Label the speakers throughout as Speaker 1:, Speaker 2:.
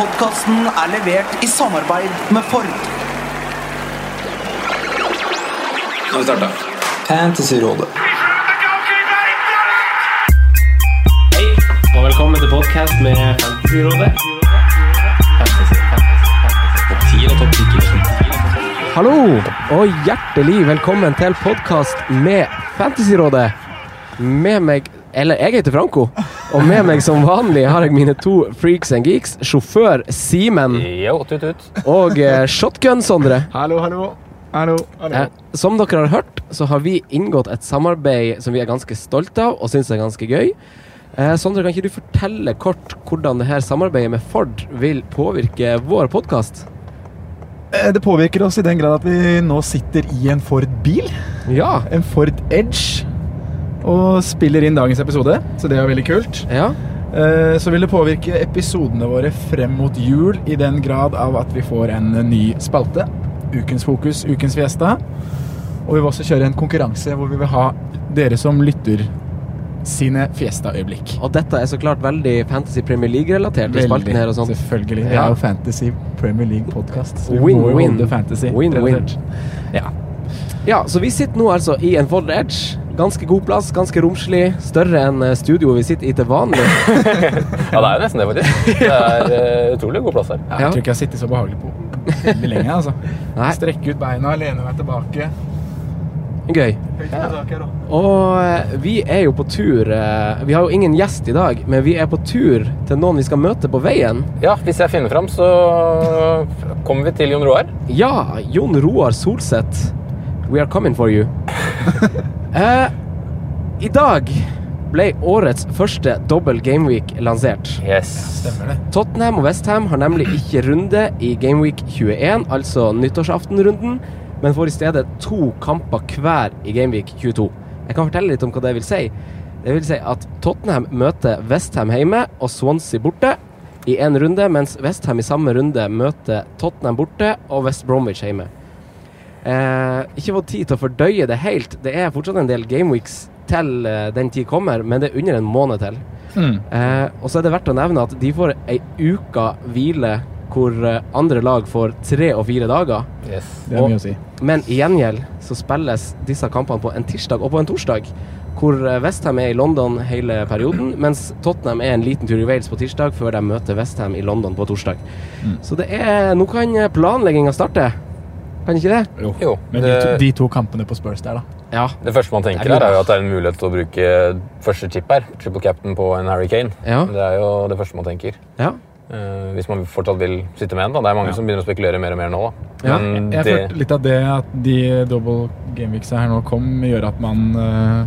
Speaker 1: podkasten er levert i samarbeid med Ford.
Speaker 2: Nå har vi starta.
Speaker 3: Fantasyrådet.
Speaker 4: Hei, og velkommen til podcast med Fantasyrådet. Fantasy, fantasy, fantasy. Hallo, og hjertelig velkommen til podkast med Fantasyrådet. Med meg Eller jeg heter Franco, og med meg som vanlig har jeg mine to freaks and geeks. Sjåfør Simen og eh, Shotgun-Sondre.
Speaker 5: Hallo, hallo. Hallo, hallo.
Speaker 4: Eh, som dere har hørt, så har vi inngått et samarbeid som vi er ganske stolte av og syns er ganske gøy. Eh, Sondre, kan ikke du fortelle kort hvordan det her samarbeidet med Ford vil påvirke vår podkast?
Speaker 5: Eh, Det påvirker oss i den grad at vi nå sitter i en Ford-bil.
Speaker 4: Ja.
Speaker 5: En Ford Edge. Og spiller inn dagens episode, så det er veldig kult.
Speaker 4: Ja.
Speaker 5: Eh, Så vil det påvirke episodene våre frem mot jul i den grad av at vi får en ny spalte. Ukens fokus, ukens fiesta. Og vi vil også kjøre en konkurranse hvor vi vil ha dere som lytter sine fiesta-øyeblikk.
Speaker 4: Og dette er så klart veldig Fantasy Premier League-relatert i spalten her og sånt.
Speaker 5: Selvfølgelig. Det er jo Fantasy Premier League-podkast.
Speaker 4: Win-win. Win-win.
Speaker 5: Ja.
Speaker 4: Ja, så vi sitter nå altså i en Ford Edge. Ganske god plass, ganske romslig. Større enn eh, studioet vi sitter i til vanlig.
Speaker 6: Ja, det er jo nesten det, faktisk. Det er uh, utrolig god plass her.
Speaker 5: Jeg tror ikke jeg har sittet så behagelig på veldig lenge. altså.
Speaker 4: Nei,
Speaker 5: Strekke ut beina, lene meg tilbake.
Speaker 4: gøy. Og eh, vi er jo på tur Vi har jo ingen gjest i dag, men vi er på tur til noen vi skal møte på veien.
Speaker 6: Ja, hvis jeg finner fram, så kommer vi til Jon Roar.
Speaker 4: Ja, Jon Roar Solseth. We are coming for you. eh, I dag ble årets første dobbel gameweek lansert.
Speaker 6: Yes.
Speaker 5: Stemmer det.
Speaker 4: Tottenham og Westham har nemlig ikke runde i Gameweek 21, altså nyttårsaftenrunden, men får i stedet to kamper hver i Gameweek 22. Jeg kan fortelle litt om hva det vil si. Det vil si at Tottenham møter Westham hjemme og Swansea borte i én runde, mens Westham i samme runde møter Tottenham borte og West Bromwich hjemme. Eh, ikke fått tid til å fordøye det helt. Det er fortsatt en del gameweeks til eh, den tid kommer, men det er under en måned til.
Speaker 5: Mm.
Speaker 4: Eh, og så er det verdt å nevne at de får ei uke hvile hvor eh, andre lag får tre og fire dager.
Speaker 6: yes.
Speaker 5: Det er
Speaker 4: Og-
Speaker 5: mye å si.
Speaker 4: Men i gjengjeld så spilles disse kampene på en tirsdag og på en torsdag. Hvor eh, Westham er i London hele perioden, mens Tottenham er en liten tur i Wales på tirsdag før de møter Westham i London på torsdag.
Speaker 5: Mm.
Speaker 4: Så det er Nå kan planlegginga starte. Kan ikke det?
Speaker 5: Jo.
Speaker 6: Jo.
Speaker 5: Men de to, de to kampene på Spurs der, da.
Speaker 4: Ja.
Speaker 6: det første man tenker
Speaker 4: Det er
Speaker 6: er jo at det er en mulighet til å bruke første chip her. Triple captain på en Harry Kane.
Speaker 4: Ja.
Speaker 6: Det er jo det første man tenker.
Speaker 4: ja.
Speaker 6: Uh, hvis man fortsatt vil sitte med en. da. Det er mange
Speaker 5: Ja.
Speaker 6: som begynner å spekulere mer og mer nå. da.
Speaker 4: Ja,
Speaker 6: Men
Speaker 5: Jeg
Speaker 6: det,
Speaker 5: følte litt av det at de double gameweeksa her nå kom, gjør at man uh,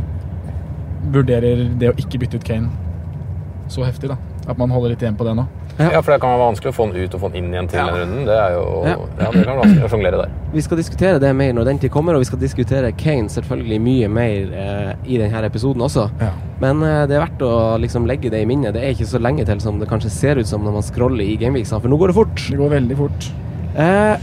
Speaker 5: vurderer det å ikke bytte ut Kane så heftig. da. At man holder litt igjen på det nå.
Speaker 6: Ja, for det kan være vanskelig å få den ut og få den inn igjen til
Speaker 5: Ja.
Speaker 6: den runden. Det er jo,
Speaker 4: Ja.
Speaker 6: ja. det kan være vanskelig å sjonglere der.
Speaker 4: Vi skal diskutere det mer når den tid kommer, og vi skal diskutere Kane selvfølgelig mye mer eh, i denne episoden også.
Speaker 5: Ja.
Speaker 4: Men eh, det er verdt å liksom legge det i minnet. Det er ikke så lenge til som det kanskje ser ut som når man scroller i Gameweeksene, for nå går det fort.
Speaker 5: Det går veldig fort.
Speaker 4: Eh,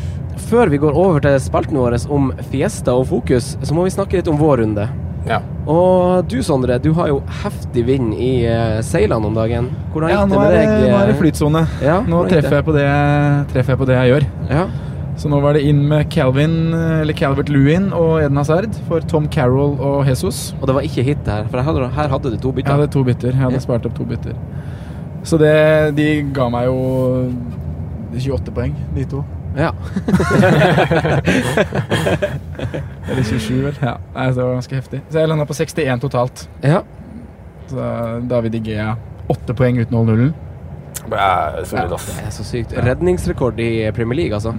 Speaker 4: før vi går over til spalten vår om Fiesta og Fokus, så må vi snakke litt om vår runde.
Speaker 6: Ja.
Speaker 4: Og du Sondre, du har jo heftig vind i uh, seilene om dagen. Hvordan
Speaker 5: Ja,
Speaker 4: gikk
Speaker 5: nå
Speaker 4: det med
Speaker 5: det,
Speaker 4: deg?
Speaker 5: nå er det
Speaker 4: eh?
Speaker 5: flytsone.
Speaker 4: Ja,
Speaker 5: Nå treffer jeg, på det, treffer jeg på det jeg gjør.
Speaker 4: Ja.
Speaker 5: Så nå var det inn med Calvin, eller Calvert Lewin og Eden Hazard for Tom Carroll og Jesus.
Speaker 4: Og det var ikke hit her, for hadde, her hadde du to bytter?
Speaker 5: Jeg hadde to bytter. Jeg hadde
Speaker 4: Ja.
Speaker 5: spart opp to bytter. Så det, de ga meg jo 28 poeng, de to.
Speaker 4: Ja.
Speaker 5: Eller 27, vel. Ja, Nei, det var ganske heftig. Så jeg landa på 61 totalt.
Speaker 4: ja.
Speaker 5: Så David Igea 8 poeng uten å holde nullen.
Speaker 6: Det er solid, ass.
Speaker 4: Det er så sykt. Redningsrekord i Premier League, altså.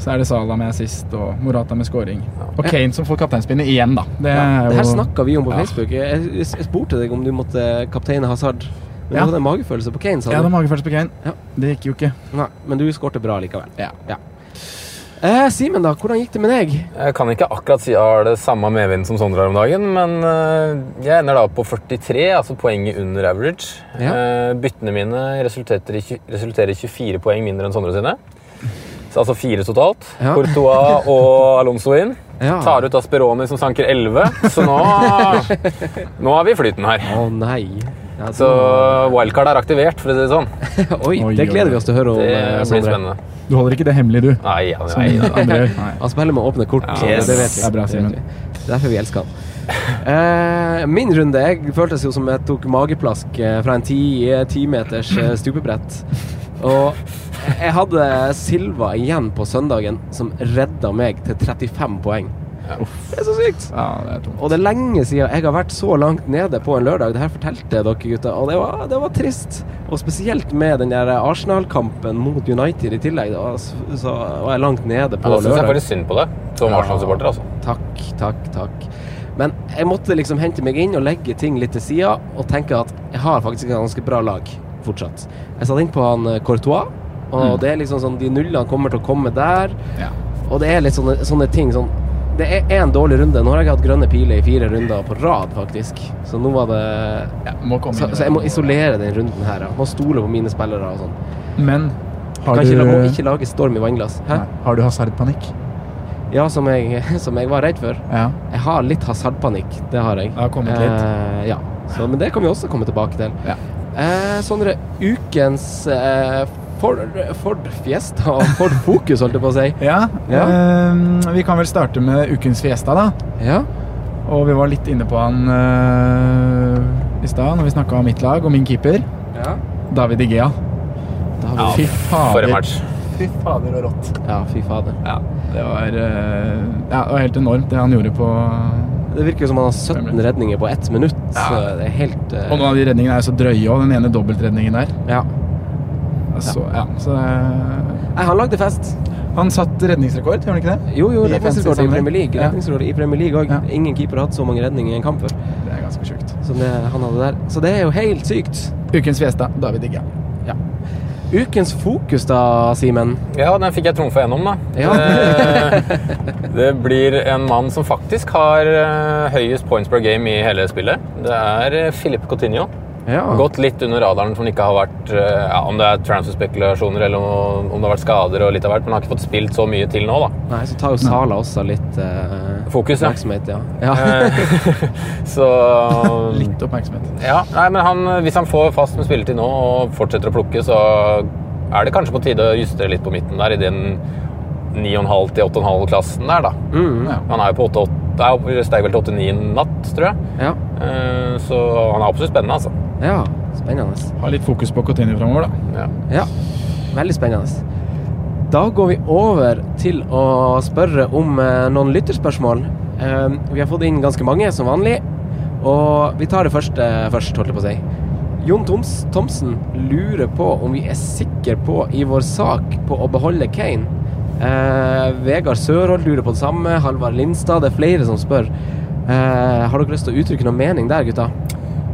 Speaker 5: Så er det Salah med assist og Morata med scoring. Og Kane som får kapteinspinnet igjen, da. Det
Speaker 4: Ja, det her snakka vi om på Facebook. Jeg, jeg spurte deg om du måtte kapteine Hazard. Men
Speaker 5: Ja.
Speaker 4: du hadde en magefølelse på Kane, sa
Speaker 5: Jeg
Speaker 4: du?
Speaker 5: hadde magefølelse på Kane.
Speaker 4: Ja.
Speaker 5: Det gikk jo ikke.
Speaker 4: Nei, men du skårte bra likevel.
Speaker 5: Ja.
Speaker 4: Eh, Simen, da. Hvordan gikk det med deg?
Speaker 6: Jeg kan ikke akkurat si jeg har det samme medvind som Sondre har om dagen, men eh, jeg ender da på 43, altså poenget under average.
Speaker 4: Ja.
Speaker 6: Eh, byttene mine resulterer i, resulterer i 24 poeng mindre enn Sondre sine. Så altså fire totalt.
Speaker 4: Ja.
Speaker 6: Courtois og Alonso inn.
Speaker 4: Ja.
Speaker 6: Tar ut Asperoni som sanker 11, så nå, nå har vi flyten her.
Speaker 4: Å nei. Ja,
Speaker 6: Så wildcard er aktivert, for å si det sånn.
Speaker 4: Oi,
Speaker 5: Oi,
Speaker 4: det gleder vi oss til å høre om.
Speaker 6: Det
Speaker 4: eh,
Speaker 6: blir
Speaker 4: Sondre.
Speaker 6: spennende.
Speaker 5: Du holder ikke det hemmelig, du?
Speaker 6: Nei, ja,
Speaker 5: Som
Speaker 6: nei, nei.
Speaker 5: andre gjør? Nei.
Speaker 4: Han spiller med åpne kort.
Speaker 6: Ja,
Speaker 5: yes.
Speaker 4: det vet vi.
Speaker 5: Det er bra,
Speaker 4: Det vet
Speaker 5: Simen.
Speaker 4: vi. Det er derfor vi elsker han. Eh, min runde Jeg føltes jo som jeg tok mageplask eh, fra en ti, eh, timeters eh, stupebrett. Og jeg hadde Silva igjen på søndagen, som redda meg til 35 poeng. Det er så sykt!
Speaker 5: Ja, det er tungt.
Speaker 4: Og det er lenge siden jeg har vært så langt nede på en lørdag. Det her fortalte jeg dere gutta, og det var, det var trist. Og spesielt med den der Arsenal-kampen mot United i tillegg. Da, så, var jeg langt nede på
Speaker 6: Ja, da syns jeg
Speaker 4: lørdag.
Speaker 6: faktisk synd på deg som Arsenal-supporter. altså.
Speaker 4: Takk, takk, takk. Men jeg måtte liksom hente meg inn og legge ting litt til sida og tenke at jeg har faktisk et ganske bra lag fortsatt. Jeg satte inn på han eh, Courtois, og det er liksom sånn de nullene kommer til å komme der.
Speaker 5: Ja.
Speaker 4: Og det er litt sånne, sånne ting sånn Det er én dårlig runde. Nå har jeg hatt grønne piler i fire runder på rad, faktisk. Så nå var det
Speaker 5: Ja,
Speaker 4: Så, så jeg må isolere den runden her. Jeg må stole på mine spillere og sånn.
Speaker 5: Men har
Speaker 4: Kan
Speaker 5: du,
Speaker 4: ikke, må ikke lage storm i vannglass. Hæ?
Speaker 5: Nei. har du hasardpanikk?
Speaker 4: Ja, som jeg, som jeg var redd for.
Speaker 5: Ja.
Speaker 4: Jeg har litt hasardpanikk, det har jeg.
Speaker 5: Det har kommet.
Speaker 4: Eh, ja. Så, men det kan vi også komme tilbake til.
Speaker 5: Ja.
Speaker 4: Eh, Sondre, ukens eh, Ford, Ford Fiesta og Ford Focus, holdt jeg på å si.
Speaker 5: Ja,
Speaker 4: Ja.
Speaker 5: ehm, vi kan vel starte med ukens Fiesta, da.
Speaker 4: Ja.
Speaker 5: Og vi var litt inne på han eh, i stad, når vi snakka om mitt lag og min keeper.
Speaker 4: Ja.
Speaker 5: David Igea.
Speaker 4: David,
Speaker 6: Ja,
Speaker 5: Fy fader.
Speaker 6: For en match.
Speaker 5: Fy fader og rått.
Speaker 4: ja, fy fader.
Speaker 5: Ja, det var, eh, ja, det var helt enormt, det han gjorde på
Speaker 4: Det virker jo som han har 17 redninger på ett minutt.
Speaker 5: Ja.
Speaker 4: Så det er helt uh...
Speaker 5: Og noen av de redningene er så drøye òg. Den ene dobbeltredningen der.
Speaker 4: Ja.
Speaker 5: Så, ja, så det,
Speaker 4: Nei, han lagde fest.
Speaker 5: Han satt redningsrekord, gjorde han ikke det?
Speaker 4: Jo, jo,
Speaker 5: I
Speaker 4: redningsrekord i. Premier League. Redningsrekord i Premier League òg.
Speaker 5: Ja.
Speaker 4: Ingen keeper har hatt så mange redninger i en kamp før.
Speaker 5: Det er ganske sjukt.
Speaker 4: Så det, han hadde der. Så det er jo helt sykt.
Speaker 5: Ukens Fiesta, David Digga.
Speaker 4: Ja. Ukens fokus, da, Simen?
Speaker 6: Ja, den fikk jeg trumfa gjennom, da.
Speaker 4: Ja.
Speaker 6: Det, blir en mann som faktisk har eh, høyest points per game i hele spillet. Det er Filip Philippe Coutinho.
Speaker 4: Ja.
Speaker 6: Gått litt under radaren som ikke har vært eh, ja, Om det er transfer-spekulasjoner eller om om det har vært skader og litt av hvert, men har ikke fått spilt så mye til nå, da.
Speaker 4: Nei, så tar jo Sala også litt eh,
Speaker 6: Fokus,
Speaker 4: oppmerksomhet, ja. ja.
Speaker 6: Eh, så
Speaker 5: Litt oppmerksomhet.
Speaker 6: Ja, nei, men han, hvis han får fast med spilletid nå og fortsetter å plukke, så er det kanskje på tide å justere litt på midten der, i den 9,5 til 8,5-klassen der, da.
Speaker 4: Mm,
Speaker 5: Ja.
Speaker 6: Han er jo på 8,8 det er jo- steg vel til 8,9 natt, tror jeg.
Speaker 4: ja.
Speaker 6: Eh, Så han er absolutt spennende, altså.
Speaker 4: ja. Spennende.
Speaker 5: Ha litt fokus på Coutinho framover, da.
Speaker 6: Ja.
Speaker 4: Ja. Veldig spennende. Da går vi over til å spørre om eh, noen lytterspørsmål. Eh, vi har fått inn ganske mange, som vanlig. Og vi tar det første først, holdt jeg på å si. Jon Toms Thomsen lurer på om vi er sikre på i vår sak på å beholde Kane. Eh, Vegard Sørholt lurer på det samme. Halvard Lindstad. Det er flere som spør. Eh, har dere lyst til å uttrykke noen mening der, gutta?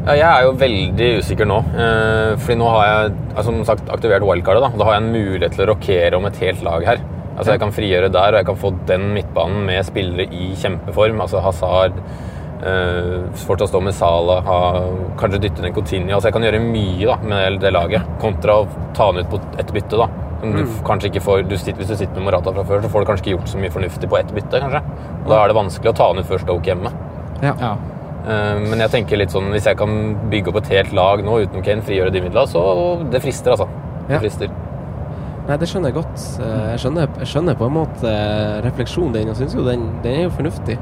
Speaker 6: Ja, jeg er jo veldig usikker nå. Eh, fordi nå har jeg altså, som sagt aktivert wildcardet. Da Da har jeg en mulighet til å rokere om et helt lag her. Altså Jeg kan frigjøre der, og jeg kan få den midtbanen med spillere i kjempeform. Altså Hazard, eh, fortsatt stå med Salah, ha, kanskje dytte ned Coutinho. Altså Jeg kan gjøre mye da med det laget, kontra å ta han ut på et bytte. da Som du mm. kanskje ikke får du sitter, Hvis du sitter med Morata fra før, så får du kanskje ikke gjort så mye fornuftig på ett bytte. kanskje Og Da er det vanskelig å ta han ut før Stoke hjemme.
Speaker 5: Ja.
Speaker 6: Ja. Men jeg tenker litt sånn, hvis jeg kan bygge opp et helt lag nå uten Kane, frigjøre de midlene, så det frister, altså.
Speaker 4: Ja.
Speaker 6: Det frister.
Speaker 4: Nei, det skjønner jeg godt. Eh, Jeg skjønner, jeg skjønner på en måte eh, refleksjonen din, og syns jo den, den er jo fornuftig.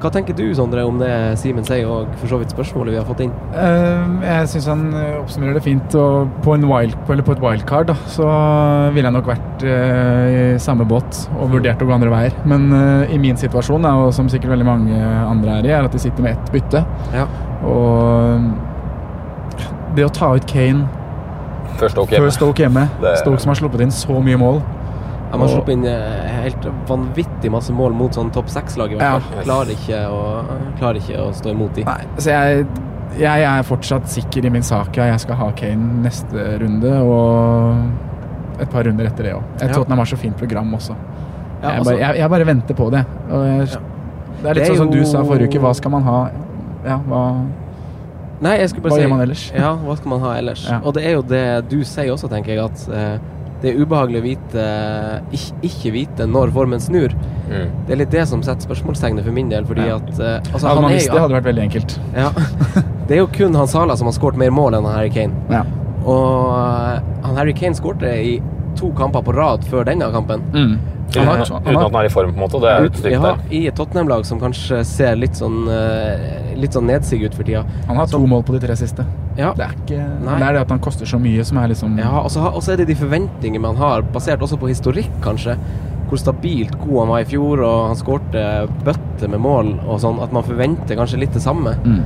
Speaker 4: Hva tenker du, Sondre, om det Simen sier, og for så vidt spørsmålet vi har fått inn?
Speaker 5: Uh, jeg syns han eh, oppsummerer det fint. Og på, en wild, eller på et wildcard da, så ville jeg nok vært uh, i samme båt og vurdert å gå andre veier. Men uh, i min situasjon, da, og som sikkert veldig mange andre er i, er at de sitter med ett bytte.
Speaker 4: Ja.
Speaker 5: Og det å ta ut Kane
Speaker 6: Først Stoke hjemme.
Speaker 5: før Stoke hjemme Stoke som har sluppet inn så mye mål.
Speaker 4: Han har sluppet inn eh, helt vanvittig masse mål mot sånn topp seks-lag,
Speaker 5: Ja.
Speaker 4: Klarer, ikke å, klarer ikke å stå imot de.
Speaker 5: Nei, så jeg, jeg er fortsatt sikker i min sak. Ja. Jeg skal ha Kane neste runde og et par runder etter det òg.
Speaker 4: Ja.
Speaker 5: Tottenham har så fint program også.
Speaker 4: Ja,
Speaker 5: jeg,
Speaker 4: altså-
Speaker 5: bare, jeg, jeg bare venter på det. Og jeg,
Speaker 4: Ja.
Speaker 5: Det er litt
Speaker 4: Det er
Speaker 5: sånn som du sa forrige uke. Hva skal man ha? Ja, hva
Speaker 4: Nei, jeg skulle bare
Speaker 5: Hva
Speaker 4: si
Speaker 5: gjør man ellers?
Speaker 4: Ja, hva skal man ha ellers?
Speaker 5: Ja.
Speaker 4: Og det er jo det du sier også, tenker jeg, at eh, det er ubehagelig å vite ikke, ikke vite når formen snur.
Speaker 6: Mm.
Speaker 4: Det er litt det som setter spørsmålstegnet for min del, fordi
Speaker 5: Ja.
Speaker 4: at eh, altså,
Speaker 5: Hadde man visst det, hadde det vært veldig enkelt.
Speaker 4: Ja. Det er jo kun han Sala som har skåret mer mål enn han Harry Kane.
Speaker 5: Ja.
Speaker 4: Og eh, han Harry Kane skårte i to kamper på rad før denne kampen.
Speaker 5: Mm.
Speaker 6: Uten,
Speaker 5: Han har,
Speaker 6: uten at han er i form, på en måte. Det er
Speaker 4: Ut-
Speaker 6: stygt
Speaker 4: ja. I et Tottenham-lag som kanskje ser litt sånn eh, Litt sånn nedsig ut for tida.
Speaker 5: han har to mål på de tre siste.
Speaker 4: Ja.
Speaker 5: Det er ikke
Speaker 4: Nei.
Speaker 5: Det er det at han koster så mye som er liksom
Speaker 4: Ja, og så og så er det de forventningene man har, basert også på historikk, kanskje. Hvor stabilt god han var i fjor, og han skårte bøtter med mål og sånn. At man forventer kanskje litt det samme.
Speaker 5: Mm.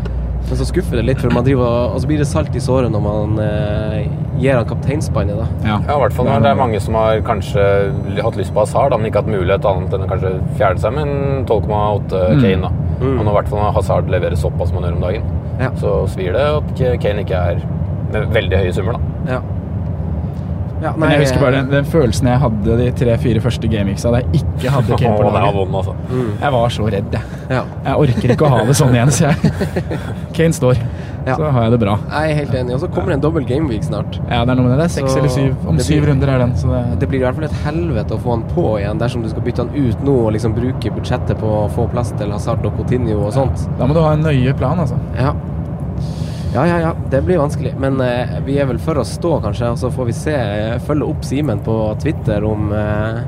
Speaker 4: Men så skuffer det litt, for man driver og, og så blir det salt i såret når man eh, gir han kapteinspannet, da.
Speaker 5: Ja.
Speaker 6: Ja, i hvert fall når det er mange som har kanskje hatt lyst på Hazard, da, men ikke hatt mulighet annet enn å kanskje fjerne seg med en 12,8
Speaker 5: Mm.
Speaker 6: Kane. da.
Speaker 4: Mm.
Speaker 6: Og når i hvert fall Hazard leverer såpass man gjør om dagen,
Speaker 4: Ja.
Speaker 6: så svir det at Kane ikke er med veldig høye summer. da.
Speaker 4: Ja. Ja
Speaker 5: Men jeg husker bare den, den følelsen jeg hadde de tre-fire første gameweeksa da jeg ikke hadde Kane på laget.
Speaker 6: vond, altså.
Speaker 4: Mm.
Speaker 5: Jeg var så redd, jeg.
Speaker 4: Ja.
Speaker 5: Jeg orker ikke å ha det sånn igjen, så jeg Kane står.
Speaker 4: Ja.
Speaker 5: Så har jeg det bra.
Speaker 4: Jeg er helt enig. Og så kommer det en dobbel gameweek snart.
Speaker 5: Ja, det er noe med det. Seks eller syv. Om
Speaker 4: blir,
Speaker 5: syv runder er den, så det,
Speaker 4: Det blir i hvert fall et helvete å få han på igjen dersom du skal bytte han ut nå og liksom bruke budsjettet på å få plass til Hazard og Coutinho og sånt.
Speaker 5: Da må du ha en nøye plan, altså.
Speaker 4: Ja. Ja, ja, ja. Det blir vanskelig. Men eh, vi er vel for å stå, kanskje. Og så får vi se. eh, Følge opp Simen på Twitter om, eh,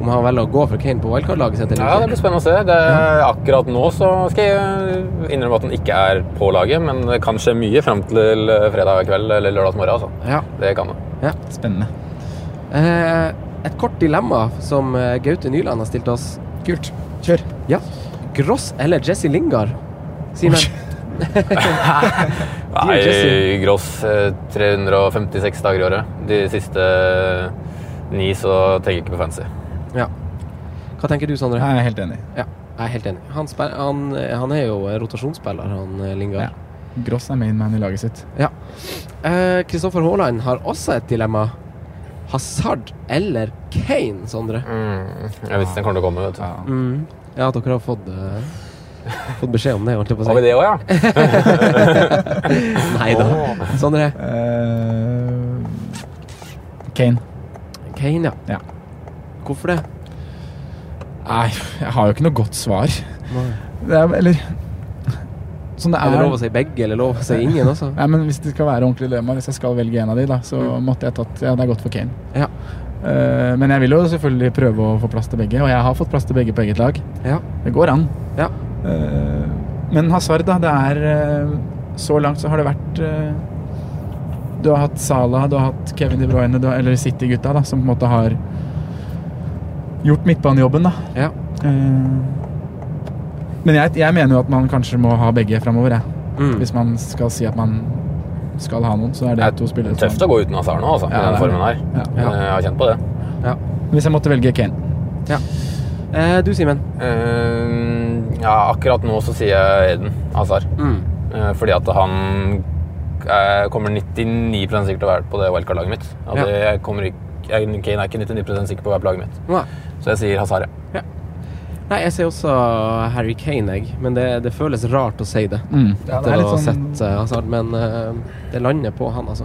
Speaker 4: om han velger å gå for Kane på wildcard-laget sitt
Speaker 6: Ja, det blir spennende å se. Det er, akkurat nå så skal jeg innrømme at han ikke er på laget, men det kan skje mye fram til fredag kveld eller lørdagsmorgen. Altså.
Speaker 4: Ja.
Speaker 6: Det kan det.
Speaker 4: ja.
Speaker 5: Spennende.
Speaker 4: Eh, et kort dilemma som eh, Gaute Nyland har stilt oss.
Speaker 5: Kult. Kjør.
Speaker 4: Ja. Gross eller Jesse Lingard? Simen?
Speaker 6: Nei, Gross eh, 356 dager i året. De siste ni så tenker jeg ikke på fancy.
Speaker 4: Ja. Hva tenker du, Sondre?
Speaker 5: Jeg er helt enig.
Speaker 4: Ja, jeg er helt enig. Han, han, han er jo rotasjonsspiller, han eh, Lingard.
Speaker 5: Ja. Gross er mainman i laget sitt.
Speaker 4: Ja. Eh, Kristoffer Haaland har også et dilemma. Hazard eller Kane, Sondre?
Speaker 6: Mm, jeg visste den kommer til å komme. vet du.
Speaker 5: Ja.
Speaker 4: Mm. Ja, dere har fått, eh, fått beskjed om det, holdt jeg på å
Speaker 6: Har vi det òg, ja?
Speaker 4: Nei da. Sondre?
Speaker 5: Uh, Kane.
Speaker 4: Kane, ja.
Speaker 5: Ja.
Speaker 4: Hvorfor det?
Speaker 5: Nei, jeg har jo ikke noe godt svar.
Speaker 4: Nei.
Speaker 5: Det er, eller Sånn det
Speaker 4: Er det
Speaker 5: er.
Speaker 4: lov å si begge, eller lov å si ingen også?
Speaker 5: Nei, men Hvis det skal være ordentlig dilemma, hvis jeg skal velge en av de, da, så
Speaker 4: Mm.
Speaker 5: måtte jeg tatt Ja, det er godt for Kane.
Speaker 4: Ja.
Speaker 5: Uh, men jeg vil jo selvfølgelig prøve å få plass til begge, og jeg har fått plass til begge på eget lag.
Speaker 4: Ja.
Speaker 5: Det går an.
Speaker 4: Ja.
Speaker 5: Eh, men Hazard, da. Det er eh, Så langt så har det vært eh, Du har hatt Salah, du har hatt Kevin De Bruyne, du har, eller City-gutta, da, som på en måte har gjort midtbanejobben, da.
Speaker 4: Ja.
Speaker 5: Eh, men jeg, jeg mener jo at man kanskje må ha begge framover, jeg.
Speaker 4: Mm.
Speaker 5: Hvis man skal si at man skal ha noen, så er det to spillere
Speaker 6: Tøft å gå uten Hazard nå, altså,
Speaker 5: Ja,
Speaker 6: i den
Speaker 5: er
Speaker 6: formen her.
Speaker 5: Ja.
Speaker 4: Ja.
Speaker 6: Jeg har kjent på det.
Speaker 4: ja.
Speaker 5: Hvis jeg måtte velge Kane.
Speaker 4: ja. Eh, du, Simen?
Speaker 6: Eh, ja, akkurat nå så sier jeg Eden Hazard.
Speaker 4: Mm.
Speaker 6: Eh, fordi at han eh, kommer 99% sikkert til å være på det wildcard-laget mitt. Og
Speaker 4: Ja.
Speaker 6: jeg kommer ikke, jeg, Kane er ikke 99% sikker på å være på laget mitt.
Speaker 4: Nei.
Speaker 6: Så jeg sier Hazard. ja.
Speaker 4: Nei, jeg sier også Harry Kane, jeg. Men det, det føles rart å si det.
Speaker 5: Mm. Ja, det
Speaker 4: etter
Speaker 5: er
Speaker 4: å
Speaker 5: litt
Speaker 4: ha
Speaker 5: sånn
Speaker 4: sett uh, Hazard, men uh, det lander på han, altså.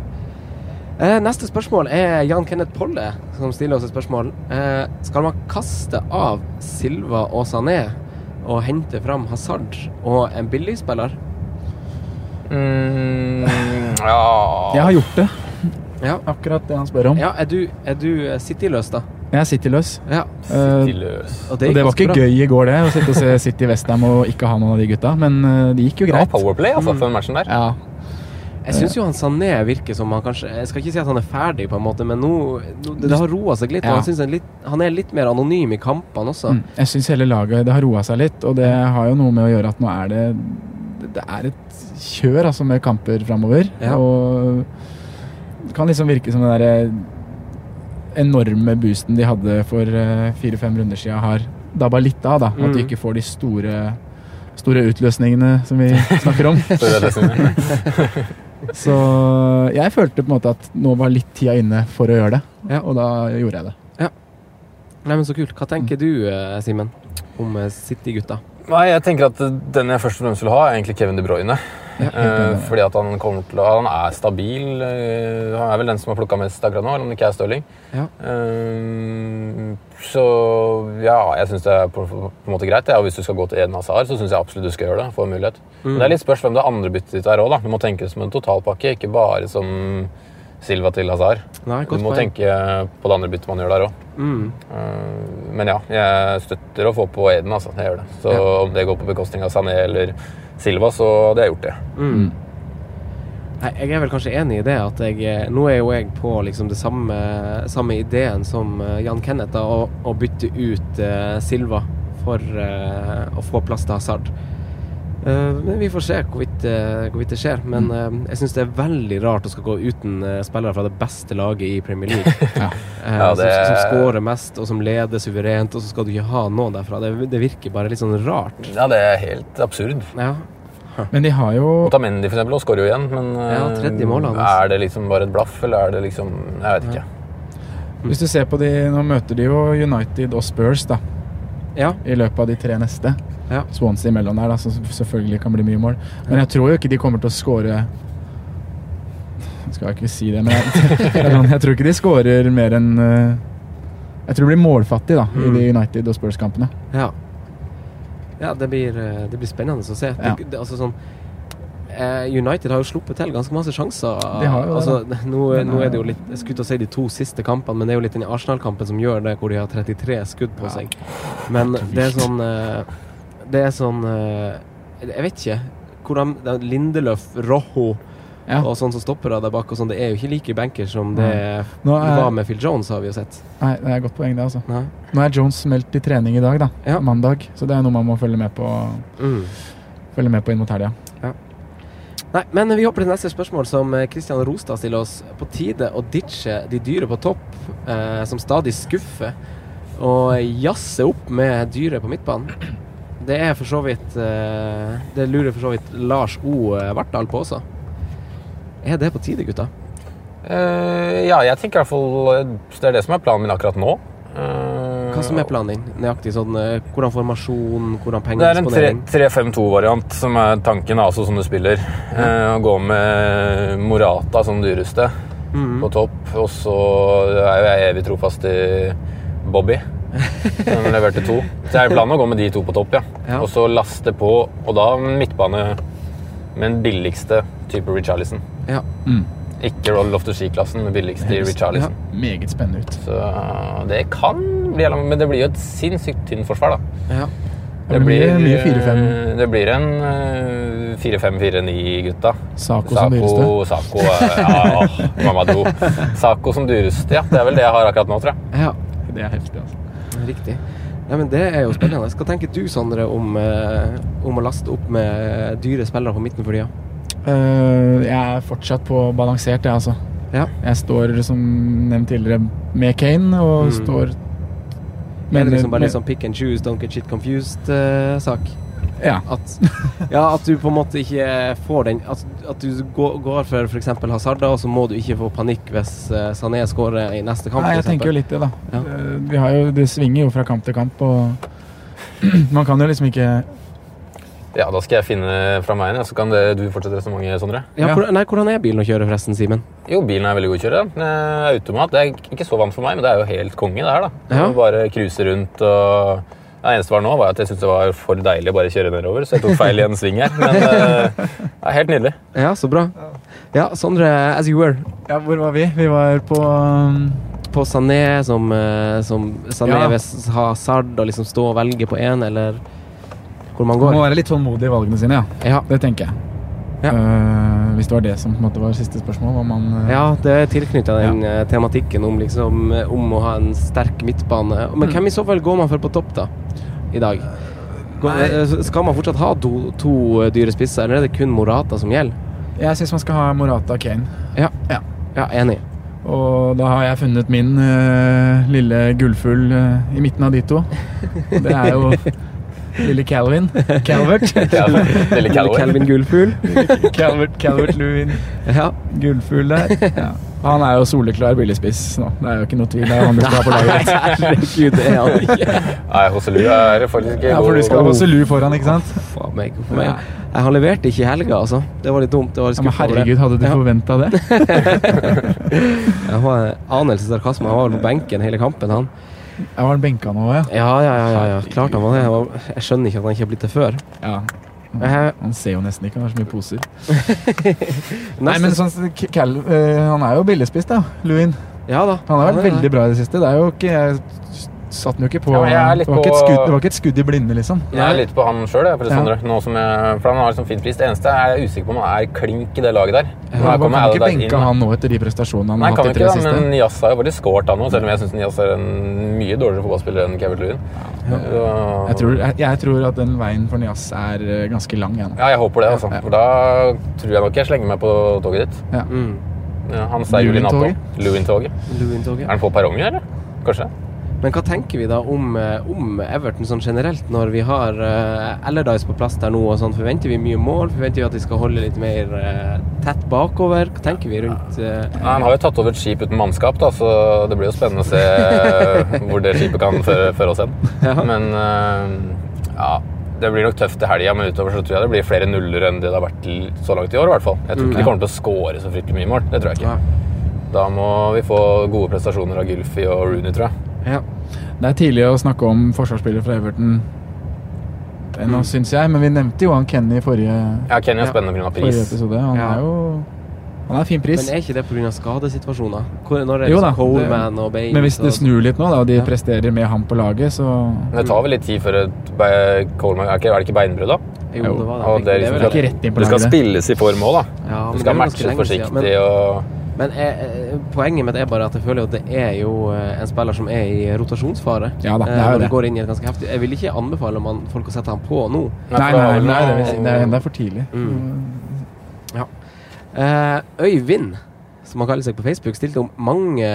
Speaker 4: Eh, neste spørsmål er Jan Kenneth Polle som stiller oss et spørsmål. Eh, skal man kaste av Silva og Sané og hente fram Hazard og en billigspiller?
Speaker 6: Mm, ja
Speaker 5: Jeg har gjort det.
Speaker 4: Ja.
Speaker 5: Akkurat det han spør om.
Speaker 4: ja er du, er du eh, City-løs, da?
Speaker 5: Jeg er City-løs.
Speaker 4: Ja.
Speaker 5: Eh,
Speaker 6: uh,
Speaker 4: Og
Speaker 5: og det var ikke
Speaker 4: bra.
Speaker 5: gøy i går, det, å sitte og se City Westham og ikke ha noen av de gutta, men uh, det gikk jo
Speaker 6: Det var
Speaker 5: greit.
Speaker 6: powerplay altså, for den matchen der.
Speaker 5: Ja.
Speaker 4: Jeg syns jo han Sané virker som han kanskje Jeg skal ikke si at han er ferdig, på en måte, men nå, nå det, det har roa seg litt.
Speaker 5: Ja.
Speaker 4: Og han, synes han, litt, han er litt mer anonym i kampene også.
Speaker 5: Mm. Jeg syns hele laget det har roa seg litt, og det har jo noe med å gjøre at nå er det Det er et kjør altså med kamper framover.
Speaker 4: Ja.
Speaker 5: Og det kan liksom virke som den derre enorme boosten de hadde for eh, fire-fem runder siden, har dabba litt av. da At
Speaker 4: Mm.
Speaker 5: du ikke får de store Store utløsningene som vi snakker om.
Speaker 6: Så
Speaker 5: jeg følte på en måte at nå var litt tida inne for å gjøre det,
Speaker 4: Ja.
Speaker 5: og da gjorde jeg det.
Speaker 4: Nei, men Så kult. Hva tenker du, eh, Simen, om eh, City-gutta?
Speaker 6: Nei, jeg tenker at den jeg først og fremst vil ha, er egentlig Kevin De Bruyne.
Speaker 5: helt
Speaker 6: Eh, fordi at han til Han er stabil. eh, han er vel den som har plukka mest akkurat nå, om det ikke er Stirling.
Speaker 4: Ja.
Speaker 6: Eh, så ja, jeg syns det er på, på en måte greit. Ja. Og hvis du skal gå til Eden Hazard, så syns jeg absolutt du skal gjøre det. Få en mulighet. Men det er litt spørs hvem det andre byttet ditt er òg. Du må tenke det som en totalpakke, ikke bare som Silva til Hazard.
Speaker 4: Nei,
Speaker 6: Du må
Speaker 4: poeng.
Speaker 6: tenke på det andre byttet man gjør der òg.
Speaker 4: Mm.
Speaker 6: Men ja, jeg støtter å få på Eden, altså. Jeg gjør det. Så
Speaker 4: Ja.
Speaker 6: om det går på bekostning av Sané eller Silva, så hadde jeg gjort det.
Speaker 4: Mm. Nei, jeg er vel kanskje enig i det at jeg eh, Nå er jo jeg på liksom det samme, samme ideen som eh, Jan Kenneth, da, å, å bytte ut uh, Silva for uh, å få plass til Hazard. Eh, men vi får se hvorvidt, eh, hvorvidt det skjer. Men eh, jeg syns det er veldig rart å skal gå uten spillere fra det beste laget i Premier League.
Speaker 5: Ja.
Speaker 6: Ja, det-
Speaker 4: som, som scorer mest, og som leder suverent, og så skal du ikke ha noen derfra. Det, det virker bare litt sånn rart.
Speaker 6: Ja, det er helt absurd.
Speaker 4: Ja.
Speaker 5: Men de har jo
Speaker 6: Otamendi for eksempel, og skårer jo igjen, men
Speaker 4: Ja, tredje målet
Speaker 6: er det liksom bare et blaff, eller er det liksom Jeg vet ikke.
Speaker 5: Hvis du ser på de Nå møter de jo United og Spurs da
Speaker 4: ja.
Speaker 5: i løpet av de tre neste.
Speaker 4: Ja.
Speaker 5: Swansea imellom der, da, som selvfølgelig kan bli mye mål. Men jeg tror jo ikke de kommer til å score Jeg ikke si det, men jeg, jeg tror ikke de skårer mer enn eh, Jeg tror det blir målfattig da, i
Speaker 4: Mm.
Speaker 5: de United og Spurs-kampene.
Speaker 4: Ja. Ja, det blir, eh, det blir spennende å se. Det, det, altså sånn eh, United har jo sluppet til ganske masse sjanser.
Speaker 5: De
Speaker 4: altså, nå, nå er det jo litt Jeg skulle til å si de to siste kampene, men det er jo litt den Arsenal-kampen som gjør det, hvor de har 33 skudd på seg. Men det er sånn Det er sånn eh, Jeg vet ikke. Hvordan Lindeløf, Rojo
Speaker 5: Ja.
Speaker 4: og sånn som stopper der bak, og sånn, det er jo ikke like banker som det
Speaker 5: er-
Speaker 4: var med Phil Jones, har vi jo sett.
Speaker 5: Nei, det er et godt poeng, det. altså.
Speaker 4: Nei.
Speaker 5: Nå er Jones meldt i trening i dag, da.
Speaker 4: Ja.
Speaker 5: Mandag. Så det er noe man må følge med på,
Speaker 4: Mm.
Speaker 5: følge med på inn mot helga.
Speaker 4: Nei, men vi hopper til neste spørsmål, som Kristian Christian Rostad stiller oss. På tide å ditche de dyre på topp, eh, som stadig skuffer, og jazze opp med dyre på midtbanen. Det er for så vidt eh, Det lurer for så vidt Lars O. Vartdal på også. Er det på tide, gutta?
Speaker 6: Uh, ja, jeg tenker i hvert fall eh, Det er det som er planen min akkurat nå. Uh,
Speaker 4: Hva som er planen din? Nøyaktig sånn uh, Hvordan formasjon, hvordan
Speaker 6: Det er en 3-5-2-variant som er tanken, altså, som du spiller. Eh, å gå med Morata som dyreste
Speaker 4: Mhm.
Speaker 6: på topp. Og så er jo jeg evig trofast til Bobby, som leverte to. Så er planen å gå med de to på topp, ja.
Speaker 4: Ja.
Speaker 6: Og så laste på, og da midtbane med den billigste type Richarlison.
Speaker 4: Ja.
Speaker 6: Ikke Roll of the Ski-klassen, men billigste i Richarlison.
Speaker 5: Meget spennende ut.
Speaker 6: Så uh, det kan bli Men det blir jo et sinnssykt tynt forsvar, da.
Speaker 4: ja.
Speaker 5: Det blir mye 4-5.
Speaker 6: eh, Det blir en uh, 4-5-4-9-gutta.
Speaker 5: Saco som dyreste.
Speaker 6: Saco, eh, ja, åh, Mamadou. Saco som dyreste, ja. Det er vel det jeg har akkurat nå, tror jeg.
Speaker 4: ja.
Speaker 5: Det er heftig, altså.
Speaker 4: Riktig. Ja, men Det er jo spennende. Hva tenker du, Sondre, om, eh, om å laste opp med dyre spillere på midten for tida?
Speaker 5: Eh, jeg er fortsatt på balansert, jeg, altså.
Speaker 4: Ja.
Speaker 5: Jeg står, som nevnt tidligere, med Kane, og
Speaker 4: Mm.
Speaker 5: står
Speaker 4: er det liksom bare litt sånn pick and choose, don't get shit confused-sak?
Speaker 5: Ja.
Speaker 4: at, ja, at du på en måte ikke får den At, at du går, går for f.eks. Hazard, og så må du ikke få panikk hvis uh, Sané skårer i neste kamp.
Speaker 5: Nei, jeg tenker jo litt det, da.
Speaker 4: Ja.
Speaker 5: Eh, Vi har jo, det svinger jo fra kamp til kamp, og man kan jo liksom ikke
Speaker 6: Ja, da skal jeg finne fra meg en, så kan det, du fortsette resonnementet, Sondre.
Speaker 4: Ja,
Speaker 5: Ja.
Speaker 4: hvor, nei, hvordan er bilen å kjøre, forresten, Simen?
Speaker 6: Jo, bilen er veldig god å kjøre. Den er automat. Det er ikke så vant for meg, men det er jo helt konge, det her, da.
Speaker 4: Ja.
Speaker 6: Bare cruise rundt og Det eneste var nå, var at jeg syntes det var for deilig å bare kjøre nedover, så jeg tok feil i en sving her. Men uh, det er helt nydelig.
Speaker 4: Ja, så bra. Ja, Sondre, as you were.
Speaker 5: Ja, hvor var vi? Vi var på um,
Speaker 4: På Sané, som, eh, som Sané
Speaker 5: Ja.
Speaker 4: ha Sard og liksom stå og velge på én, eller hvor man
Speaker 5: Man må være litt tålmodig i valgene sine, ja.
Speaker 4: Ja.
Speaker 5: Det tenker jeg.
Speaker 4: Ja.
Speaker 5: Uh, hvis det var det som på en måte var siste spørsmål, man uh,
Speaker 4: Ja, det er tilknytta den ja. tematikken om, liksom, eh, om å ha en sterk midtbane. Men
Speaker 5: Mm.
Speaker 4: hvem i så fall går man for på topp, da? I dag? Går, eh, skal man fortsatt ha to, to eh, dyre spisser, eller er det kun Morata som gjelder?
Speaker 5: Jeg syns man skal ha Morata og Kane.
Speaker 4: Ja,
Speaker 5: Ja.
Speaker 4: ja enig.
Speaker 5: Og da har jeg funnet min uh, lille gullfugl uh, i midten av de to. Det er jo lille Calvin. Calvert.
Speaker 6: Lille
Speaker 4: Calvin Gullfugl.
Speaker 5: Calvert, Calvert Lewin.
Speaker 4: Ja.
Speaker 5: Gullfugl der. Ja. Han er jo soleklar billigspiss nå. Det er jo ikke noe tvil. Det er han du skal ha på laget.
Speaker 4: Herregud, det er han ikke.
Speaker 6: Nei, Hosselu er faktisk
Speaker 5: Ja, for du skal ha. Hosselu foran, ikke sant?
Speaker 4: Faen meg. For meg. Jeg, han leverte ikke i helga, altså. Det var litt dumt. Det var litt
Speaker 5: Ja, men herregud, hadde du
Speaker 4: Ja.
Speaker 5: forventa det?
Speaker 4: Jeg har anelse sarkasme. Han var vel på benken hele kampen, han.
Speaker 5: Jeg var han benka nå, ja.
Speaker 4: Ja, ja, ja. ja, ja. Klart han var det. Jeg skjønner ikke at han ikke har blitt det før.
Speaker 5: ja.
Speaker 4: Eh,
Speaker 5: Han ser jo nesten ikke, han har så mye poser. Nei, men sånn, Cal, uh, han er jo billigspist, da. Lewin.
Speaker 4: Ja da.
Speaker 5: Han har vært veldig bra i det siste. Det er jo ikke Jeg satt den jo ikke på
Speaker 6: Ja, er
Speaker 5: det, var ikke et skudd, det var ikke et skudd i blinde, liksom.
Speaker 6: Jeg er litt på han sjøl,
Speaker 5: Ja.
Speaker 6: nå som jeg, for han har liksom fin pris. Det eneste er jeg er usikker på om han er klink i det laget der. Nå
Speaker 5: Man
Speaker 6: kommer
Speaker 5: kan ikke
Speaker 6: inn,
Speaker 5: benke
Speaker 6: da.
Speaker 5: han nå etter de prestasjonene han
Speaker 6: Nei,
Speaker 5: har hatt etter det siste.
Speaker 6: men Nias har jo faktisk scoret han nå, selv om jeg syns Nias er en mye dårligere fotballspiller enn Kevin Lewin. Ja.
Speaker 5: Jeg tror, jeg, jeg tror at den veien for Nias er eh, ganske lang. Jeg.
Speaker 6: Ja, jeg håper det, altså.
Speaker 5: Ja.
Speaker 6: For da tror jeg nok jeg slenger meg på toget ditt.
Speaker 5: Ja.
Speaker 4: Mm.
Speaker 6: Ja, han seier i natt
Speaker 5: Lewin-toget?
Speaker 6: Er han på perrongen, eller? Kanskje?
Speaker 4: Men hva tenker vi da om, eh, om Everton sånn generelt, når vi har uh, Allardyce på plass der nå? og sånn? Forventer vi mye mål? Forventer vi at de skal holde litt mer uh, tett bakover? Hva tenker vi rundt uh,
Speaker 6: Nei, han har jo tatt over et skip uten mannskap, da, så det blir jo spennende å se hvor det skipet kan føre, føre oss hen.
Speaker 4: Ja.
Speaker 6: Men ja, det blir nok tøft i helga, men utover så tror jeg det blir flere nuller enn det det har vært så langt i år. i hvert fall. Jeg tror
Speaker 4: Mm,
Speaker 6: ikke
Speaker 4: ja.
Speaker 6: de kommer til å score så fryktelig mye mål. Det tror jeg ikke.
Speaker 4: Ja.
Speaker 6: Da må vi få gode prestasjoner av Gylfi og Rooney, tror jeg.
Speaker 4: Ja.
Speaker 5: Det er tidlig å snakke om forsvarsspillere fra Everton ennå, nå, syns jeg, men vi nevnte jo han Kenny i forrige,
Speaker 6: Ja, Kenny er
Speaker 4: Ja.
Speaker 6: spennende pga. pris.
Speaker 5: episode. Han
Speaker 4: Ja.
Speaker 5: er jo Han er fin pris.
Speaker 4: Men er ikke det pga. skadesituasjoner? Hvor, når er
Speaker 5: Jo
Speaker 4: det
Speaker 5: da,
Speaker 4: Coleman og Baines
Speaker 5: Men hvis det snur litt nå, da, og de
Speaker 4: Ja.
Speaker 5: presterer med ham på laget, så
Speaker 6: det tar vel litt tid før Coleman Er, er det ikke beinbrudd, da?
Speaker 4: Jo, det var det.
Speaker 6: det er
Speaker 4: det
Speaker 6: liksom
Speaker 5: ikke rett inn på
Speaker 6: Det skal spilles i form òg, da.
Speaker 4: Ja, men
Speaker 6: Det
Speaker 4: det
Speaker 6: skal matches forsiktig
Speaker 4: men-
Speaker 6: og
Speaker 4: Men eh, eh, poenget mitt er bare at jeg føler at det er jo eh, en spiller som er i rotasjonsfare.
Speaker 5: Ja da, det
Speaker 4: Eh,
Speaker 5: er jo det.
Speaker 4: går inn i et ganske heftig Jeg vil ikke anbefale man, folk å sette ham på nå.
Speaker 5: Nei, nei, nei,
Speaker 6: det
Speaker 5: nei, det,
Speaker 6: vel
Speaker 5: det er for tidlig.
Speaker 4: Mm. Eh, Øyvind, som han kaller seg på Facebook, stilte om mange,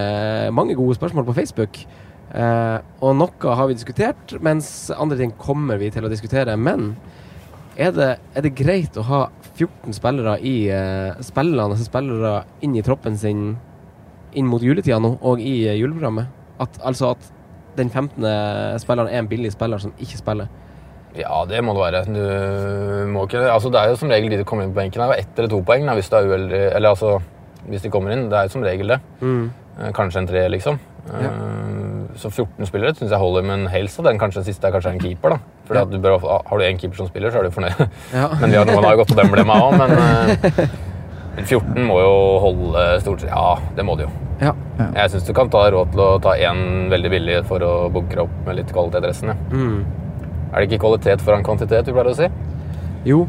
Speaker 4: mange gode spørsmål på Facebook. Uh, og noe har vi diskutert, mens andre ting kommer vi til å diskutere. Men er det, er det greit å ha 14 spillere i uh, spillene, altså spillere inn i troppen sin inn mot juletida nå, og i uh, juleprogrammet? At, altså at den 15. spilleren er en billig spiller som ikke spiller?
Speaker 6: Ja, det må det være. Du må ikke Altså, det er jo som regel de som kommer inn på benken. Det er ett eller to poeng da, hvis det er uheldig Eller altså, hvis de kommer inn. Det er jo som regel det.
Speaker 4: Mm.
Speaker 6: Eh, Kanskje en tre, liksom.
Speaker 4: Ja.
Speaker 6: Eh, Så 14 spillere syns jeg holder, men helst av den kanskje den siste er kanskje en keeper. da. Fordi
Speaker 4: Ja.
Speaker 6: at du bør, Har du én keeper som spiller, så er du fornøyd.
Speaker 4: Ja.
Speaker 6: men vi har, noen har gått på den blemma òg, men eh, men 14 må jo holde stort sett Ja, det må det jo.
Speaker 4: ja.
Speaker 6: Jeg syns du kan ta råd til å ta én veldig billig for å bunkre opp med litt kvalitet i resten. Ja.
Speaker 4: Mm.
Speaker 6: Er det ikke kvalitet foran kvantitet, du pleier å si?
Speaker 4: Jo,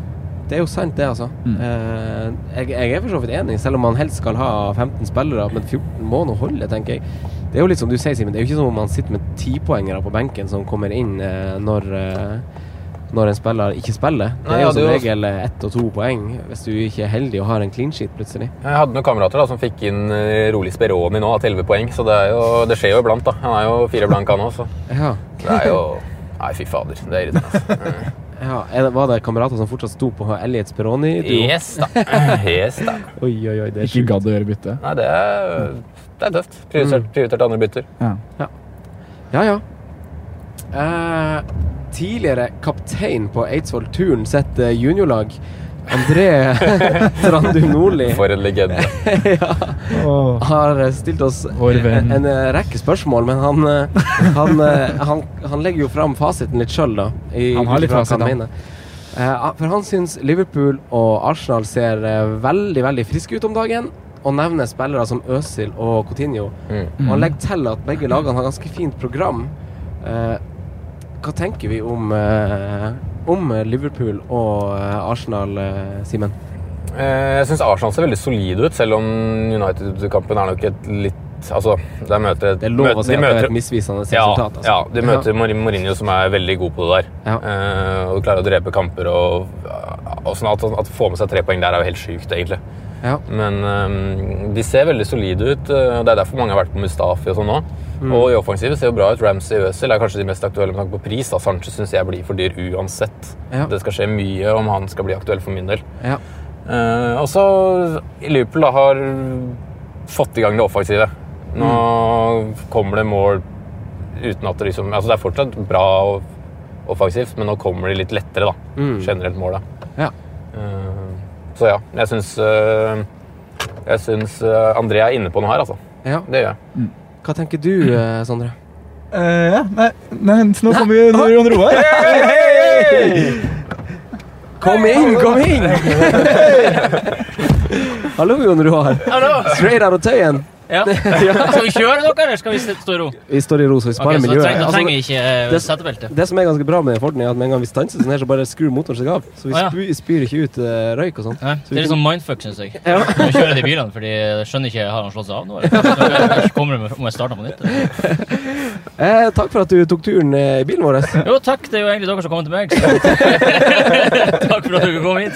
Speaker 4: det er jo sant, det, altså.
Speaker 5: Mm.
Speaker 4: Eh, jeg, jeg er for så vidt enig, selv om man helst skal ha 15 spillere. Men 14 må nå holde, tenker jeg. Det er jo litt som du sier, Simen. Det er jo ikke som om man sitter med tipoengere på benken som kommer inn eh, når, eh, når en spiller ikke spiller. Det er jo som regel eh, ett og to poeng hvis du ikke er heldig og har en clean sheet plutselig.
Speaker 6: Jeg hadde noen kamerater da, som fikk inn eh, rolig Speroni nå til 11 poeng, så det, er jo, det skjer jo iblant. da. Han er jo fire blank, han òg, så
Speaker 4: Ja.
Speaker 6: det er jo Nei, fy fader. Det er irriterende. altså.
Speaker 4: ja. Det, var det kamerater som fortsatt sto på Elliot Speroni?
Speaker 6: Yes, da. Yes, da.
Speaker 4: Oi, oi, oi, det er
Speaker 5: Ikke gadd å gjøre bytte.
Speaker 6: Nei, det er, det er tøft. Prioritert, prioritert andre bytter.
Speaker 5: Ja.
Speaker 4: Ja, ja. Eh, tidligere kaptein på Eidsvoll Turn sitt eh, juniorlag, André Trandum Nordli,
Speaker 6: For en legende.
Speaker 4: ja, har stilt oss en, en eh, rekke spørsmål, men han, eh, han, eh, han, han legger jo fram fasiten litt sjøl, da. i-
Speaker 5: Han har litt fasit, han.
Speaker 4: Eh, for han syns Liverpool og Arsenal ser veldig veldig friske ut om dagen, og nevner spillere som Øzil og Coutinho.
Speaker 6: Mm.
Speaker 4: Og han legger til at begge lagene har ganske fint program. Eh, hva tenker vi om, om Liverpool og eh, Arsenal, eh, Simen?
Speaker 6: Eh, Jeg syns Arsenal ser veldig solide ut, selv om United-kampen er nok et litt Altså, de møter
Speaker 4: Det er lov å si
Speaker 6: de
Speaker 4: at det er et misvisende resultat. Altså.
Speaker 6: Ja, de møter ja. Mourinho som er veldig god på det der.
Speaker 4: Ja.
Speaker 6: Uh, og klarer å drepe kamper og, og sånn at, at få med seg tre poeng der er jo helt sjukt, egentlig.
Speaker 4: Ja.
Speaker 6: Men um, de ser veldig solide ut. eh, Det er derfor mange har vært på Mustafi og sånn nå.
Speaker 4: Mm.
Speaker 6: Og i offensivet ser jo bra ut. Ramsey og Øzil er kanskje de mest aktuelle med tanke på pris. da. Sanchez syns jeg blir for dyr uansett.
Speaker 4: Ja.
Speaker 6: Det skal skje mye om han skal bli aktuell for min del.
Speaker 4: Ja.
Speaker 6: Uh, og så i Liverpool da har fått i gang det offensive. Nå kommer det mål uten at det liksom Altså, det er fortsatt bra og offensivt, men nå kommer de litt lettere, da.
Speaker 4: Mm.
Speaker 6: Generelt målet.
Speaker 4: Ja.
Speaker 6: Uh, så ja, jeg syns uh, Jeg syns eh, André er inne på noe her, altså.
Speaker 4: ja.
Speaker 6: Det gjør jeg.
Speaker 4: Hva tenker du, eh, Sondre?
Speaker 5: Uh, ja, nei, nei, nå kommer jo Jon Roar.
Speaker 4: Kom inn, kom inn! Hallo, Jon Roar. Straight out of tøyen.
Speaker 3: Ja. Skal vi kjøre noe, eller skal vi stå i ro?
Speaker 4: Vi står i ro, så vi sparer
Speaker 3: så
Speaker 4: miljøet. Altså,
Speaker 3: trenger vi ikke uh,
Speaker 4: det-
Speaker 3: setebelte.
Speaker 4: det som er ganske bra med den Forden, er at med en gang vi stanser sånn her, så bare skrur motoren seg av. Så vi
Speaker 3: ah, ja.
Speaker 4: spyr, ikke ut uh, røyk og sånn. Ja.
Speaker 3: Det er litt sånn mindfuck, syns jeg.
Speaker 4: Ja.
Speaker 3: Nå kjører de bilene, fordi jeg skjønner ikke Har han slått seg av nå? Eller? Kommer må jeg starte på nytt?
Speaker 4: Eh, takk for at du tok turen eh, i bilen vår.
Speaker 3: Jo, takk. Det er jo egentlig dere som kommer til meg. Så. takk for at du kom hit.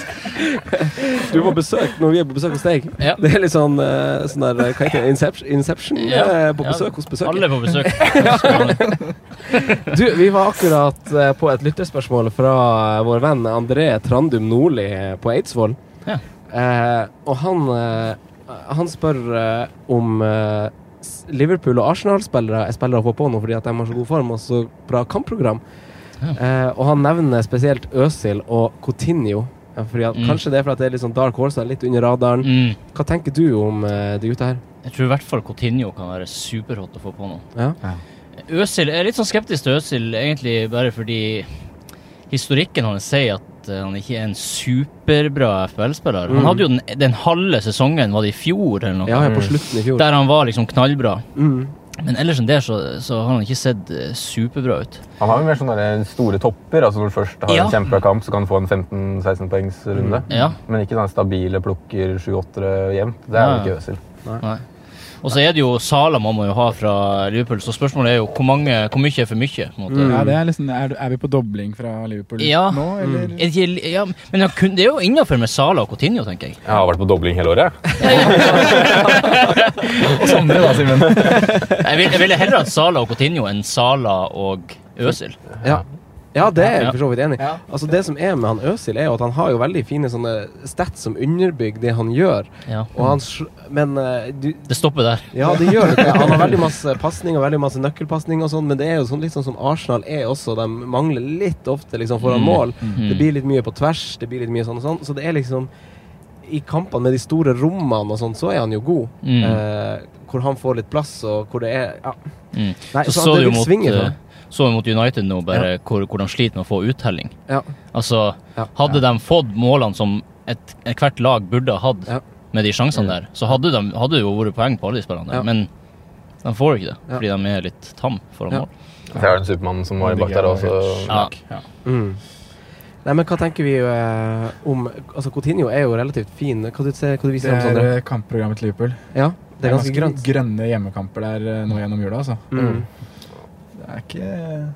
Speaker 4: Du på besøk når vi er på besøk hos deg.
Speaker 3: Ja.
Speaker 4: Det er litt sånn, eh, sånn der, eh, hva heter det, Inception, Inception
Speaker 3: Ja.
Speaker 4: eh, på
Speaker 3: Ja.
Speaker 4: besøk hos besøket.
Speaker 3: Alle på besøk.
Speaker 4: Du, vi var akkurat eh, på et lytterspørsmål fra eh, vår venn André Trandum Nordli på Eidsvoll.
Speaker 3: Ja.
Speaker 4: Eh, og han, eh, han spør eh, om Liverpool og Arsenal-spillere er spillere å få på nå fordi at de har så god form og så bra kampprogram. Eh, og han nevner spesielt Øsil og Coutinho. Fordi at,
Speaker 3: Mm.
Speaker 4: Kanskje det er for at det er litt sånn dark horse, litt under radaren.
Speaker 3: Mm.
Speaker 4: Hva tenker du om de gutta her?
Speaker 3: Jeg tror i hvert fall Coutinho kan være superhot å få på nå.
Speaker 4: Ja?
Speaker 3: Øsil, Jeg er litt sånn skeptisk til Øsil, egentlig bare fordi historikken hans sier at eh, han ikke er en superbra FBL-spiller.
Speaker 4: Mm.
Speaker 3: Han hadde jo den, den halve sesongen, var det i fjor eller noe?
Speaker 4: Ja, ja, på slutten i fjor.
Speaker 3: Der han var liksom knallbra.
Speaker 4: Mm.
Speaker 3: Men ellers enn det så, så har han ikke sett eh, superbra ut.
Speaker 6: Han har jo mer sånne store topper. altså Når du først har
Speaker 3: Ja.
Speaker 6: en kjempebra kamp, så kan du få en 15-16 poengs runde.
Speaker 3: Ja.
Speaker 6: Men ikke sånne stabile plukker 7-8 jevnt. Det er
Speaker 3: jo
Speaker 6: jo ikke Øzil.
Speaker 3: Nei. Og så er det jo Sala man må jo ha fra Liverpool, så spørsmålet er jo hvor, mange, hvor mye er for mye? på måte.
Speaker 4: Mm.
Speaker 5: Ja, det er, liksom, er, er vi på dobling fra Liverpool
Speaker 3: Ja.
Speaker 5: nå, eller?
Speaker 3: Er det, ikke, ja, men det er jo innafor med Sala og Coutinho, tenker jeg.
Speaker 6: Jeg har vært på dobling hele året. jeg.
Speaker 5: Og Sondre, da, Simen.
Speaker 3: Jeg, vil, jeg ville heller hatt Sala og Coutinho enn Sala og Øsil.
Speaker 4: Ja. Ja, det er jeg for så vidt enig i.
Speaker 5: Ja.
Speaker 4: Altså Det som er med han Øsil, er jo at han har jo veldig fine sånne stats som underbygger det han gjør.
Speaker 3: Ja.
Speaker 4: Og han, sl- men uh, du,
Speaker 3: Det stopper der.
Speaker 4: Ja, det gjør det. Han har veldig masse pasning og veldig masse nøkkelpasning og sånn, men det er jo sånn, litt sånn som Arsenal er også. De mangler litt ofte liksom foran
Speaker 3: Mm.
Speaker 4: mål.
Speaker 3: Mm.
Speaker 4: Det blir litt mye på tvers, det blir litt mye sånn og sånn. Så det er liksom I kampene med de store rommene og sånn, så er han jo god.
Speaker 3: Mm.
Speaker 4: Uh, hvor han får litt plass, og hvor det er Ja.
Speaker 3: Mm.
Speaker 4: Nei,
Speaker 3: Så
Speaker 4: så,
Speaker 3: så
Speaker 4: det
Speaker 3: er litt
Speaker 4: vil
Speaker 3: mot,
Speaker 4: svinge for
Speaker 3: eh,
Speaker 4: ham.
Speaker 3: Så vi mot United nå, bare hvor, hvor de sliter med å få uttelling.
Speaker 4: Ja.
Speaker 3: Altså,
Speaker 4: Ja.
Speaker 3: hadde de fått målene som et, ethvert lag burde ha hatt
Speaker 4: Ja.
Speaker 3: med de sjansene der, så hadde, de, hadde det jo vært poeng på alle de spillerne der.
Speaker 4: Ja.
Speaker 3: Men de får ikke det,
Speaker 4: Ja.
Speaker 3: fordi de er litt tam foran
Speaker 4: Ja.
Speaker 3: mål.
Speaker 6: Det er den Supermannen som var bak der også.
Speaker 3: Ja.
Speaker 5: Ja.
Speaker 4: Mm. Nei, men hva tenker vi eh, om Altså, Coutinho er jo relativt fin. Hva du, ser, hva du
Speaker 5: Det
Speaker 4: viser om
Speaker 5: er
Speaker 4: Det
Speaker 5: er kampprogrammet til Liverpool.
Speaker 4: Ja, det er ganske grønt.
Speaker 5: grønne hjemmekamper der eh, nå gjennom jula, altså.
Speaker 4: Mm.
Speaker 5: Er ikke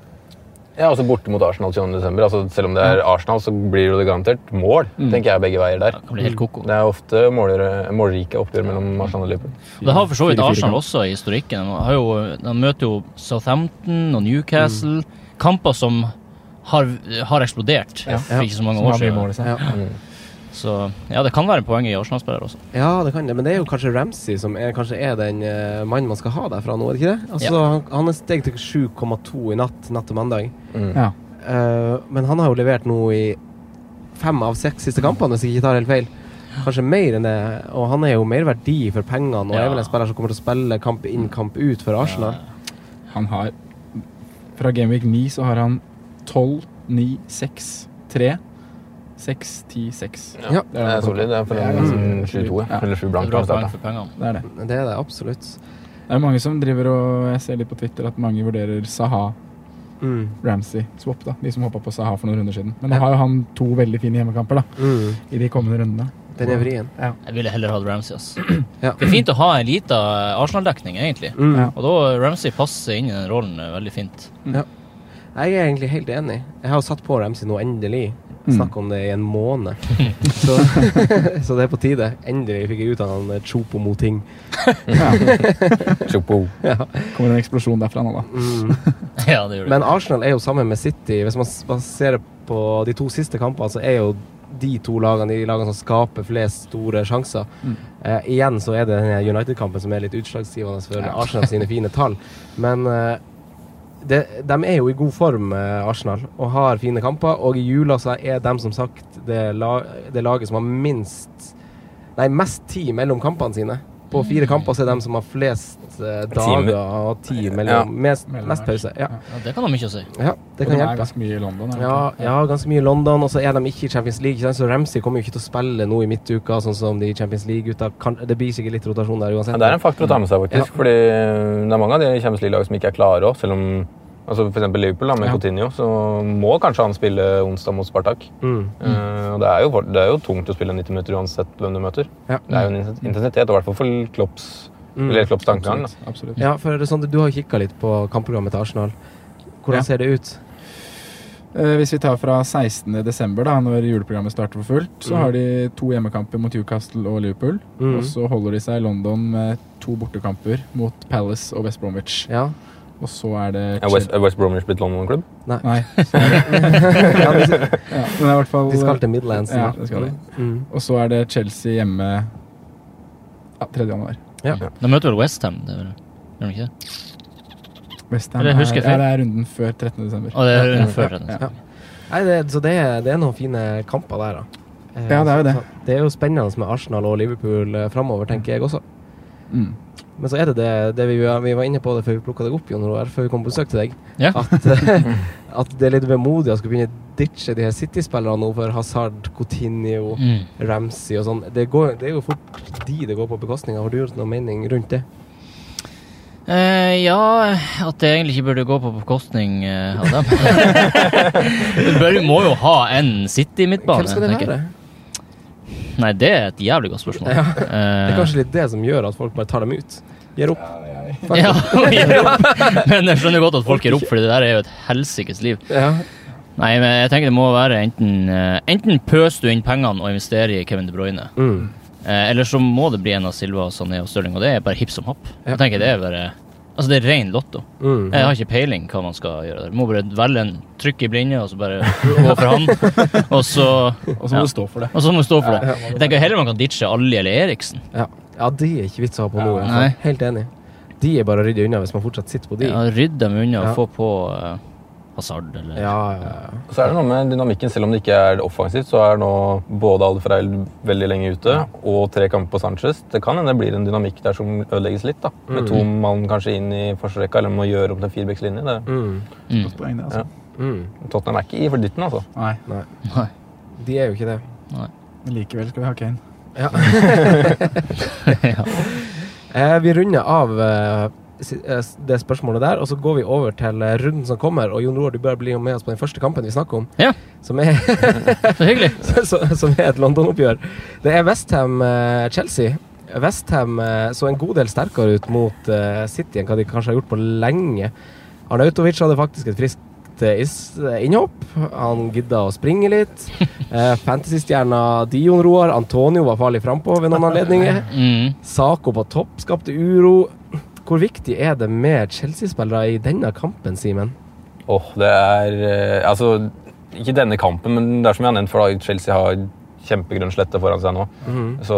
Speaker 6: Ja, også borte mot Arsenal 20. desember. Altså, selv om det er Arsenal, så blir det garantert mål,
Speaker 5: Mm.
Speaker 6: tenker jeg begge veier der.
Speaker 3: Det helt koko.
Speaker 6: Det er ofte målere, målrike oppgjør mellom Arsenal og Liverpool.
Speaker 3: Det har for så vidt Arsenal også i historikken. De, jo, de møter jo Southampton og Newcastle. Kamper som har, har eksplodert
Speaker 5: Ja.
Speaker 3: for ikke så mange år siden.
Speaker 4: Ja.
Speaker 3: Så ja, det kan være poeng i Arsenal-spillere også.
Speaker 4: Ja, det kan det, men det er jo kanskje Ramsey som er, kanskje er den uh, mannen man skal ha derfra nå, er det ikke det? Altså, han, han er steg til 7,2 i natt, natt til mandag.
Speaker 6: Mm.
Speaker 5: Ja.
Speaker 4: Uh, men han har jo levert nå i fem av seks siste kampene, hvis jeg ikke tar helt feil. Kanskje mer enn det. Og han er jo mer verdi for pengene, og
Speaker 3: Ja.
Speaker 4: er vel en spiller som kommer til å spille kamp inn, kamp ut for Arsenal.
Speaker 5: Han har Fra Gameweek 9 så har han 12, 9, 6, 3, 6, 10, 6.
Speaker 6: Ja, det er solid. Det er for
Speaker 5: Det
Speaker 6: en
Speaker 5: ganske
Speaker 6: 22,
Speaker 5: Ja.
Speaker 6: eller 7 blank.
Speaker 5: Det er det.
Speaker 4: Det er det absolutt.
Speaker 5: Det er mange som driver og Jeg ser litt på Twitter at mange vurderer Saha
Speaker 4: Mm.
Speaker 5: Ramsey-swap, da. De som hoppa på Saha for noen runder siden. Men nå har jo han to veldig fine hjemmekamper da
Speaker 4: Mm.
Speaker 5: i de kommende rundene.
Speaker 4: Den er vrien.
Speaker 3: Jeg ville heller hatt Ramsey. ass.
Speaker 4: Ja.
Speaker 3: Det er fint å ha en lita Arsenal-dekning, egentlig.
Speaker 4: Mm.
Speaker 5: Ja.
Speaker 3: Og da Ramsey passer inn i den rollen eh, veldig fint.
Speaker 4: Jeg er egentlig helt enig. Jeg har satt på Ramsey nå, endelig.
Speaker 5: Mm.
Speaker 4: Snakk om det i en måned. så, så det er på tide. Endelig fikk jeg ut av han chopo Chopo Moting.
Speaker 6: Chopo.
Speaker 5: Kommer en eksplosjon derfra nå, da.
Speaker 4: Mm.
Speaker 3: ja, det gjør det.
Speaker 4: Men Arsenal er jo sammen med City. Hvis man ser baserer på de to siste kampene, så er jo de to lagene, de lagene som skaper flest store sjanser.
Speaker 5: Mm.
Speaker 4: Eh, igjen så er det denne United-kampen som er litt utslagsgivende for
Speaker 5: Ja.
Speaker 4: Arsenal sine fine tall. Men eh, det, de er jo i god form, eh, Arsenal, og har fine kamper. Og i jula så er de som sagt det, la, det laget som har minst Nei, mest tid mellom kampene sine. På fire kamper så er de som har flest eh, dager og tid
Speaker 6: Ja.
Speaker 4: mellom mest, mest pause. Ja,
Speaker 3: Ja, det kan ha mye å si.
Speaker 4: ja det kan
Speaker 5: de er ganske mye i London.
Speaker 4: Ja, ja, ganske mye i London, og så er de ikke i Champions League. Ikke sant? Så Ramsey kommer jo ikke til å spille nå i midtuka, sånn som de Champions League-gutta. Det blir sikkert litt rotasjon der uansett.
Speaker 6: Ja, det er en faktor å ta med seg, faktisk.
Speaker 4: Ja.
Speaker 6: Fordi det er mange av de Champions League-lag som ikke er klare òg. Selv om altså eksempel Liverpool da, med
Speaker 5: Ja.
Speaker 6: Coutinho, så må kanskje han spille onsdag mot Spartak.
Speaker 4: Mm.
Speaker 6: Uh, og det er, jo, det er jo tungt å spille 90 minutter uansett hvem du møter.
Speaker 4: Ja.
Speaker 6: Det er jo en intensitet, og i hvert fall for Klopps,
Speaker 4: Mm.
Speaker 6: eller Klopps tankegang.
Speaker 5: Absolutt. absolutt.
Speaker 4: Ja, for det er sånn, du har kikka litt på kampprogrammet til Arsenal. Hvordan
Speaker 5: Ja.
Speaker 4: ser det ut?
Speaker 5: Eh, hvis vi tar fra 16. desember, da, når juleprogrammet starter for fullt, så
Speaker 4: mm.
Speaker 5: har de to hjemmekamper mot Newcastle og Liverpool.
Speaker 4: Mm.
Speaker 5: Og så holder de seg i London med to bortekamper mot Palace og West Bromwich.
Speaker 4: Ja.
Speaker 5: Og så er det
Speaker 6: Er West, er West Bromwich blitt London-klubb?
Speaker 5: Nei.
Speaker 4: ja de,
Speaker 5: Ja, men det er i hvert fall
Speaker 4: de skal til Midlands.
Speaker 5: Ja, det skal de.
Speaker 4: Mm.
Speaker 5: Og så er det Chelsea hjemme ja, 3. januar.
Speaker 3: De møter vel Westham, det er Gjør de ikke det?
Speaker 5: Westham er,
Speaker 3: er,
Speaker 5: ja, det er runden før 13. desember.
Speaker 3: Å, det er
Speaker 5: runden
Speaker 3: før 13.
Speaker 5: ja.
Speaker 4: Nei, det, så det, er- det er noen fine kamper der, da. Eh,
Speaker 5: Ja, det er jo det.
Speaker 4: så Det er jo spennende med Arsenal og Liverpool eh, framover, tenker jeg også.
Speaker 5: Mm.
Speaker 4: Men så er det det, det vi, vi var inne på det før vi plukka deg opp, Jon Roar, før vi kom på besøk til deg.
Speaker 3: Ja.
Speaker 4: At, at det er litt vemodig å skulle begynne å ditche de her City-spillerne nå for Hazard, Coutinho,
Speaker 3: Mm.
Speaker 4: Ramsey og sånn. Det, det er jo fort de det går på bekostning av. Har du gjort noen mening rundt det?
Speaker 3: Eh, ja, at det egentlig ikke burde gå på bekostning av dem. Du må jo ha en City-midtbane.
Speaker 4: Hvem skal det være?
Speaker 3: Nei, det er et jævlig godt spørsmål.
Speaker 4: Ja.
Speaker 3: Eh,
Speaker 4: Det er kanskje litt det som gjør at folk bare tar dem ut. Gir opp.
Speaker 3: Ja, og gir opp. Men jeg skjønner godt at folk gir opp, for det der er jo et helsikes liv.
Speaker 4: Ja.
Speaker 3: Nei, men jeg tenker det må være enten eh, Enten pøser du inn pengene og investerer i Kevin De Bruyne,
Speaker 4: Mm.
Speaker 3: eh, eller så må det bli en av Silva, Sané og Stirling, og det er bare hipp som happ.
Speaker 4: Ja.
Speaker 3: Jeg tenker det er bare Altså, det er ren lotto.
Speaker 4: Mm.
Speaker 3: Jeg har ikke peiling hva man skal gjøre der. Må bare velge en trykk i blinde, og så bare gå for han. Og så
Speaker 5: Og så må
Speaker 3: Ja.
Speaker 5: du stå for det.
Speaker 3: Og så må du stå for det. Jeg tenker heller man kan ditche Ali eller Eriksen.
Speaker 4: Ja. ja, de er ikke vits å ha på
Speaker 3: noe.
Speaker 4: Helt enig. De er bare å rydde unna hvis man fortsatt sitter på de.
Speaker 3: Ja, Rydd dem unna og få på uh, Hazard eller
Speaker 4: Ja, ja, ja.
Speaker 6: Så er det noe med dynamikken, selv om det ikke er offensivt, så er nå både Alfreil veldig lenge ute, og tre kamper på Sanchez. Det kan hende det blir en dynamikk der som ødelegges litt, da. Med to mann kanskje inn i forsvarsrekka, eller må gjøre om til en firebeckslinje. Det-
Speaker 4: Mm.
Speaker 3: mm.
Speaker 5: Godt poeng, det, altså.
Speaker 4: Mm.
Speaker 6: Tottenham er ikke i for dytten, altså.
Speaker 5: Nei,
Speaker 4: Nei,
Speaker 3: Nei.
Speaker 4: de er jo ikke det.
Speaker 5: men likevel skal vi ha Kane.
Speaker 4: Ja.
Speaker 3: ja.
Speaker 4: Eh, vi runder av eh, det spørsmålet der, og så går vi over til eh, runden som kommer. Og Jon Roar, du bør bli med oss på den første kampen vi snakker om.
Speaker 3: Ja.
Speaker 4: Som er,
Speaker 3: hyggelig.
Speaker 4: som er et London-oppgjør. Det er Westham-Chelsea. Westham eh, så en god del sterkere ut mot eh, City enn hva de kanskje har gjort på lenge. Arnautovic hadde faktisk et friskt eh, is- eh, innhopp. Han gidda å springe litt. Eh, Fantasy-stjerna Dion Roar Antonio var farlig frampå ved noen anledninger.
Speaker 3: Mm.
Speaker 4: Saco på topp skapte uro. Hvor viktig er det med Chelsea-spillere i denne kampen, Simen?
Speaker 6: Åh, det er eh, Altså, ikke denne kampen, men det er som jeg har nevnt for da, Chelsea har kjempegrønn slette foran seg nå. Så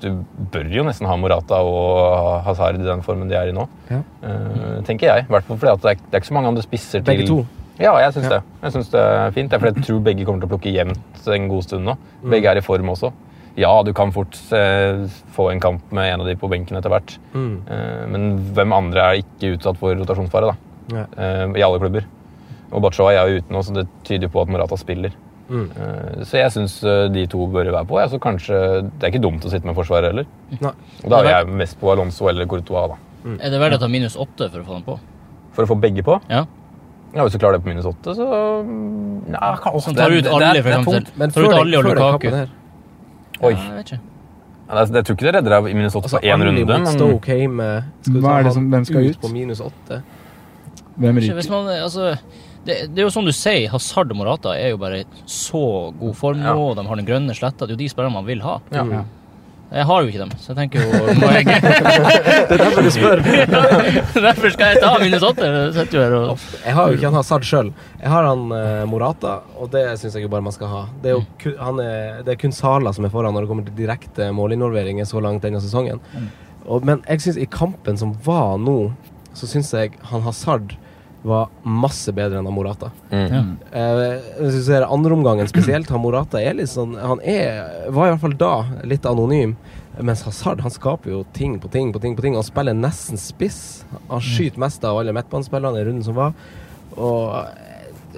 Speaker 6: du bør jo nesten ha Morata og Hazard i den formen de er i nå.
Speaker 4: Ja.
Speaker 6: Eh, tenker jeg. I hvert fall fordi det er, det er ikke så mange andre spisser til Begge
Speaker 4: to.
Speaker 6: Ja, jeg syns
Speaker 4: Ja.
Speaker 6: det. Jeg synes det er fint. Det er fordi jeg tror begge kommer til å plukke jevnt en god stund nå.
Speaker 4: Mm.
Speaker 6: Begge er i form også. Ja, du kan fort eh, få en kamp med en av de på benken etter hvert.
Speaker 4: Mm.
Speaker 6: Eh, men hvem andre er ikke utsatt for rotasjonsfare, da?
Speaker 4: Ja.
Speaker 6: Eh, I alle klubber. Og Bachoa er jo ute nå, så det tyder på at Morata spiller.
Speaker 4: Mm.
Speaker 6: Eh, Så jeg syns de to bør være på. Ja, så kanskje, Det er ikke dumt å sitte med forsvaret heller.
Speaker 4: Nei.
Speaker 6: Og da er jeg mest på Alonso eller Courtois. da.
Speaker 3: Er det verdt å ta minus åtte for å få dem på?
Speaker 6: For å få begge på.
Speaker 3: Ja.
Speaker 6: Ja, Hvis du klarer det på minus åtte, så Nei, ja, kan,
Speaker 3: Som tar ut alle, for eksempel.
Speaker 4: Men
Speaker 3: Tar ut alle og Lukaku.
Speaker 6: Oi.
Speaker 3: Ja, jeg vet ikke.
Speaker 6: Ja, det er- Jeg tror ikke det redder deg i minus åtte
Speaker 4: altså,
Speaker 6: på én runde. Men
Speaker 4: Stoke hjemme. Skal
Speaker 5: Hva er det som- hvem skal ut?
Speaker 4: på minus åtte?
Speaker 5: Hvem
Speaker 3: Ikke,
Speaker 5: ryker?
Speaker 3: Hvis man, altså, det, det er jo som du sier, Hazard og Morata er jo bare så god form nå.
Speaker 6: Ja.
Speaker 3: og De har den grønne sletta. Det er jo de spillerne man vil ha.
Speaker 6: ja.
Speaker 5: Ja.
Speaker 3: Jeg har jo ikke dem, så jeg tenker jo må jeg,
Speaker 4: Det er derfor du spør.
Speaker 3: Derfor skal jeg ta Minnesota. Jeg sitter jo her og
Speaker 4: Jeg har jo ikke han Hazard sjøl. Jeg har han eh, Morata, og det syns jeg jo bare man skal ha. Det er jo kun, han er, det er kun Sala som er foran når det kommer til direkte målinvolveringer så langt denne sesongen. Og, men jeg syns i kampen som var nå, så syns jeg han Hazard var masse bedre enn Morata.
Speaker 6: Mm.
Speaker 4: Uh, hvis du ser andreomgangen spesielt, han Morata er litt sånn Han er, var i hvert fall da litt anonym. Mens Hazard han skaper jo ting på ting på ting. på ting Han spiller nesten spiss. Han skyter mest av alle midtbanespillerne i runden som var. Og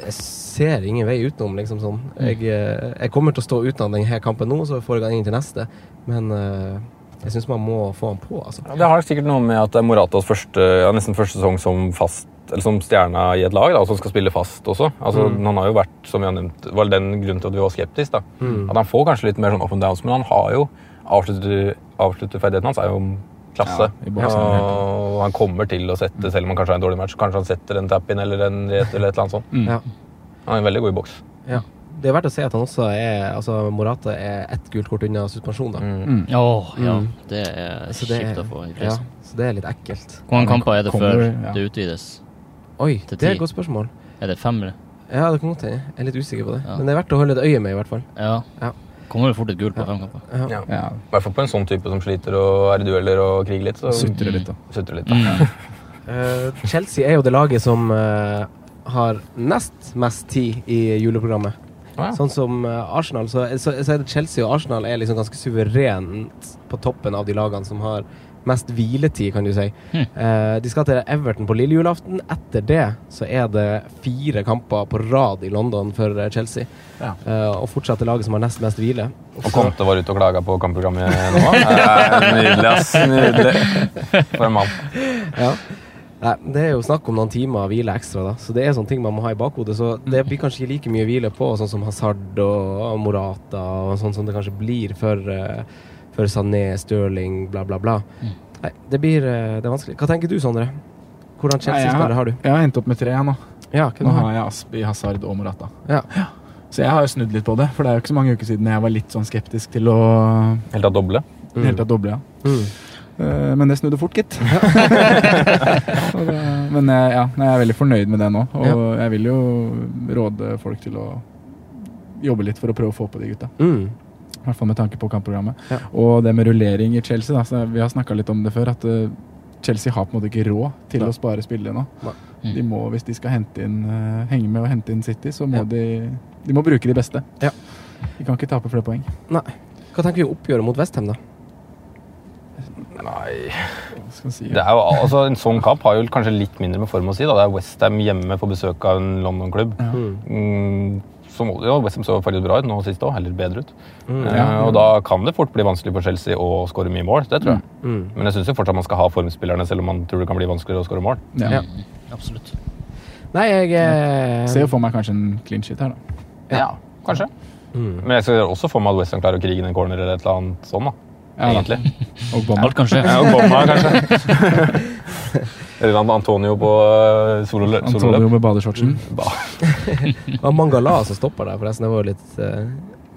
Speaker 4: jeg ser ingen vei utenom, liksom sånn. Jeg, eh, jeg kommer til å stå utenom denne kampen nå, så får jeg inn til neste. Men uh, jeg syns man må få han på, altså.
Speaker 6: Det har sikkert noe med at det er Moratas første, ja, nesten første sesong som fast eller som stjerna i et lag, da, som skal spille fast også. Altså,
Speaker 4: Mm.
Speaker 6: Han har jo vært, som vi har nevnt, var den grunnen til at vi var skeptiske. da.
Speaker 4: Mm.
Speaker 6: At han får kanskje litt mer sånn up and downs, men han har jo avslutter, avslutterferdigheten hans er jo klasse.
Speaker 5: Ja, i boksen,
Speaker 6: og han kommer til å sette, selv om han kanskje har en dårlig match, kanskje han setter en tap-in eller en rett eller et eller annet sånt.
Speaker 5: Mm.
Speaker 4: Ja.
Speaker 6: Han er veldig god i boks.
Speaker 4: Ja. Det er verdt å si at han også er Altså, Morata er ett gult kort unna suspensjon, da.
Speaker 6: Mm.
Speaker 5: Mm.
Speaker 3: Åh, ja.
Speaker 4: Mm.
Speaker 3: Det er
Speaker 4: Så
Speaker 3: kjipt å få i
Speaker 4: Ja, så det er litt ekkelt.
Speaker 3: Hvor mange kamper er det
Speaker 5: Kommer,
Speaker 3: før
Speaker 5: ja.
Speaker 3: det utvides?
Speaker 4: Oi,
Speaker 3: Til
Speaker 4: det er
Speaker 3: ti.
Speaker 4: et godt spørsmål.
Speaker 3: Er det femmere?
Speaker 4: Ja, det kan godt hende. Jeg er litt usikker på det.
Speaker 3: Ja.
Speaker 4: Men det er verdt å holde et øye med, i hvert fall.
Speaker 3: Ja.
Speaker 4: Ja.
Speaker 3: Kommer vel fort et gult på
Speaker 4: Ja.
Speaker 3: fem kamper.
Speaker 4: Ja.
Speaker 6: Ja.
Speaker 5: Ja,
Speaker 6: I hvert fall på en sånn type som sliter og er i dueller og kriger litt. Så
Speaker 5: Sutrer litt, da.
Speaker 6: sutrer litt. Da.
Speaker 3: Mm.
Speaker 4: Eh, Chelsea er jo det laget som eh, har nest mest tid i juleprogrammet.
Speaker 6: Ah, ja.
Speaker 4: Sånn som eh, Arsenal, så, så, så er det Chelsea og Arsenal er liksom ganske suverent på toppen av de lagene som har mest hviletid, kan du si.
Speaker 3: Hm.
Speaker 4: Eh, de skal til Everton på lille julaften. Etter det så er det fire kamper på rad i London for eh, Chelsea.
Speaker 5: Ja.
Speaker 4: Eh, og fortsatt det laget som har nest mest hvile.
Speaker 6: Og Conte var ute og klaga på kampprogrammet nå. Eh, Nydelig, ass. Nydelig. For en mann.
Speaker 4: Ja. Nei, det er jo snakk om noen timer hvile ekstra, da. Så det er sånne ting man må ha i bakhodet. Så det blir kanskje ikke like mye hvile på sånn som Hazard og Morata og sånn som det kanskje blir for, eh, for Sané, Stirling, bla, bla, bla.
Speaker 3: Mm.
Speaker 4: Nei, det blir eh, det er vanskelig. Hva tenker du, Sondre? Hvordan Chelsea-spillere har du?
Speaker 5: Jeg har endt opp med tre nå.
Speaker 4: Ja,
Speaker 5: Nå
Speaker 4: har
Speaker 5: jeg Aspi, Hazard og Morata.
Speaker 4: Ja.
Speaker 5: Så jeg har jo snudd litt på det, for det er jo ikke så mange uker siden jeg var litt sånn skeptisk til å
Speaker 6: Helt av doble.
Speaker 5: mm. helt av doble, ja.
Speaker 4: Mm.
Speaker 5: Eh, Men det snudde fort, gitt. Men eh, ja, jeg er veldig fornøyd med det nå. Og jeg vil jo råde folk til å jobbe litt for å prøve å få på de gutta.
Speaker 4: Mm.
Speaker 5: I hvert fall med tanke på kampprogrammet.
Speaker 4: Ja.
Speaker 5: Og det med rullering i Chelsea, da, så vi har snakka litt om det før, at uh, Chelsea har på en måte ikke råd til
Speaker 4: Nei.
Speaker 5: å spare spillere nå.
Speaker 4: Nei.
Speaker 3: Mm.
Speaker 5: De må, Hvis de skal hente inn, uh, henge med og hente inn City, så må
Speaker 4: Ja.
Speaker 5: de, de må bruke de beste.
Speaker 4: Ja.
Speaker 5: De kan ikke tape flere poeng.
Speaker 4: Nei. Hva tenker vi om oppgjøret mot Westham, da?
Speaker 6: Nei
Speaker 5: si, ja.
Speaker 6: det er jo, altså, En sånn kamp har jo kanskje litt mindre med form å si. da. Det er Westham hjemme på besøk av en London-klubb.
Speaker 5: Ja.
Speaker 4: Mm.
Speaker 6: Mm, som, ja, Westham så faktisk bra ut nå sist òg, eller bedre ut.
Speaker 4: Mm.
Speaker 6: ja,
Speaker 5: Ja.
Speaker 6: og da kan det fort bli vanskelig for Chelsea å skåre mye mål. Det tror jeg.
Speaker 4: Mm.
Speaker 6: Men jeg syns fortsatt man skal ha formspillerne, selv om man tror det kan bli vanskeligere å skåre mål.
Speaker 5: Ja.
Speaker 4: Ja.
Speaker 3: Absolutt.
Speaker 4: Nei, jeg eh,
Speaker 5: Ser jo for meg kanskje en clean shit her, da.
Speaker 6: Ja, kanskje.
Speaker 4: mm.
Speaker 6: Men jeg ser også for meg at Westham klarer å krige inn en corner eller et eller annet sånn. da.
Speaker 5: Ja.
Speaker 6: Egentlig.
Speaker 5: Og bomma.
Speaker 3: Alt kan skje.
Speaker 6: Ja, og Bomma, kanskje. eller Antonio på uh, sololøp.
Speaker 5: Antonio med badeshortsen.
Speaker 4: Det var Mangala som stoppa der, forresten. Det var jo litt eh,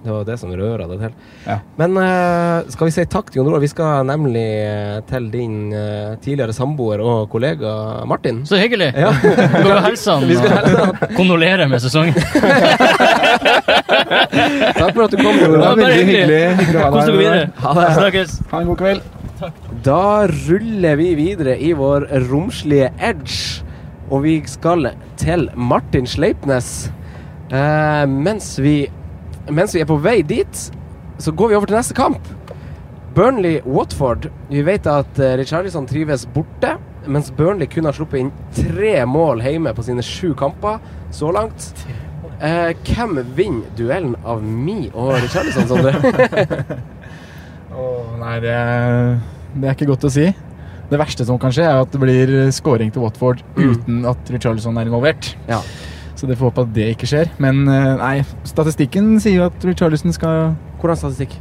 Speaker 4: Det var det som røra det til.
Speaker 5: Ja.
Speaker 4: Men eh, skal vi si takk til Jon Roar? Vi skal nemlig eh, til din eh, tidligere samboer og kollega Martin.
Speaker 3: Så hyggelig!
Speaker 4: Ja.
Speaker 3: Vi skal hilse han
Speaker 4: Vi
Speaker 3: og kondolere med sesongen.
Speaker 4: Takk for at du kom, Jon
Speaker 3: Veldig hyggelig.
Speaker 5: hyggelig
Speaker 3: Kos dere videre.
Speaker 4: Ha det.
Speaker 3: Snakkes.
Speaker 5: Ha en god kveld.
Speaker 4: Da ruller vi videre i vår romslige edge, og vi skal til Martin Sleipnes. Uh, mens, vi, mens vi er på vei dit, så går vi over til neste kamp. Burnley-Watford. Vi vet at uh, Richarlison trives borte, mens Burnley kun har sluppet inn tre mål hjemme på sine sju kamper så langt. Eh, hvem vinner duellen av Mi og Richarlison, Sondre?
Speaker 5: oh, nei, det, det er ikke godt å si. Det verste som kan skje, er at det blir scoring til Watford uten at Richarlison er involvert.
Speaker 4: ja.
Speaker 5: Så det får håpe at det ikke skjer. Men eh, nei, statistikken sier jo at Richarlison skal
Speaker 4: Hvordan statistikk?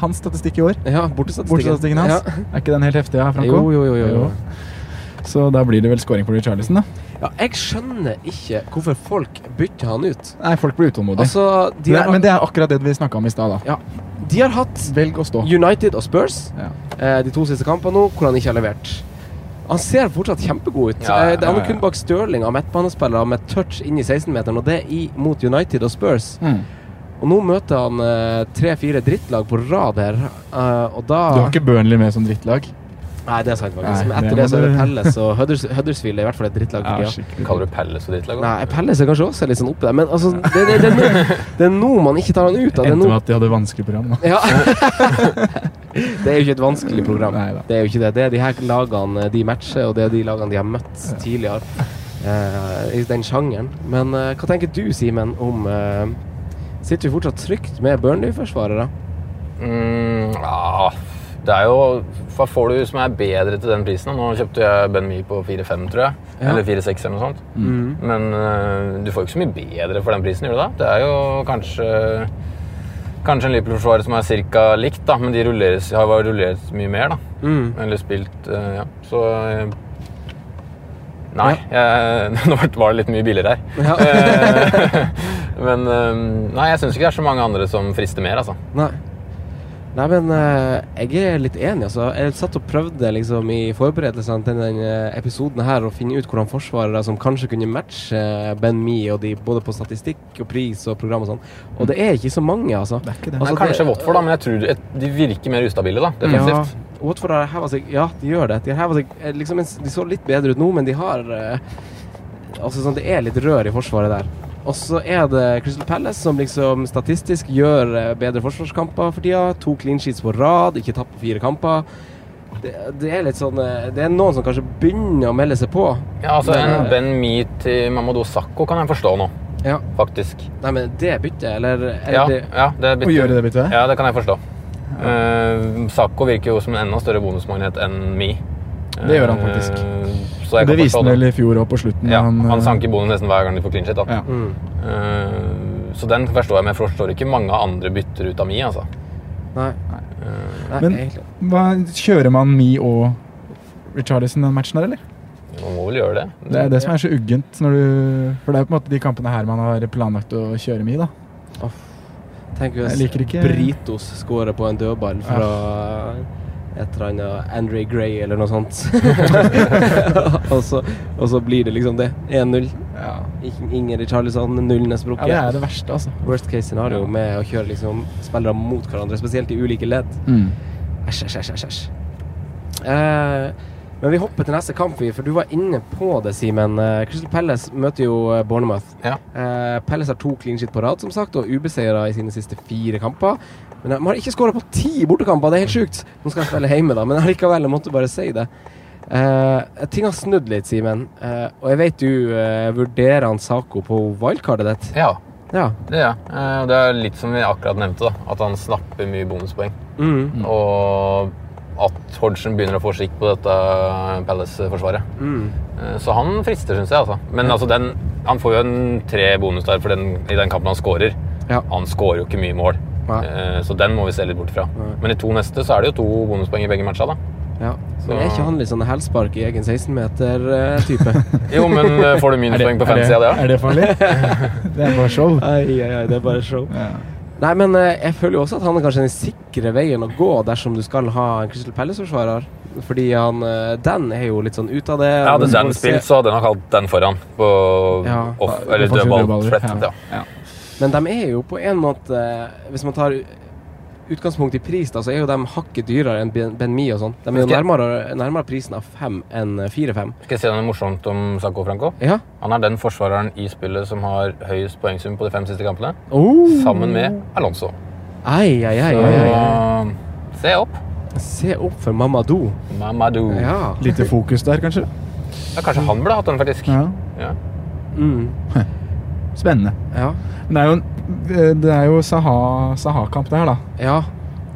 Speaker 5: Hans statistikk i år.
Speaker 4: Ja. Bortestatistikken
Speaker 5: hans.
Speaker 4: Ja.
Speaker 5: Er ikke den helt heftig, ja, Franco?
Speaker 4: Jo, jo, jo. jo, jo.
Speaker 5: Så da blir det vel scoring på Richarlison, da.
Speaker 4: Ja, jeg skjønner ikke hvorfor folk bytter han ut.
Speaker 5: Nei, folk blir utålmodige.
Speaker 4: Altså, de har,
Speaker 5: men det er akkurat det vi snakka om i stad. da.
Speaker 4: ja, de har hatt
Speaker 5: Velg å stå.
Speaker 4: United og Spurs
Speaker 5: Ja.
Speaker 4: eh, de to siste kampene nå, hvor han ikke har levert. Han ser fortsatt kjempegod ut.
Speaker 6: Ja, ja,
Speaker 4: Eh, det er han
Speaker 5: ja,
Speaker 4: er kun bak Stirling av midtbanespillere med touch inn i 16-meteren, og det i, mot United og Spurs.
Speaker 5: Mm.
Speaker 4: Og nå møter han eh, tre-fire drittlag på rad her, eh, og da
Speaker 5: Du har ikke Burnley med som drittlag?
Speaker 4: Nei, det er sant, faktisk. Men etter det, så er det Pelles og Hudders, Huddersfield er i hvert fall et drittlag.
Speaker 5: Ja.
Speaker 6: Kaller du Pelles og drittlag?
Speaker 4: Nei, Pelles er kanskje også litt sånn oppe der, men altså, det, det, det, er det er nå man ikke tar han ut. av.
Speaker 5: Endte med at de hadde vanskelig program. da.
Speaker 4: ja. det er jo ikke et vanskelig program.
Speaker 5: Nei,
Speaker 4: Det er jo ikke det. Det er de her lagene de matcher, og det er de lagene de har møtt tidligere uh, i den sjangeren. Men uh, hva tenker du, Simen, om uh, Sitter vi fortsatt trygt med Burnley-forsvarere?
Speaker 6: Mm, ja, det er jo Hva får du som er bedre til den prisen? Nå kjøpte jeg Ben Mi på 4-5, tror jeg.
Speaker 4: Ja.
Speaker 6: Eller 4-6 eller noe sånt.
Speaker 4: Mm.
Speaker 6: Men uh, du får jo ikke så mye bedre for den prisen, gjør du det? Det er jo kanskje Kanskje en Liverpool-forsvarer som er ca. likt, da, men de rulleres, har rullert mye mer. da.
Speaker 4: Mm.
Speaker 6: Eller spilt uh, Ja, så øh, Nei, jeg, nå var det litt mye billigere her.
Speaker 4: Ja.
Speaker 6: Eh, men Nei, jeg syns ikke det er så mange andre som frister mer, altså.
Speaker 4: Nei. Nei, men eh, jeg er litt enig, altså. Jeg satt og prøvde liksom i forberedelsene til denne episoden her å finne ut hvordan forsvarere som kanskje kunne matche eh, Ben Mi og de, både på statistikk og pris og program og sånn. Og det er ikke så mange, altså.
Speaker 5: Det er ikke det.
Speaker 4: Altså,
Speaker 6: Nei, kanskje
Speaker 4: det-
Speaker 6: Watford, da, men jeg tror de virker mer ustabile da, defensivt.
Speaker 4: Ja, Watford har heva seg Ja, de gjør det. De, seg, eh, liksom, de så litt bedre ut nå, men de har eh, Altså sånn, Det er litt rør i forsvaret der. Og så er det Crystal Palace som liksom statistisk gjør eh, bedre forsvarskamper for tida. To clean sheets på rad, ikke tapt på fire kamper. Det, det er litt sånn eh, Det er noen som kanskje begynner å melde seg på.
Speaker 6: Ja, altså
Speaker 4: Men,
Speaker 6: En
Speaker 4: eh,
Speaker 6: Ben Mi til Mamadou Sakko kan jeg forstå nå,
Speaker 4: Ja.
Speaker 6: faktisk.
Speaker 4: Nei, men det er bytte, eller er
Speaker 6: Ja,
Speaker 4: det
Speaker 6: ja det er
Speaker 5: Å gjøre det byttet?
Speaker 6: Ja, det kan jeg forstå. Uh, Sakko virker jo som en enda større bonusmagnet enn Mi.
Speaker 5: Det gjør han faktisk.
Speaker 6: Eh, så jeg
Speaker 5: Det viste han vel i fjor òg, på slutten.
Speaker 6: Ja,
Speaker 5: han,
Speaker 6: han
Speaker 5: sank
Speaker 6: sanker bonus nesten hver gang de får clean shit. Da.
Speaker 5: ja.
Speaker 4: mm.
Speaker 6: Eh, så den forstår jeg, men jeg forstår ikke mange andre bytter ut av Mi. altså.
Speaker 4: Nei.
Speaker 6: Eh,
Speaker 4: Nei
Speaker 5: Men- Hva, kjører man Mi og Richarlison den matchen der, eller?
Speaker 6: man må vel gjøre det.
Speaker 5: Det er det som er så uggent. Når du, for det er jo på en måte de kampene her man har planlagt å kjøre Mi, da.
Speaker 4: Tenk
Speaker 5: Jeg
Speaker 4: hvis Britos scorer på en dødball fra et eller annet Andre Gray eller noe sånt. og, så, og så blir det liksom det. 1-0.
Speaker 5: Ja.
Speaker 4: Ingen Richarlison, nullene
Speaker 5: ja,
Speaker 4: sprukket.
Speaker 5: det er det verste, altså.
Speaker 4: Worst case scenario med å kjøre liksom spillere mot hverandre, spesielt i ulike ledd.
Speaker 5: Mm.
Speaker 4: Æsj, æsj, æsj, æsj, æsj. Eh, men vi hopper til neste kamp, for du var inne på det, Simen. Eh, Crystal Palace møter jo eh, Bournemouth.
Speaker 6: Ja.
Speaker 4: Eh, Palace har to clean shit på rad, som sagt, og ubeseira i sine siste fire kamper. Men de har ikke skåra på ti bortekamper, det er helt sjukt. Nå skal jeg spille hjemme, da, men allikevel, jeg måtte bare si det. Eh, ting har snudd litt, Simen. Eh, og jeg vet du eh, vurderer han Sako på wildcardet ditt.
Speaker 6: Ja,
Speaker 4: Ja.
Speaker 6: det gjør jeg. Eh, det er litt som vi akkurat nevnte, da, at han snapper mye bonuspoeng.
Speaker 4: Mm.
Speaker 6: Og at Hodgson begynner å få skikk på dette Palace-forsvaret.
Speaker 4: Mm.
Speaker 6: Eh, Så han frister, syns jeg. altså. Men altså, den, han får jo en tre bonus der for den, i den kampen han skårer.
Speaker 4: Ja.
Speaker 6: Han skårer jo ikke mye mål,
Speaker 4: Nei.
Speaker 6: Eh, så den må vi se litt bort fra.
Speaker 4: Nei.
Speaker 6: Men i to neste så er det jo to bonuspoeng i begge matcha. da.
Speaker 4: ja.
Speaker 6: Så-
Speaker 4: Men er ikke han litt sånn hælspark i egen 16-meter-type?
Speaker 6: Jo, men eh, får du minuspoeng på av det?
Speaker 5: er det farlig? det er bare show.
Speaker 4: Ai, ai, ai, det er bare show.
Speaker 5: Ja.
Speaker 4: Nei, men eh, jeg føler jo også at han er kanskje den sikre veien å gå dersom du skal ha en Crystal Palace-forsvarer. Fordi han eh, Dan er jo litt sånn ut av det.
Speaker 6: Ja, Hadde
Speaker 4: Dan
Speaker 6: spilt, så hadde jeg nok hatt den foran på
Speaker 4: Ja.
Speaker 6: off, eller dødball
Speaker 5: ja.
Speaker 6: Ja.
Speaker 5: Ja.
Speaker 4: Men de er jo på en måte Hvis man tar utgangspunkt i pris, da, så er jo de hakket dyrere enn Ben Mi og sånn. De er jo nærmere, nærmere prisen av fem enn fire-fem.
Speaker 6: Skal jeg si noe morsomt om Sacco Franco?
Speaker 4: Ja.
Speaker 6: Han er den forsvareren i spillet som har høyest poengsum på de fem siste kampene,
Speaker 4: Oh.
Speaker 6: sammen med Alonso.
Speaker 4: Ai, ai, ai, ai, ai.
Speaker 6: Så se opp.
Speaker 4: Se opp for Mamadou.
Speaker 6: Mamadou. Ja.
Speaker 4: Ja.
Speaker 5: Lite fokus der, kanskje.
Speaker 6: kanskje han burde hatt den, faktisk.
Speaker 5: Ja.
Speaker 6: Ja.
Speaker 4: Mm.
Speaker 5: Spennende.
Speaker 4: Ja.
Speaker 5: Men det er jo, en- det er jo Saha- Saha-kamp, det her, da.
Speaker 4: Ja.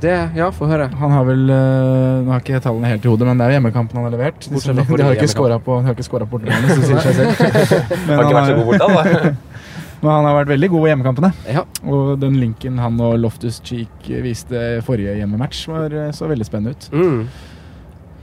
Speaker 4: Det Ja, få høre.
Speaker 5: Han har vel øh, Nå har ikke tallene helt i hodet, men det er jo hjemmekampen han har levert. De,
Speaker 4: Bortsett
Speaker 5: de,
Speaker 4: de,
Speaker 5: har ikke scora på, Han har ikke scora på bortebane, så sier seg selv. Men
Speaker 6: Har ikke
Speaker 5: han
Speaker 6: vært så god borte, da.
Speaker 5: Men han har vært veldig god i hjemmekampene.
Speaker 4: Ja.
Speaker 5: Og den linken han og Loftus Cheek viste forrige hjemmematch, var, eh, så veldig spennende ut.
Speaker 4: Mm.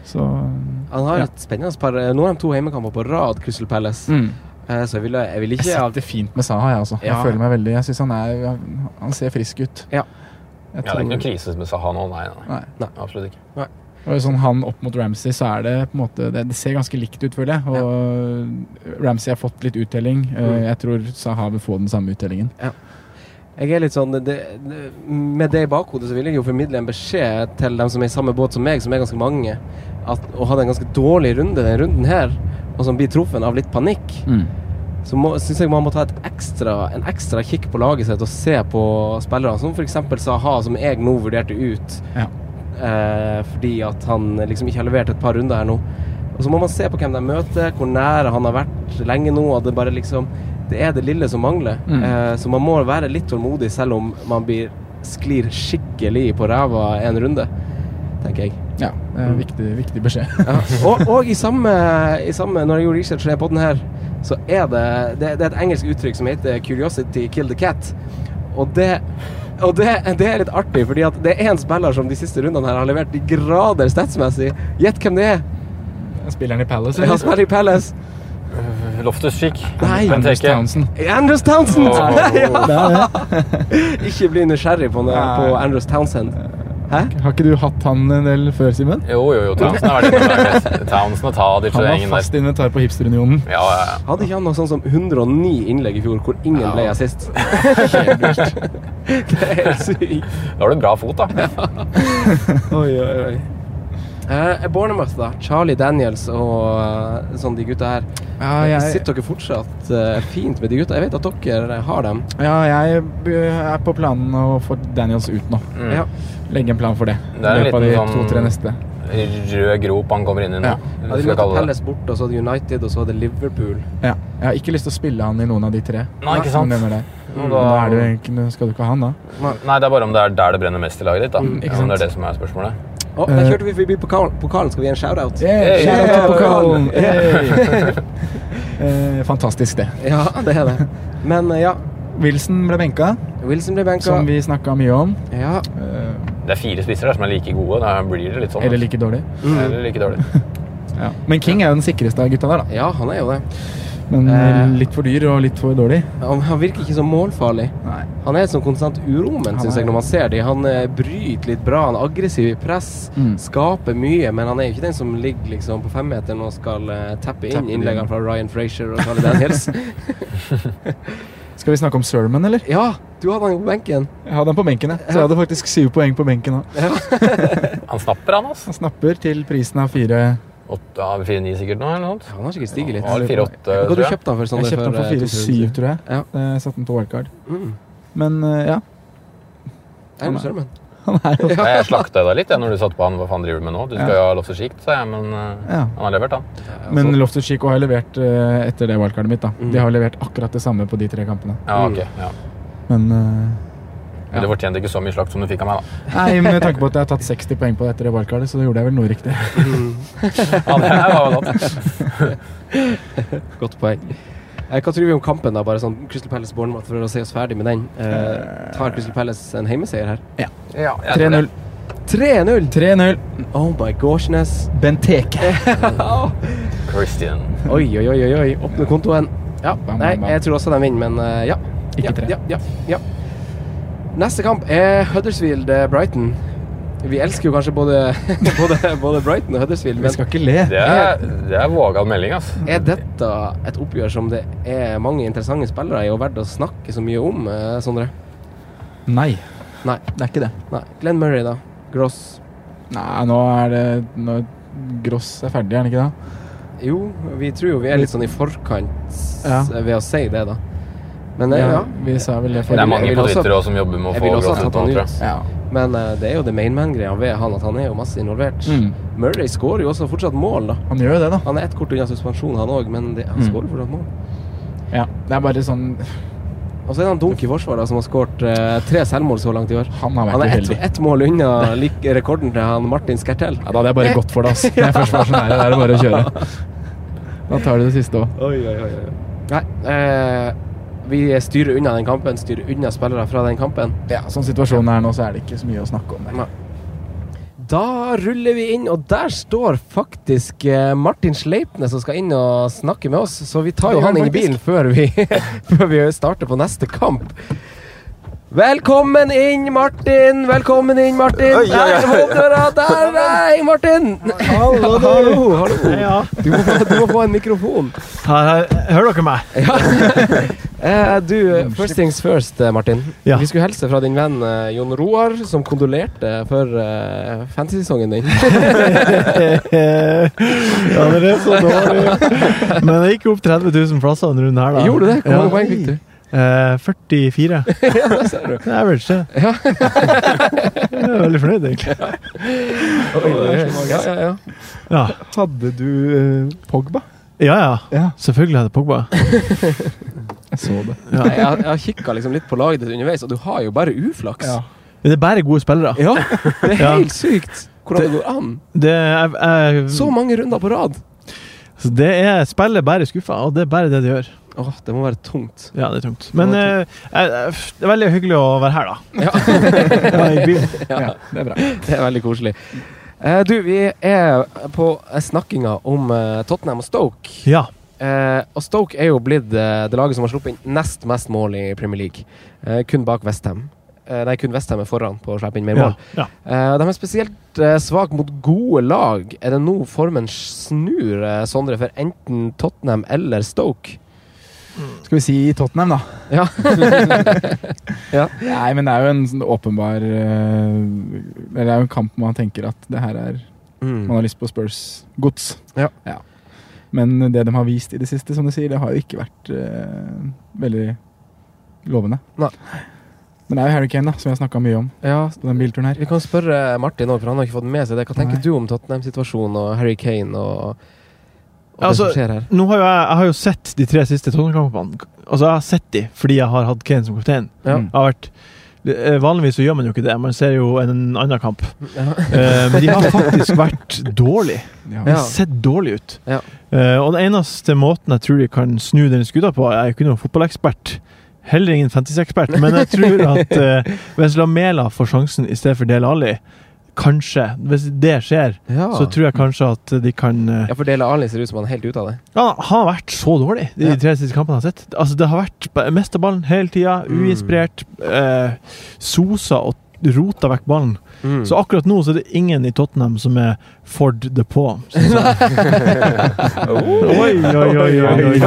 Speaker 5: Så
Speaker 4: Han har
Speaker 5: Ja.
Speaker 4: et spennende par Nå har de to hjemmekamper på rad, Crystal Palace.
Speaker 5: mm.
Speaker 4: Eh, Så jeg vil, jeg vil
Speaker 5: Jeg
Speaker 4: ikke
Speaker 5: setter fint med Saha, jeg også. Jeg føler meg veldig Jeg syns han er Han ser frisk ut.
Speaker 4: Ja.
Speaker 5: Jeg
Speaker 6: Ja, det er ikke
Speaker 5: tror-
Speaker 6: noen krise med Saha nå, nei. nei.
Speaker 5: Nei.
Speaker 6: Absolutt ikke.
Speaker 5: Og sånn Han opp mot Ramsey, så er det på en måte Det, det ser ganske likt ut, føler jeg. Og Ramsey har fått litt uttelling. Eh,
Speaker 4: Mm.
Speaker 5: Jeg tror Saha vil få den samme uttellingen.
Speaker 4: Jeg er litt sånn det, Med det i bakhodet så vil jeg jo formidle en beskjed til dem som er i samme båt som meg, som er ganske mange, at å ha en ganske dårlig runde den runden her, og som blir truffet av litt panikk, så syns jeg man må ta et ekstra, en ekstra kikk på laget sitt og se på spillerne, som f.eks. Saha, som jeg nå vurderte ut
Speaker 5: Ja.
Speaker 4: eh, fordi at han liksom ikke har levert et par runder her nå. Og så må man se på hvem de møter, hvor nære han har vært lenge nå. og Det bare liksom Det er det lille som mangler.
Speaker 5: Mm.
Speaker 4: Eh, så man må være litt tålmodig selv om man blir sklir skikkelig på ræva en runde, tenker jeg.
Speaker 5: Ja, det er en viktig, viktig beskjed.
Speaker 4: Ja. Og, og i, samme, i samme Når jeg gjorde research til podden her, så er det, det Det er et engelsk uttrykk som heter 'curiosity kill the cat'. Og det og det, det er litt artig, fordi at det er en spiller som de siste rundene her har levert de grader statsmessig. Gjett hvem det er?
Speaker 5: Spilleren i Palace,
Speaker 4: Ja, spiller i Palace.
Speaker 6: Loftus-Cheek.
Speaker 4: Nei,
Speaker 5: Anders Townsend.
Speaker 4: Anders Townsend!
Speaker 5: Oh.
Speaker 4: Ikke bli nysgjerrig på,
Speaker 5: Nei.
Speaker 4: på Anders Townsend. Hæ?
Speaker 5: Har ikke du hatt han en del før, Simen?
Speaker 6: Jo, jo, jo. Townsend har vært. Townsend og Tadic og
Speaker 5: Han
Speaker 6: var der.
Speaker 5: fast inventar på Hipsterunionen.
Speaker 6: Ja, ja, ja.
Speaker 4: Hadde ikke han noe sånn som 109 innlegg i fjor, hvor ingen
Speaker 5: Ja.
Speaker 4: ble assist? det er helt sykt.
Speaker 6: Da har du bra fot, da.
Speaker 4: Oi, oi, oi. Eh, Bournemouth, da. Charlie Daniels og eh, sånn de gutta her.
Speaker 5: Ja, jeg,
Speaker 4: Sitter dere fortsatt uh, fint med de gutta? Jeg vet at dere har dem.
Speaker 5: ja, jeg er på planen å få Daniels ut nå.
Speaker 6: Mm.
Speaker 4: Ja.
Speaker 5: Legge en plan for det.
Speaker 6: Det er en
Speaker 5: liten de
Speaker 6: sånn-
Speaker 5: to-tre neste.
Speaker 6: Rød grop han kommer inn i nå.
Speaker 5: Ja.
Speaker 4: Ja, de
Speaker 6: det.
Speaker 4: Pelles bort, og så hadde United, og så hadde Liverpool.
Speaker 5: Ja. Jeg har ikke lyst til å spille han i noen av de tre.
Speaker 6: Nei, ikke sant?
Speaker 5: Men
Speaker 6: da-
Speaker 5: Da er det skal du ikke ha han, da?
Speaker 6: Nei, det er bare om det er der det brenner mest i laget ditt. da.
Speaker 5: Mm, ikke
Speaker 6: ja, det er det som er spørsmålet.
Speaker 4: Der
Speaker 5: Eh.
Speaker 4: kjørte vi forbi pokalen. pokalen. Skal vi gi en shout-out?
Speaker 5: Yeah, shout out til pokalen!
Speaker 4: Yeah.
Speaker 5: Eh, fantastisk, det.
Speaker 4: Ja, det er det. Men eh, ja,
Speaker 5: Wilson ble benka,
Speaker 4: Wilson ble benka.
Speaker 5: som vi snakka mye om.
Speaker 4: Ja.
Speaker 5: Eh,
Speaker 6: Det er fire spisser der som er like gode. Da blir det litt sånn.
Speaker 5: eller like dårlig.
Speaker 4: Mm.
Speaker 6: Eller like dårlig.
Speaker 5: Ja. Men King er jo den sikreste av gutta der, da.
Speaker 4: ja, han er jo det.
Speaker 5: Men
Speaker 4: Eh.
Speaker 5: litt for dyr og litt for dårlig.
Speaker 4: Han, han virker ikke så målfarlig.
Speaker 5: Nei.
Speaker 4: Han er et sånn konstant uromen, syns jeg, når man ser dem. Han eh, bryter litt bra, han er aggressiv i press,
Speaker 5: Mm.
Speaker 4: skaper mye, men han er jo ikke den som ligger liksom på femmeteren og skal eh, tappe inn innleggene fra Ryan Frazier og Charlie Daniels.
Speaker 5: Skal vi snakke om Sermon, eller?
Speaker 4: ja, du hadde han på benken.
Speaker 5: Jeg hadde han på benken, jeg. Så jeg hadde faktisk syv poeng på benken òg.
Speaker 6: Han snapper, han, altså.
Speaker 5: Han snapper til prisen av fire
Speaker 6: Åtte av fire-ni sikkert nå, eller noe sånt.
Speaker 4: Ja, han har sikkert stiget litt.
Speaker 6: Ja, eller fire-åtte,
Speaker 4: Hva
Speaker 6: tror
Speaker 4: du
Speaker 6: jeg.
Speaker 4: kjøpte den for,
Speaker 5: Jeg
Speaker 4: Sondre?
Speaker 5: kjøpte den
Speaker 4: for,
Speaker 5: for
Speaker 4: eh,
Speaker 5: fire
Speaker 4: 2000?
Speaker 5: syv, tror jeg.
Speaker 4: Ja.
Speaker 5: Eh, Jeg satte den på wildcard.
Speaker 4: Mm.
Speaker 5: Men ja. ja,
Speaker 4: Er
Speaker 5: han er jo
Speaker 6: jeg slakta deg litt jeg, når du satte på han. Hva faen driver du med nå? Du skal
Speaker 5: Ja.
Speaker 6: jo ha Loftus Cheek, sa jeg, men eh,
Speaker 5: Ja.
Speaker 6: han har levert, han.
Speaker 5: Men Loftus Cheek har levert eh, etter det wildcardet mitt. da
Speaker 4: Mm.
Speaker 5: De har levert akkurat det samme på de tre kampene.
Speaker 6: Ja, ok. Ja.
Speaker 5: Men
Speaker 6: Men det fortjente ikke så mye slakt som du fikk av meg, da.
Speaker 5: Nei, med tanke på at jeg har tatt 60 poeng på det etter det wildcardet, så gjorde jeg vel noe riktig.
Speaker 6: Ja, det var godt.
Speaker 4: Godt poeng. Eh, Hva tror vi om kampen, da? Bare sånn Crystal Palace Bournemouth, for å se oss ferdig med den. Eh, tar Crystal Palace en heimeseier her?
Speaker 6: Ja, ja
Speaker 5: 3-0.
Speaker 4: 3-0!
Speaker 5: 3-0.
Speaker 4: Oh my goshness.
Speaker 5: Benteke.
Speaker 6: Christian.
Speaker 4: Oi, oi, oi, oi, oi. Åpne kontoen. Ja,
Speaker 5: Bam,
Speaker 4: nei,
Speaker 5: bam,
Speaker 4: jeg tror også de vinner, men eh, ja.
Speaker 5: Ikke
Speaker 4: ja,
Speaker 5: tre.
Speaker 4: Ja, ja, ja. Neste kamp er Huddersfield eh, Brighton. Vi elsker jo kanskje både, både, både Brighton og Huddersfield,
Speaker 5: Vi skal ikke le.
Speaker 6: Det er, det er vågal melding, altså.
Speaker 4: er dette et oppgjør som det er mange interessante spillere i og verdt å snakke så mye om, eh, Sondre?
Speaker 5: Nei,
Speaker 4: Nei.
Speaker 5: det er ikke det.
Speaker 4: Nei. Glenn Murray, da. Gross.
Speaker 5: Nei, nå er det nå, Gross er ferdig, er han ikke det?
Speaker 4: Jo, vi tror jo vi er litt sånn i forkant
Speaker 5: Ja.
Speaker 4: ved å si det, da. Men det, ja.
Speaker 5: Vi sa vel det
Speaker 6: Det er mange på Twitter også som jobber med å få ut.
Speaker 5: Ja.
Speaker 4: Men uh, det er jo det mainman-greia ved han, at han er jo masse involvert.
Speaker 5: Mm.
Speaker 4: Murray skårer jo også fortsatt mål, da.
Speaker 5: Han gjør jo det, da.
Speaker 4: Han er ett kort unna suspensjon, han òg, men det, han
Speaker 5: Mm.
Speaker 4: skårer fortsatt mål.
Speaker 5: Ja, Det er bare sånn
Speaker 4: Og så er det han Dunk i forsvaret som har skåret uh, tre selvmål så langt i år.
Speaker 5: Han
Speaker 4: Han er ett et mål unna lik rekorden til han Martin Skertel.
Speaker 5: Ja, da hadde jeg bare gått for det, ass. Når jeg først var så nære, da er det bare å kjøre. Da tar du det siste òg.
Speaker 4: Oi, oi, oi. oi. Nei, eh, vi styrer unna den kampen, styrer unna spillere fra den kampen.
Speaker 5: Ja, sånn situasjonen er nå, så er det ikke så mye å snakke om.
Speaker 4: Nei. Da ruller vi inn, og der står faktisk eh, Martin Sleipnes som skal inn og snakke med oss. Så vi tar jo han inn i bilen før vi, før vi starter på neste kamp. Velkommen inn, Martin! Velkommen inn, Martin!
Speaker 6: Oi, oi, oi.
Speaker 4: Der! Der! Nei, Martin! Hallo, hallo! hallo. Du, må, få- du må få en mikrofon.
Speaker 7: Her, her, hører dere meg?
Speaker 4: Eh, du, first things first, eh, Martin.
Speaker 7: Ja.
Speaker 4: Vi skulle helse fra din venn uh, Jon Roar, som kondolerte for uh, fantasy-sesongen din.
Speaker 7: ja, det er så dårlig. Men jeg gikk opp 30 000 plasser denne runden her, da.
Speaker 4: Gjorde du det? Hvor mange
Speaker 7: Ja.
Speaker 4: poeng fikk du?
Speaker 7: Uh, 44.
Speaker 4: ja, det ser du.
Speaker 7: Det er average, det.
Speaker 4: Ja.
Speaker 7: Jeg er veldig fornøyd, egentlig.
Speaker 4: Ja, ja, ja.
Speaker 7: Ja,
Speaker 5: Hadde du Pogba?
Speaker 7: ja. ja.
Speaker 5: Ja,
Speaker 7: Selvfølgelig hadde Pogba.
Speaker 5: Jeg så det.
Speaker 7: Ja.
Speaker 4: Jeg, jeg har kikka liksom litt på laget ditt underveis, og du har jo bare uflaks.
Speaker 5: Ja.
Speaker 7: Men det er bare gode spillere.
Speaker 4: Ja, det er helt sykt hvordan det går an.
Speaker 7: Det er, jeg,
Speaker 4: Så mange runder på rad.
Speaker 7: så det er spillet bare skuffa, og det er bare det de gjør.
Speaker 4: Åh, det må være tungt.
Speaker 7: Ja, det er tungt. Men
Speaker 4: Det
Speaker 7: eh, jeg- jeg- det er veldig hyggelig å være her, da.
Speaker 4: Ja.
Speaker 7: Ja.
Speaker 5: Det er bra.
Speaker 4: Det er veldig koselig. Eh, du, vi er på eh, snakkinga om eh, Tottenham og Stoke.
Speaker 7: Ja.
Speaker 4: Eh, og Stoke er jo blitt eh, det laget som har sluppet inn nest mest mål i Premier League. Eh, kun bak Westham. Uh, nei, kun Westham er foran på å slippe inn mer mål.
Speaker 7: ja.
Speaker 4: Eh, de er spesielt uh, svake mot gode lag. Er det nå formen snur, eh, Sondre, for enten Tottenham eller Stoke?
Speaker 5: Skal vi si Tottenham, da?
Speaker 4: Ja. ja.
Speaker 5: Nei, men det er jo en sånn åpenbar eh, det er jo en kamp man tenker at det her er
Speaker 4: Mm.
Speaker 5: Man har lyst på Spurs-gods.
Speaker 4: Ja.
Speaker 5: Men det de har vist i det siste, som du sier, det har jo ikke vært uh, veldig lovende.
Speaker 4: Nei.
Speaker 5: Men det er jo Harry Kane, da, som vi har snakka mye om
Speaker 4: ja.
Speaker 5: på den bilturen her.
Speaker 4: Vi kan spørre Martin òg, for han har ikke fått med seg det. Hva tenker
Speaker 5: Nei.
Speaker 4: du om Tottenham-situasjonen og Harry Kane og, og
Speaker 7: Altså,
Speaker 4: det som skjer her?
Speaker 7: Nå har jo jeg, jeg har jo sett de tre siste Tottenham-kampene. Altså, jeg har sett de fordi jeg har hatt Kane som kaptein.
Speaker 4: Ja.
Speaker 7: Jeg har vært Vanligvis så gjør man jo ikke det, man ser jo en annen kamp.
Speaker 4: Ja.
Speaker 7: Eh, men de har faktisk vært dårlige.
Speaker 5: Ja.
Speaker 7: De har sett dårlige ut.
Speaker 4: Ja.
Speaker 7: Eh, og den eneste måten jeg tror de kan snu den skuta på Jeg er jo ikke noen fotballekspert. Heller ingen fantasy-ekspert, men jeg tror at eh, hvis Lamela får sjansen i stedet for Dele Alli, kanskje, hvis det skjer,
Speaker 4: Ja.
Speaker 7: så tror jeg kanskje at de kan eh,
Speaker 4: ja, for Dele Alli ser ut som han er helt ute av det.
Speaker 7: Ja, Han har vært så dårlig de
Speaker 4: Ja.
Speaker 7: tre siste kampene jeg har sett. Altså, det har vært mista ballen hele tida,
Speaker 4: Mm.
Speaker 7: uinspirert. Eh, sosa og rota vekk ballen.
Speaker 4: Mm.
Speaker 7: Så akkurat nå så er det ingen i Tottenham som er Ford the Paw. Oi, oi, oi, oi, oi, oi,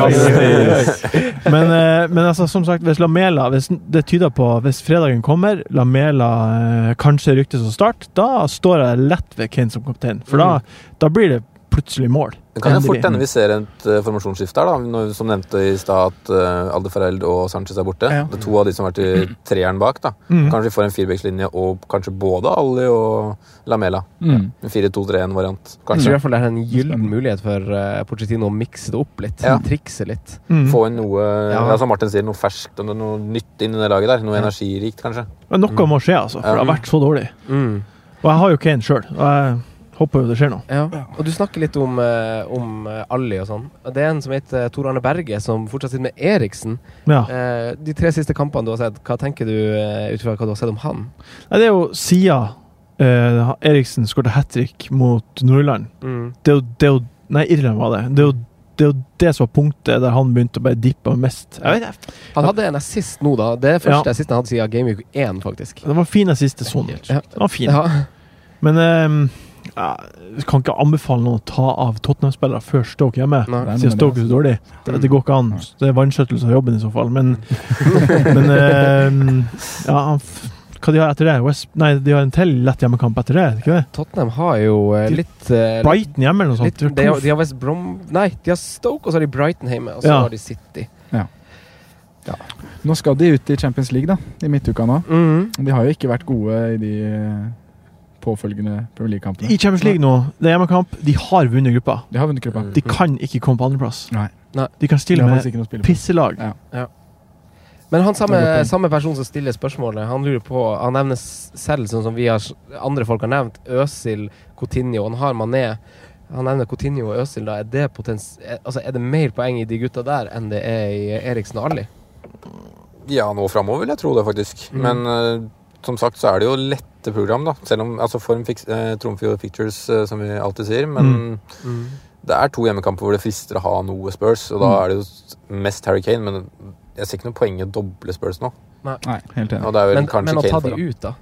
Speaker 7: oi. Men, eh, men altså, som sagt, hvis Lamela hvis Det tyder på hvis fredagen kommer, Lamela eh, kanskje ryktes å starte, da står jeg lett ved Kane som kaptein. For da, da blir det plutselig mål.
Speaker 6: Det kan jo fort hende vi ser et uh, formasjonsskifte her, da. Når, som nevnte i stad at uh, Aldefareld og Sanchez er borte.
Speaker 5: Ja.
Speaker 6: Det er to av de som har vært i treeren bak. da.
Speaker 7: Mm.
Speaker 6: Kanskje vi får en firebeckslinje og kanskje både Ali og Lamela.
Speaker 5: Mm.
Speaker 6: En 4-2-3-1-variant.
Speaker 4: Jeg tror i hvert fall det er en gyllen mulighet for uh, Pochettino å mikse det opp litt.
Speaker 6: Ja.
Speaker 4: Trikse litt.
Speaker 7: Mm.
Speaker 6: Få inn noe
Speaker 4: Ja.
Speaker 6: ja. som Martin sier, noe ferskt og noe nytt inn i det laget der. Noe
Speaker 4: Ja.
Speaker 6: energirikt, kanskje.
Speaker 7: Men noe må skje, altså. For det har vært så dårlig.
Speaker 4: Mm.
Speaker 7: Og jeg har jo Kane sjøl, håper jo det skjer noe.
Speaker 4: Ja. Og du snakker litt om, eh, om eh, Ali og sånn. Det er en som heter Tor Arne Berge, som fortsatt sitter med Eriksen.
Speaker 7: Ja.
Speaker 4: Eh, de tre siste kampene du har sett, hva tenker du uh, ut fra hva du har sett om han?
Speaker 7: Nei, det er jo Sia eh, Eriksen skåret hat trick mot Nordland.
Speaker 4: Mm.
Speaker 7: Det er jo, det er jo Nei, Irland var det. Det er jo det, er jo det som var punktet der han begynte å bare dippe mest. Jeg vet ikke.
Speaker 4: Han hadde en assist nå, da. Det er første
Speaker 7: Ja.
Speaker 4: assisten han hadde siden Game Week 1, faktisk.
Speaker 7: Det var fin assist til
Speaker 4: Ja.
Speaker 7: Det var fin.
Speaker 4: Ja.
Speaker 7: Men eh, jeg kan ikke anbefale noen å ta av Tottenham-spillere før Stoke hjemme.
Speaker 4: Nei.
Speaker 7: Siden Stoke er så dårlig. Det, det går ikke an. Det er vanskjøttelse av jobben i så fall. Men, men uh, ja, hva de har etter det? West, nei, de har en til lett hjemmekamp etter det? ikke det?
Speaker 4: Tottenham har jo
Speaker 7: uh,
Speaker 4: litt uh,
Speaker 7: Brighton hjemme eller noe
Speaker 4: litt, de, har, de har West Brom Nei, de har Stoke, og så har de Brighton hjemme. Og så
Speaker 7: Ja.
Speaker 4: har de City.
Speaker 5: Nå skal de ut i Champions League, da, i midtuka nå.
Speaker 4: Mm.
Speaker 5: De har jo ikke vært gode i de påfølgende Premier League-kampene.
Speaker 7: I Champions League nå, det er hjemmekamp. De har vunnet gruppa.
Speaker 5: De har vunnet gruppa.
Speaker 7: De kan ikke komme på andreplass. De kan stille med pisselag.
Speaker 5: Ja.
Speaker 4: Men han samme, samme person som stiller spørsmålet, han lurer på Han nevner selv, sånn som vi har, andre folk har nevnt, Øsil, Coutinho. Han har Mané. Han nevner Coutinho og Øsil. Da. Er, det potens er, altså, er det mer poeng i de gutta der enn det er i Eriksen og Ali?
Speaker 6: Ja, nå framover vil jeg tro det, faktisk.
Speaker 4: Mm.
Speaker 6: Men eh, som sagt så er det jo lette program, da. Selv om altså form fix, eh, trumfer jo pictures, eh, som vi alltid sier. Men
Speaker 4: Mm.
Speaker 6: det er to hjemmekamper hvor det frister å ha noe Spurs, og da
Speaker 5: Mm.
Speaker 6: er det jo mest Harry Kane. Men jeg ser ikke noe poeng i å doble Spurs nå.
Speaker 5: Nei, helt enig.
Speaker 4: Men, men å ta de ut, da?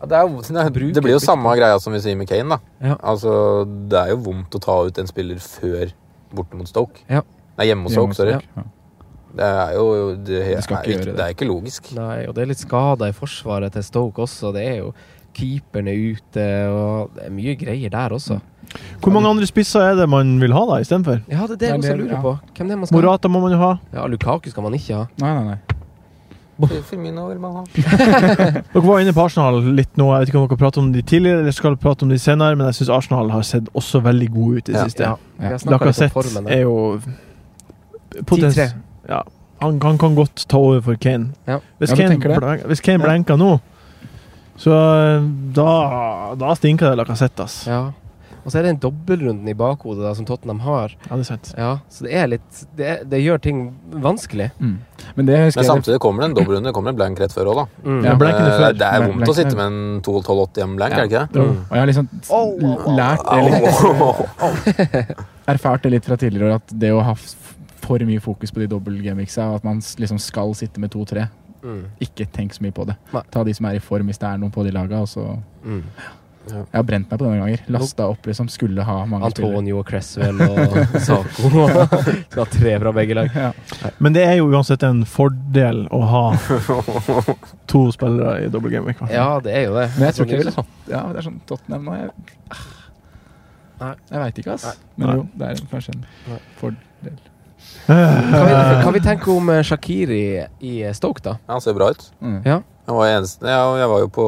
Speaker 6: Ja, det, er, det, det blir jo samme greia som vi sier med Kane, da.
Speaker 4: Ja.
Speaker 6: Altså, det er jo vondt å ta ut en spiller før borte mot Stoke.
Speaker 4: Ja.
Speaker 6: Nei, hjemme mot Stoke, sorry.
Speaker 5: Ja.
Speaker 6: Det er jo det, er
Speaker 5: ikke det.
Speaker 6: det er ikke logisk.
Speaker 4: Nei, og det er litt skader i forsvaret til Stoke også. Det er jo Keeperen er ute, og det er mye greier der også.
Speaker 7: Hvor mange andre spisser er det man vil ha da istedenfor?
Speaker 4: Ja, det er det jeg også lurer på. Hvem det er man skal?
Speaker 7: Morata må man jo ha.
Speaker 4: Ja, Lukaku skal man ikke ha.
Speaker 5: Nei, nei, nei.
Speaker 6: Firmino vil man ha.
Speaker 7: Dere var inne på Arsenal litt nå. Jeg vet ikke om dere prater om de tidligere eller skal prate om de senere, men jeg syns Arsenal har sett også veldig gode ut i det
Speaker 6: Ja.
Speaker 7: siste.
Speaker 4: Ja, har snakket
Speaker 7: Lacassette er jo potens-
Speaker 4: 10-3.
Speaker 7: Ja, han, han kan godt ta over for Kane.
Speaker 4: Ja.
Speaker 7: Hvis,
Speaker 5: Ja,
Speaker 7: Kane blank, hvis Kane
Speaker 5: Ja.
Speaker 7: blenker nå, så eh, da, da stinker det Lacassette, ass.
Speaker 4: Ja. Og så er det den dobbeltrunden i bakhodet da, som Tottenham har.
Speaker 7: Ja, det er sant.
Speaker 4: Ja, Så det er litt Det, er, det gjør ting vanskelig.
Speaker 5: Mm. Men det
Speaker 6: Men samtidig kommer det en dobbeltrunde. Det kommer en blank rett før òg, da.
Speaker 4: Mm.
Speaker 7: Ja, er
Speaker 6: Eh,
Speaker 7: før.
Speaker 6: Det er vondt
Speaker 5: blank
Speaker 6: å sitte med en 12-12-80 hjemme blank,
Speaker 5: Ja.
Speaker 6: er det ikke det?
Speaker 5: Mm. Og jeg har liksom lært det litt Erfart det litt fra tidligere at det å ha for mye fokus på de dobbeltgamiksa, og at man liksom skal sitte med to-tre
Speaker 4: Mm.
Speaker 5: Ikke tenk så mye på det.
Speaker 4: Nei.
Speaker 5: Ta de som er i form hvis det er noen på de laga. Og så
Speaker 4: Mm.
Speaker 5: Jeg har brent meg på det noen ganger. Lasta opp liksom. Skulle ha mange.
Speaker 4: Antonio og Cresswell og Saco. Skal ha tre fra begge lag.
Speaker 5: Ja.
Speaker 7: Men det er jo uansett en fordel å ha to spillere i double game week.
Speaker 4: Ja, det er jo det.
Speaker 5: Men jeg tror
Speaker 4: Sånn
Speaker 5: ikke jeg ville
Speaker 4: ut.
Speaker 5: hatt Ja, det er sånn Tottenham nå jeg. Jeg veit ikke, ass.
Speaker 4: Nei.
Speaker 5: Men jo, det er kanskje en
Speaker 4: Nei.
Speaker 5: fordel.
Speaker 4: Kan vi, kan vi tenke om eh, Shakiri i Stoke, da?
Speaker 6: Ja, Han ser bra ut.
Speaker 5: Mm.
Speaker 4: Ja.
Speaker 6: Han var eneste, ja, jeg var jo på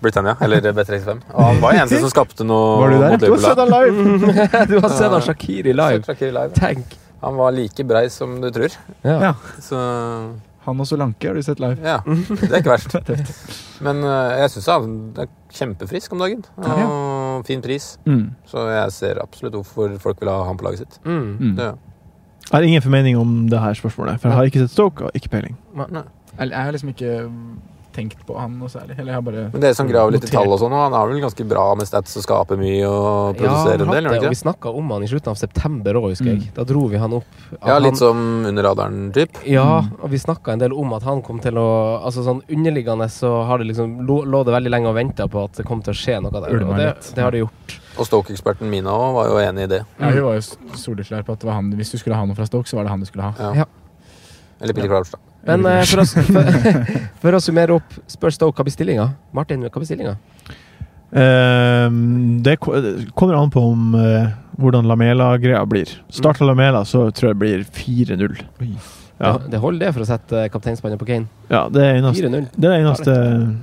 Speaker 6: Britannia, eller B35. Og han var eneste som skapte noe
Speaker 5: Var du der? Du har sett han live!
Speaker 4: du har sett han Shakiri live.
Speaker 6: Shakiri live.
Speaker 4: Tenk.
Speaker 6: Han var like brei som du tror.
Speaker 4: Ja.
Speaker 5: Ja.
Speaker 6: Så
Speaker 5: Han og Solanke har du sett live.
Speaker 6: ja, det er ikke verst. Men eh, jeg syns han er kjempefrisk om dagen. Og fin pris.
Speaker 5: Mm.
Speaker 6: Så jeg ser absolutt hvorfor folk vil ha han på laget sitt.
Speaker 4: Mm.
Speaker 5: Mm.
Speaker 6: Ja.
Speaker 7: Jeg har ingen formening om det her spørsmålet, for jeg har ikke sett Stoke og ikke peiling.
Speaker 5: Jeg, jeg har liksom ikke tenkt på han noe særlig. Eller jeg har bare
Speaker 6: Men dere som graver litt i tall og sånn, han er vel ganske bra med stats og skaper mye og produserer en del? Det,
Speaker 4: og vi snakka om han i slutten av september òg, husker jeg.
Speaker 5: Mm.
Speaker 4: Da dro vi han opp.
Speaker 6: Ja, litt
Speaker 4: han,
Speaker 6: som under radaren-typ.
Speaker 4: Ja,
Speaker 5: Mm.
Speaker 4: og vi snakka en del om at han kom til å Altså sånn underliggende så har det liksom lå, lå det veldig lenge og venta på at det kom til å skje noe der. Og det, det har det gjort.
Speaker 6: Og Stoke-eksperten Mina òg var jo enig i det.
Speaker 5: Ja, Hun var jo soleklar på at det var han, hvis du skulle ha noe fra Stoke, så var det han du skulle ha.
Speaker 6: Ja.
Speaker 4: Ja.
Speaker 6: Eller Billy Crouch, da.
Speaker 4: Men uh, for, å, for, for å summere opp, spør Stoke hva blir stillinga? Martin, hva blir stillinga?
Speaker 7: Ehm, det kommer an på om uh, hvordan Lamela-greia blir. Starter Lamela, så tror jeg det blir 4-0. Ja.
Speaker 4: Det, det holder det for å sette kapteinspannet på Kane.
Speaker 7: ja, det er eneste.
Speaker 4: 4-0.
Speaker 7: Det er eneste.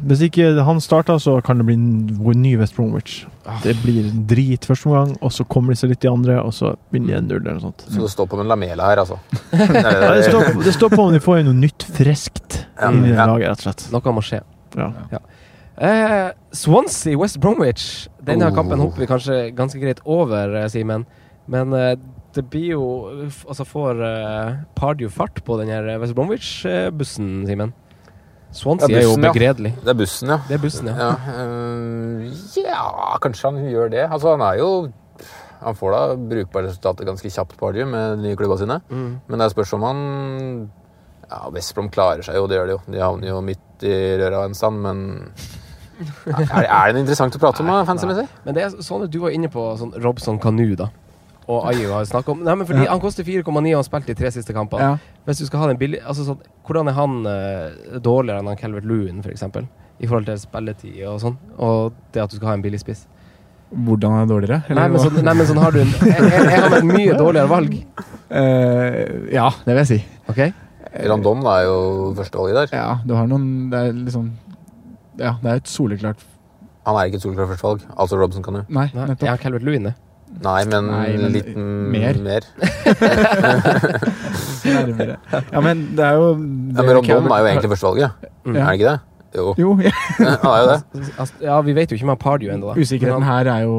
Speaker 7: Hvis ikke han starter, så kan det bli en ny West Bromwich.
Speaker 4: Ah.
Speaker 7: Det blir drit første omgang, og så kommer de seg litt i andre, og så vinner de 1-0 eller noe sånt.
Speaker 6: Så det står på med Lamela her, altså.
Speaker 7: Ja, det, står, det står på om de får noe nytt friskt
Speaker 6: Ja,
Speaker 7: inn i
Speaker 6: ja.
Speaker 7: laget, rett og slett.
Speaker 4: Noe må skje.
Speaker 7: Ja.
Speaker 4: Eh, Swansea, West Bromwich. Denne
Speaker 6: Oh.
Speaker 4: kampen hopper vi kanskje ganske greit over, eh, Simen. Men eh, det blir jo Altså får uh, Pardew fart på den her West Bromwich-bussen, Simen? Swansea
Speaker 6: bussen,
Speaker 4: er jo
Speaker 6: begredelig. ja. Det er bussen, ja.
Speaker 4: Det er bussen, ja.
Speaker 6: Ja, uh, ja, kanskje han gjør det. Altså, han er jo Han får da brukbare resultater ganske kjapt på Pardio med de nye klubba sine.
Speaker 4: Mm.
Speaker 6: Men det er spørs om han Ja, West Brom klarer seg jo, det gjør de jo. De havner jo midt i røra en stand, men er, er det interessant å prate om, fansen fancy-messig?
Speaker 4: Men det er sånn at du var inne på sånn Robson Kanu, da. Og Ayu har snakka om Nei, men fordi
Speaker 5: Ja.
Speaker 4: Han koster 4,9 og har spilt de tre siste kampene.
Speaker 5: Ja.
Speaker 4: Hvis du skal ha den billig altså sånn, Hvordan er han uh, dårligere enn han Calvert Lewin, f.eks.? I forhold til spilletid og sånn. Og det at du skal ha en billig spiss.
Speaker 5: Hvordan er det dårligere?
Speaker 4: Nei, men sånn, nei, men sånn har du en Er, er er han et mye dårligere valg?
Speaker 5: Uh, ja, det vil jeg si.
Speaker 4: OK?
Speaker 6: Randon er jo førstevalget der.
Speaker 5: Ja, du har noen Det er liksom Ja, det er et soleklart
Speaker 6: Han er ikke et soleklart førstevalg. Altså Robson kan jo.
Speaker 5: Nei, nettopp.
Speaker 4: Jeg har Calvert Lewin det?
Speaker 6: Nei, men,
Speaker 5: Nei, men
Speaker 6: litt
Speaker 5: mer.
Speaker 6: mer.
Speaker 5: Nærmere. Ja, men det er jo
Speaker 6: Ja, men Rondon er jo egentlig førstevalget.
Speaker 4: Mm.
Speaker 6: Er det ikke det? Jo,
Speaker 5: Jo, ja.
Speaker 6: er jo det.
Speaker 4: Altså, ja, vi vet jo ikke om han har Pardew ennå, da.
Speaker 5: usikkerheten her er jo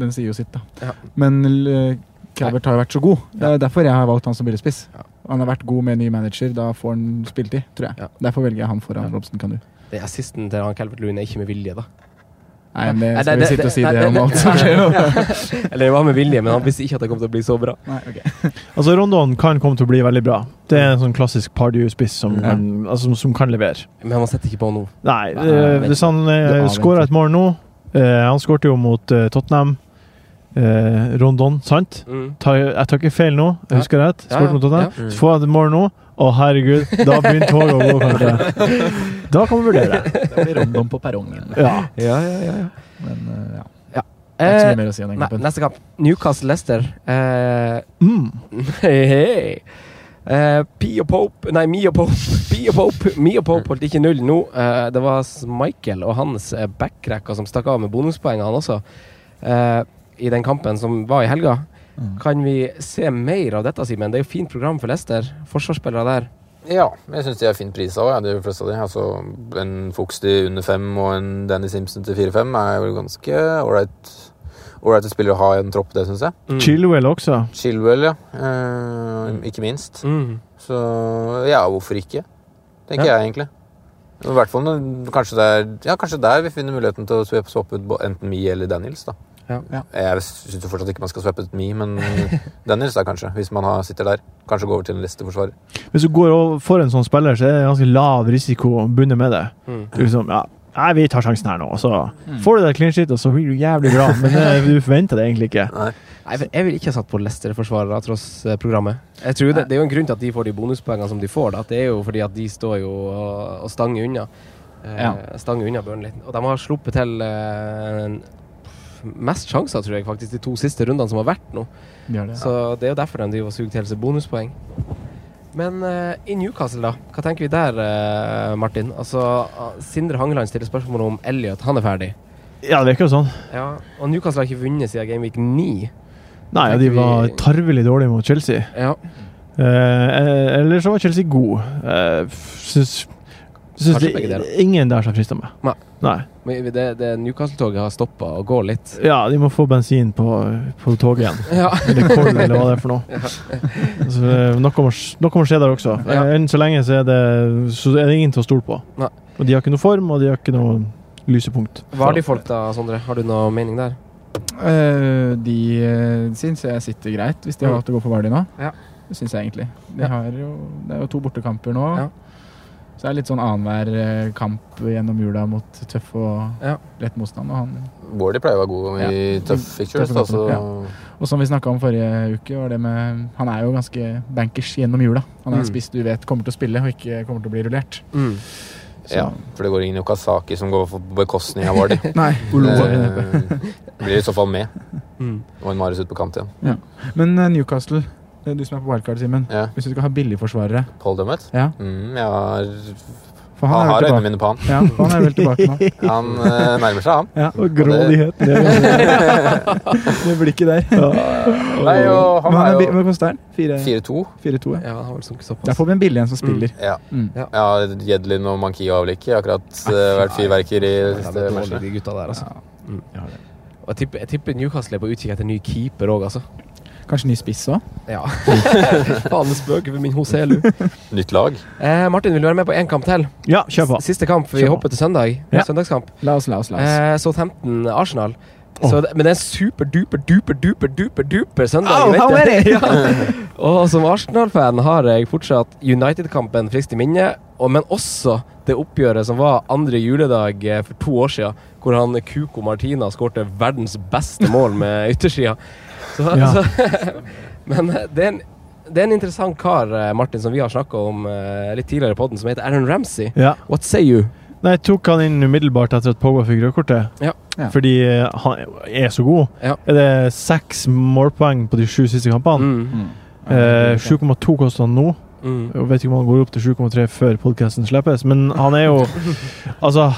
Speaker 5: Den sier jo sitt, da.
Speaker 4: Ja.
Speaker 5: Men uh, Calvert har jo vært så god. Det er derfor jeg har valgt han som billigspiss.
Speaker 4: Ja.
Speaker 5: Han har vært god med ny manager. Da får han spilletid, tror jeg.
Speaker 4: Ja.
Speaker 5: Derfor velger jeg han foran Robson Kanu.
Speaker 4: Det er assisten til han Calvert Lewin er ikke med vilje, da.
Speaker 5: Nei, men det
Speaker 4: Nei,
Speaker 5: skal vi sitte og si det om alt som skjer. nå.
Speaker 4: Eller det var med vilje, men han visste ikke at det kom til å bli så bra.
Speaker 5: Nei, ok.
Speaker 7: Altså, Rondon kan komme til å bli veldig bra. Det er en sånn klassisk Pardew-spiss som,
Speaker 5: Ja.
Speaker 7: altså, som kan levere.
Speaker 4: Men man setter ikke på nå.
Speaker 7: Nei,
Speaker 5: Nei,
Speaker 7: hvis han
Speaker 5: Du
Speaker 7: eh, skårer et mål nå uh, Han skårte jo mot uh, Tottenham. Eh, Rondon, sant?
Speaker 4: Mm.
Speaker 7: Ta, jeg tar ikke feil nå, jeg husker rett.
Speaker 4: Ja, ja,
Speaker 7: mot Tottenham.
Speaker 4: ja.
Speaker 7: Så får han et mål nå. Å, herregud, da begynner toget å gå, kanskje. Da kan vi vurdere.
Speaker 5: Det blir Rondon på perrongen.
Speaker 7: Ja.
Speaker 4: Ja, ja, ja. ja.
Speaker 5: Men ja. ja. Det er ikke så
Speaker 4: Eh,
Speaker 5: mye mer å si om den kampen.
Speaker 4: neste kamp. Newcastle-Lester. Eh,
Speaker 7: Mm.
Speaker 4: hei, hei. Uh, Pi og Pope Nei, Mio og Pope. Pio og Pope Mio og Pope holdt ikke null nå. Uh, det var Michael og hans eh, backrekker som stakk av med bonuspoeng, han også. Eh, I den kampen som var i helga.
Speaker 5: Mm.
Speaker 4: Kan vi se mer av dette, Simen? Det er jo fint program for Lester. Forsvarsspillere der.
Speaker 6: Ja, jeg syns de er fint prisa òg, ja, de fleste av de. Altså, en Fuchs til under fem og en Danny Simpson til fire-fem er vel ganske ålreit ålreite spillere å ha i en tropp, det syns jeg.
Speaker 4: Mm.
Speaker 7: Chilwell også.
Speaker 6: Chilwell, ja. Eh, ikke minst.
Speaker 4: Mm.
Speaker 6: Så ja, hvorfor ikke? Tenker jeg egentlig. I hvert fall kanskje, det er, ja, kanskje der vi finner muligheten til å swappe swappe ut enten Mie eller Daniels. da.
Speaker 4: Ja.
Speaker 5: Ja.
Speaker 6: Jeg syns fortsatt ikke man skal sveppe ut Me, men Dennis da kanskje, hvis man har, sitter der. Kanskje gå over til en Leicester-forsvarer.
Speaker 7: Hvis du går over for en sånn spiller, så er det ganske lav risiko bundet med det.
Speaker 4: Mm.
Speaker 7: Du liksom, ja, nei, vi tar sjansen her nå, og så
Speaker 5: Mm.
Speaker 7: får du det clean shit, og så blir du jævlig bra. Men det, du forventer det egentlig ikke.
Speaker 6: Nei.
Speaker 4: Nei, for Jeg ville ikke ha satt på Leicester-forsvarere tross eh, programmet. Jeg tror det, det er jo en grunn til at de får de bonuspoengene som de får. Da. Det er jo fordi at de står jo og, og stanger unna. Eh,
Speaker 5: Ja.
Speaker 4: Stanger unna Burnley. Og de har sluppet til eh, mest sjanser, tror jeg, faktisk, de to siste rundene som har vært nå.
Speaker 5: De har det.
Speaker 4: Så det er jo derfor de driver og suger til seg bonuspoeng. Men uh, i Newcastle, da? Hva tenker vi der, uh, Martin? Altså, ah, Sindre Hangeland stiller spørsmål om Elliot. Han er ferdig.
Speaker 7: Ja, det virker jo sånn.
Speaker 4: Ja, Og Newcastle har ikke vunnet siden Gameweek 9.
Speaker 7: Nei,
Speaker 4: ja,
Speaker 7: de var
Speaker 4: vi-
Speaker 7: tarvelig dårlige mot Chelsea.
Speaker 4: Ja.
Speaker 7: Eh, eller så var Chelsea god. Eh, syns syns det ingen der som frista meg.
Speaker 4: Nei.
Speaker 7: Nei.
Speaker 4: Men det, det Newcastle-toget har stoppa og går litt.
Speaker 7: Ja, de må få bensin på, på toget igjen.
Speaker 4: Ja.
Speaker 7: Eller kold, eller hva det er for noe. Så, eh, noe, må, noe må skje der også.
Speaker 4: Ja.
Speaker 7: Eh, Enn så lenge så er, det, så er det ingen til å stole på.
Speaker 4: Nei.
Speaker 7: Og de har ikke noe form, og de har ikke noe lysepunkt.
Speaker 4: Hva har de folk da, Sondre? Har du noe mening der?
Speaker 5: Uh, de uh, syns jeg sitter greit, hvis de har
Speaker 4: hatt
Speaker 5: valgt å gå for Vardy nå.
Speaker 4: Ja.
Speaker 5: Det syns jeg egentlig. De
Speaker 4: Ja.
Speaker 5: har jo, det er jo to bortekamper nå.
Speaker 4: Ja.
Speaker 5: Det er litt sånn annenhver eh, kamp gjennom jula mot tøff og
Speaker 4: Ja.
Speaker 5: lett motstand. Og, han,
Speaker 6: Wardy pleier å være god i
Speaker 5: Ja.
Speaker 6: tøff
Speaker 5: fixtures.
Speaker 6: Altså,
Speaker 5: Ja. og som vi snakka om forrige uke, var det med Han er jo ganske bankers gjennom jula. Han er en
Speaker 4: Mm.
Speaker 5: spiss du vet kommer til å spille, og ikke kommer til å bli rullert.
Speaker 4: Mm.
Speaker 5: Så-
Speaker 6: ja, for det går ingen Okazaki som går på bekostning av Wardy.
Speaker 5: Nei.
Speaker 6: Det blir i så fall med.
Speaker 4: Mm.
Speaker 6: Og en Marius ut på kant igjen.
Speaker 5: Men eh, Newcastle, eh, du som er på wildcard, Simen.
Speaker 6: Ja.
Speaker 5: Hvis du skal ha billigforsvarere
Speaker 6: Paul Dummett?
Speaker 5: ja,
Speaker 6: Mm, jeg har,
Speaker 5: For han
Speaker 6: har øynene mine på han.
Speaker 5: Ja, han er vel tilbake nå.
Speaker 6: Han eh, nærmer seg, han.
Speaker 5: Ja.
Speaker 7: Og grådighet det,
Speaker 5: Det blikket der.
Speaker 6: Nei, og han
Speaker 5: Men han
Speaker 6: er
Speaker 5: er
Speaker 6: jo
Speaker 5: Hva koster den?
Speaker 6: 4-2.
Speaker 5: 4-2, ja.
Speaker 4: Ja, han har vel.
Speaker 5: Der får vi en billig en som spiller.
Speaker 6: Ja.
Speaker 5: Mm.
Speaker 6: ja Jedlin og Mankio har vel har akkurat uh, vært fyrverkeri i siste
Speaker 4: det dårlig,
Speaker 6: matchene.
Speaker 4: de gutta der, altså.
Speaker 5: Ja.
Speaker 4: Mm.
Speaker 5: Ja,
Speaker 4: jeg tipper, jeg tipper Newcastle er på utkikk etter ny keeper òg, altså.
Speaker 5: Kanskje ny spiss òg?
Speaker 4: Ja. Faen, spøker for min Hoselu.
Speaker 6: Nytt lag.
Speaker 4: Eh, Martin, vil du være med på én kamp til?
Speaker 7: Ja, kjør på.
Speaker 4: Siste kamp. Vi hopper til søndag.
Speaker 7: Ja.
Speaker 4: Søndagskamp.
Speaker 5: La oss, la oss, la oss.
Speaker 4: Eh, Southampton-Arsenal.
Speaker 7: Oh.
Speaker 4: Så men det er en super duper duper duper duper søndag.
Speaker 5: Oh,
Speaker 4: ja. Og som Arsenal-fan har jeg fortsatt United-kampen friskt i minne, og, men også det oppgjøret som var andre juledag eh, for to år siden, hvor han Kuko Martina skårte verdens beste mål med yttersida. Så,
Speaker 7: Ja.
Speaker 4: så, men eh, det er, en, det er en interessant kar, eh, Martin, som vi har snakka om eh, litt tidligere i podden, som heter Aaron Ramsey.
Speaker 7: Ja.
Speaker 4: What say you?
Speaker 7: Nei, jeg tok han inn umiddelbart etter at Pogba fikk rødkortet.
Speaker 4: Ja.
Speaker 5: Ja.
Speaker 7: Fordi han er så god.
Speaker 4: Ja.
Speaker 7: Er det seks målpoeng på de sju siste kampene?
Speaker 4: Mm.
Speaker 5: Mm.
Speaker 7: Eh, 7,2 koster han nå.
Speaker 4: Mm.
Speaker 7: Jeg vet ikke om han går opp til 7,3 før podkasten slippes, men han er jo Altså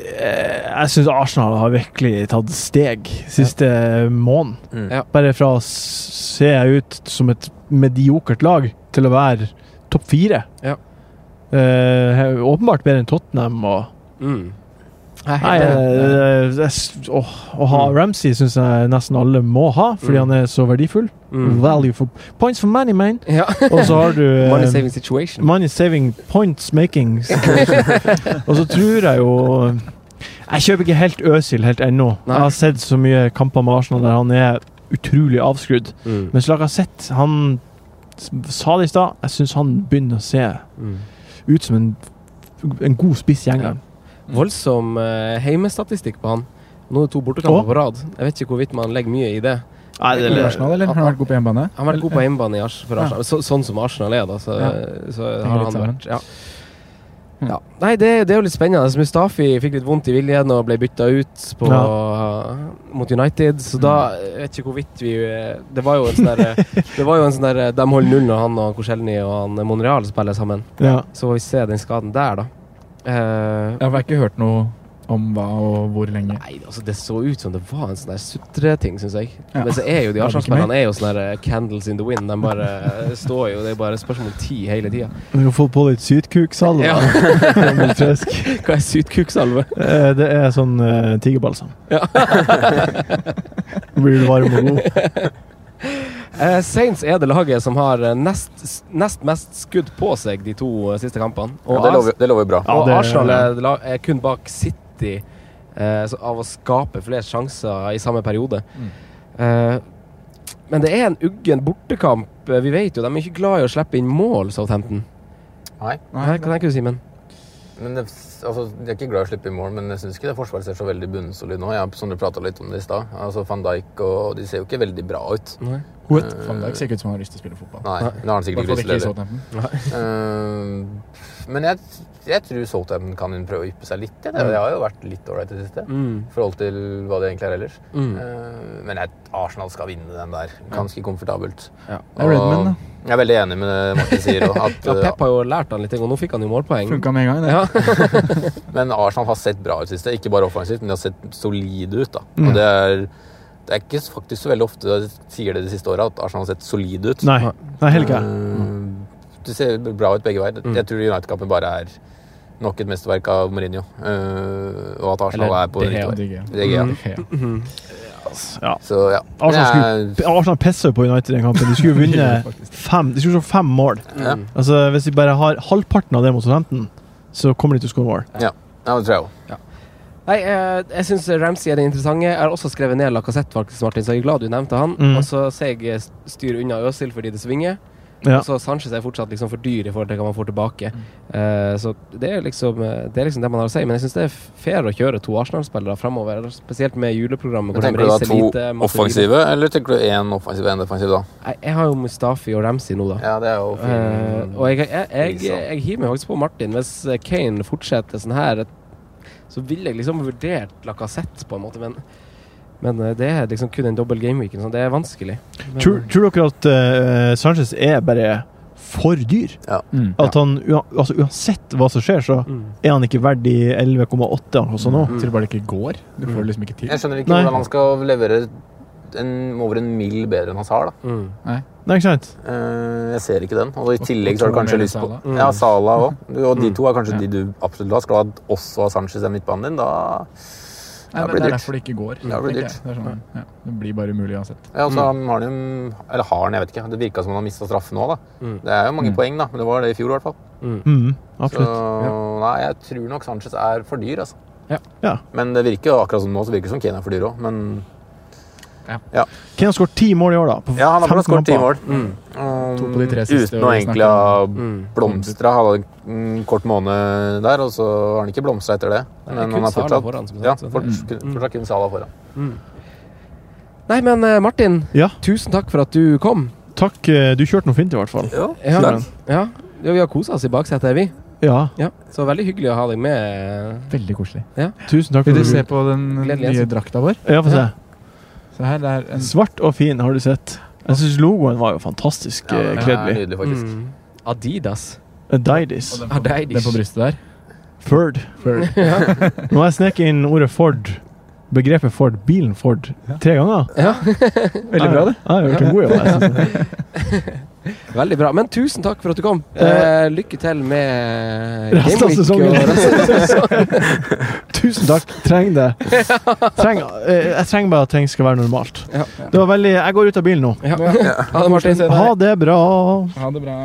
Speaker 7: Jeg syns Arsenal har virkelig tatt steg siste måneden.
Speaker 6: Mm.
Speaker 7: Bare fra å se ut som et mediokert lag til å være topp fire.
Speaker 4: Ja.
Speaker 7: Eh, åpenbart bedre enn Tottenham og
Speaker 4: Mm.
Speaker 7: Nei, eh, det å, Å ha Ramsey syns jeg nesten alle må ha, fordi
Speaker 4: Mm.
Speaker 7: han er så verdifull.
Speaker 4: Mm.
Speaker 7: Value for Points for money, man!
Speaker 4: Ja.
Speaker 7: Og så har du eh,
Speaker 4: Money saving situation.
Speaker 7: Money saving points making. Og så tror jeg jo Jeg kjøper ikke helt Øsil helt ennå.
Speaker 4: Nei.
Speaker 7: Jeg har sett så mye kamper med Arsenal der han er utrolig avskrudd.
Speaker 4: Mm.
Speaker 7: Men sett han sa det i stad, jeg syns han begynner å se
Speaker 4: Mm.
Speaker 7: ut som en, en god spiss i England.
Speaker 4: Voldsom uh, heimestatistikk på han. Nå er det to bortekamper på rad. Jeg vet ikke hvorvidt man legger mye i det.
Speaker 7: Nei, det,
Speaker 5: I Arsenal, eller? Har han vært god på hjemmebane?
Speaker 4: Han har vært god på hjemmebane
Speaker 5: Ja.
Speaker 4: Så, sånn som Arsenal er, da. Så,
Speaker 5: Ja.
Speaker 4: så har han vært ja.
Speaker 5: Mm.
Speaker 4: ja. Nei, det, det er jo litt spennende. Altså, Mustafi fikk litt vondt i viljen og ble bytta ut på, mot United. Så da
Speaker 5: Mm.
Speaker 4: jeg vet ikke hvorvidt vi eh, Det var jo en sånn der Det var jo en sånn der De holder null når han og Korselny og han Monreal spiller sammen.
Speaker 7: ja.
Speaker 4: Så får vi se den skaden der, da. Eh,
Speaker 5: Jeg har ikke hørt noe om hva og hvor lenge.
Speaker 4: Nei, altså det så ut som det var en sånn sutreting, syns jeg.
Speaker 5: Ja.
Speaker 4: Men så er jo de Arsenal-spillerne er jo sånne eh, candles in the wind. De bare eh, står jo Det er bare spørsmål om tid hele tida.
Speaker 7: Du kan få på litt sytkuksalve.
Speaker 4: Ja. Hva er sytkuksalve?
Speaker 7: Eh, Det er sånn uh, tigerbalsam.
Speaker 4: Ja.
Speaker 7: Blir du varm og god.
Speaker 4: Eh, Saints er det laget som har eh, nest, nest mest skudd på seg de to eh, siste kampene.
Speaker 6: Ja,
Speaker 4: Og,
Speaker 6: det, lover, det lover bra.
Speaker 7: Ja,
Speaker 4: og Arsenal er, er kun bak City eh, av å skape flest sjanser i samme periode.
Speaker 5: Mm.
Speaker 4: Eh, men det er en uggen bortekamp. Vi vet jo de er ikke glad i å slippe inn mål, Southampton.
Speaker 6: Nei.
Speaker 4: Nei, hva tenker du, Simen?
Speaker 6: Men det, altså, jeg er ikke glad i å slippe i mål, men jeg syns ikke det forsvaret ser så veldig bunnsolid nå. Jeg som du prata litt om det i stad. Altså, Van Dijk og De ser jo ikke veldig bra ut.
Speaker 4: Nei.
Speaker 5: What? Van Dijk ser ikke ut som han har lyst til å spille fotball.
Speaker 6: Nei, det har han sikkert ikke lyst til det.
Speaker 5: Southampton.
Speaker 6: Uh, men jeg, jeg tror Southampton kan prøve å yppe seg litt. Ja. Det, det har jo vært litt ålreit i det siste.
Speaker 4: Mm.
Speaker 6: I forhold til hva det egentlig er ellers.
Speaker 4: Mm.
Speaker 6: Uh, men jeg, Arsenal skal vinne den der ganske komfortabelt.
Speaker 4: Ja.
Speaker 5: Og, Redman, da.
Speaker 6: Jeg er veldig enig med det Martin sier. og At,
Speaker 4: Ja, Pep har jo lært han litt, og nå fikk han jo målpoeng.
Speaker 5: Funka med en gang, det.
Speaker 4: Ja.
Speaker 6: Men Arsenal har sett bra ut siste. Ikke bare offensivt, men de har sett solide ut. da.
Speaker 7: Mm.
Speaker 6: Og det er, det er ikke faktisk så veldig ofte jeg sier det de siste åra, at Arsenal har sett solide ut.
Speaker 7: Nei, Nei heller ikke.
Speaker 6: Eh, det ser bra ut begge veier.
Speaker 4: Mm.
Speaker 6: Jeg tror United-kampen bare er nok et mesterverk av Mourinho. Uh, og at Arsenal
Speaker 4: Eller
Speaker 6: er på riktig vei. Det er gøy, ja. Så ja.
Speaker 7: Arsenal
Speaker 6: Men
Speaker 7: Arsenal pisser jo på United i den kampen. De skulle vunnet fem De skulle fem mål.
Speaker 4: Mm.
Speaker 7: Altså, Hvis de bare har halvparten av det mot Southampton, så kommer de til å skåre mål.
Speaker 6: ja, det tror jeg òg.
Speaker 4: Nei, jeg, jeg syns Ramsey er det interessante. Jeg har også skrevet ned Lacassette, faktisk, Martin, så jeg er glad du nevnte han.
Speaker 7: Mm.
Speaker 4: Og så ser jeg eh, styr unna Øsil fordi det svinger.
Speaker 7: Ja.
Speaker 4: Og så Sanchez er fortsatt liksom for dyr i forhold til hva man får tilbake. Eh, så det er, liksom, eh, det er liksom det man har å si. Men jeg syns det er fair å kjøre to Arsenal-spillere framover. Spesielt med juleprogrammet. hvor
Speaker 6: Tenker du da to
Speaker 4: lite, offensive,
Speaker 6: offensive, eller tenker du én offensiv og én defensiv, da?
Speaker 4: Jeg, jeg har jo Mustafi og Ramsey nå, da.
Speaker 6: Ja, det er jo fin
Speaker 4: uh, og jeg, jeg, jeg, hiver meg faktisk på Martin. Hvis eh, Kane fortsetter sånn her, så ville jeg liksom vurdert Lacassette, på en måte. Men, men eh, det er liksom kun en dobbel gameweek. Så det er vanskelig. Men,
Speaker 7: Tror, tror dere at uh, Sanchez er bare for dyr?
Speaker 5: Mm.
Speaker 7: At han, altså, Uansett hva som skjer, så
Speaker 4: Mm.
Speaker 7: er han ikke verdt de 11,8 han koster nå.
Speaker 4: Mm.
Speaker 5: Til bare det ikke går. Du får liksom ikke til.
Speaker 6: Jeg skjønner ikke
Speaker 7: Nei.
Speaker 6: hvordan han skal levere en, over en mil bedre enn Hazard. da.
Speaker 4: Mm.
Speaker 7: Nei, ikke sant?
Speaker 6: Uh, jeg ser ikke den. Og i tillegg
Speaker 5: og
Speaker 6: så har du kanskje lyst på.
Speaker 4: Mm.
Speaker 6: Ja, Sala òg. Og de
Speaker 4: Mm.
Speaker 6: to er kanskje
Speaker 5: Ja.
Speaker 6: de du absolutt vil ha. Skal du ha også ha Sanchez i midtbanen din, da
Speaker 5: Nei,
Speaker 6: det
Speaker 5: det,
Speaker 6: blir
Speaker 5: det er derfor det ikke går.
Speaker 6: Det blir dyrt.
Speaker 5: Det, er sånn, ja, det blir bare umulig uansett.
Speaker 6: Ja, og så
Speaker 4: Mm.
Speaker 6: har han Eller har han, jeg vet ikke. Det virka som han har mista straffen nå, da.
Speaker 4: Mm.
Speaker 6: Det er jo mange
Speaker 5: Mm.
Speaker 6: poeng, da, men det var det i fjor i hvert fall.
Speaker 4: Mm.
Speaker 7: Mm,
Speaker 6: Så
Speaker 7: absolutt.
Speaker 6: nei, jeg tror nok Sanchez er for dyr, altså.
Speaker 4: Ja.
Speaker 7: Ja.
Speaker 6: Men det virker jo akkurat som nå, så virker det som Kane er for dyr òg. Men
Speaker 7: Kane har skåret ti mål i år, da. På
Speaker 6: ja, han har bare
Speaker 7: 15
Speaker 6: skåret ti mål.
Speaker 4: Mm.
Speaker 6: Um,
Speaker 5: tre siste,
Speaker 6: Uten å egentlig ha blomstra. Han Hadde en kort måned der, og så har han ikke blomstra etter det.
Speaker 4: Det
Speaker 6: Men han
Speaker 4: har
Speaker 6: fortsatt
Speaker 4: foran, sagt,
Speaker 6: Ja, fortsatt,
Speaker 4: Mm.
Speaker 6: fortsatt kun Sala foran.
Speaker 4: Mm. Nei, men eh, Martin,
Speaker 7: Ja.
Speaker 4: tusen takk for at du kom.
Speaker 7: Takk. eh, Du kjørte noe fint, i hvert fall.
Speaker 6: Ja.
Speaker 4: Ja, ja. ja vi har kosa oss i baksetet, vi.
Speaker 7: Ja.
Speaker 4: Ja. Så veldig hyggelig å ha deg med.
Speaker 5: Veldig koselig.
Speaker 7: Tusen takk
Speaker 5: Vil
Speaker 7: for
Speaker 5: du se på den nye drakta vår?
Speaker 7: Ja, få se.
Speaker 5: Se her, er en
Speaker 7: Svart og fin, har du sett. Jeg syns logoen var jo fantastisk
Speaker 6: Ja,
Speaker 7: eh,
Speaker 6: er
Speaker 7: kledelig.
Speaker 6: nydelig, faktisk.
Speaker 4: Mm. Adidas.
Speaker 7: Adidas.
Speaker 5: og den, på, den på brystet der.
Speaker 7: Ford. Nå har jeg sneket inn ordet Ford. Begrepet Ford. Bilen Ford. Tre ganger.
Speaker 4: Ja.
Speaker 5: Veldig bra, det.
Speaker 7: Ja, jeg har gjort en god jobb.
Speaker 4: Veldig bra. Men tusen takk for at du kom. Eh, lykke til med
Speaker 7: Resten av sesongen. Tusen takk. Trenger det. Treng, eh, jeg trenger bare at ting skal være normalt.
Speaker 4: Ja.
Speaker 7: Det var veldig Jeg går ut av bilen nå.
Speaker 4: Ja. Ha det, Martin.
Speaker 7: Ha det bra.
Speaker 5: Ha det bra.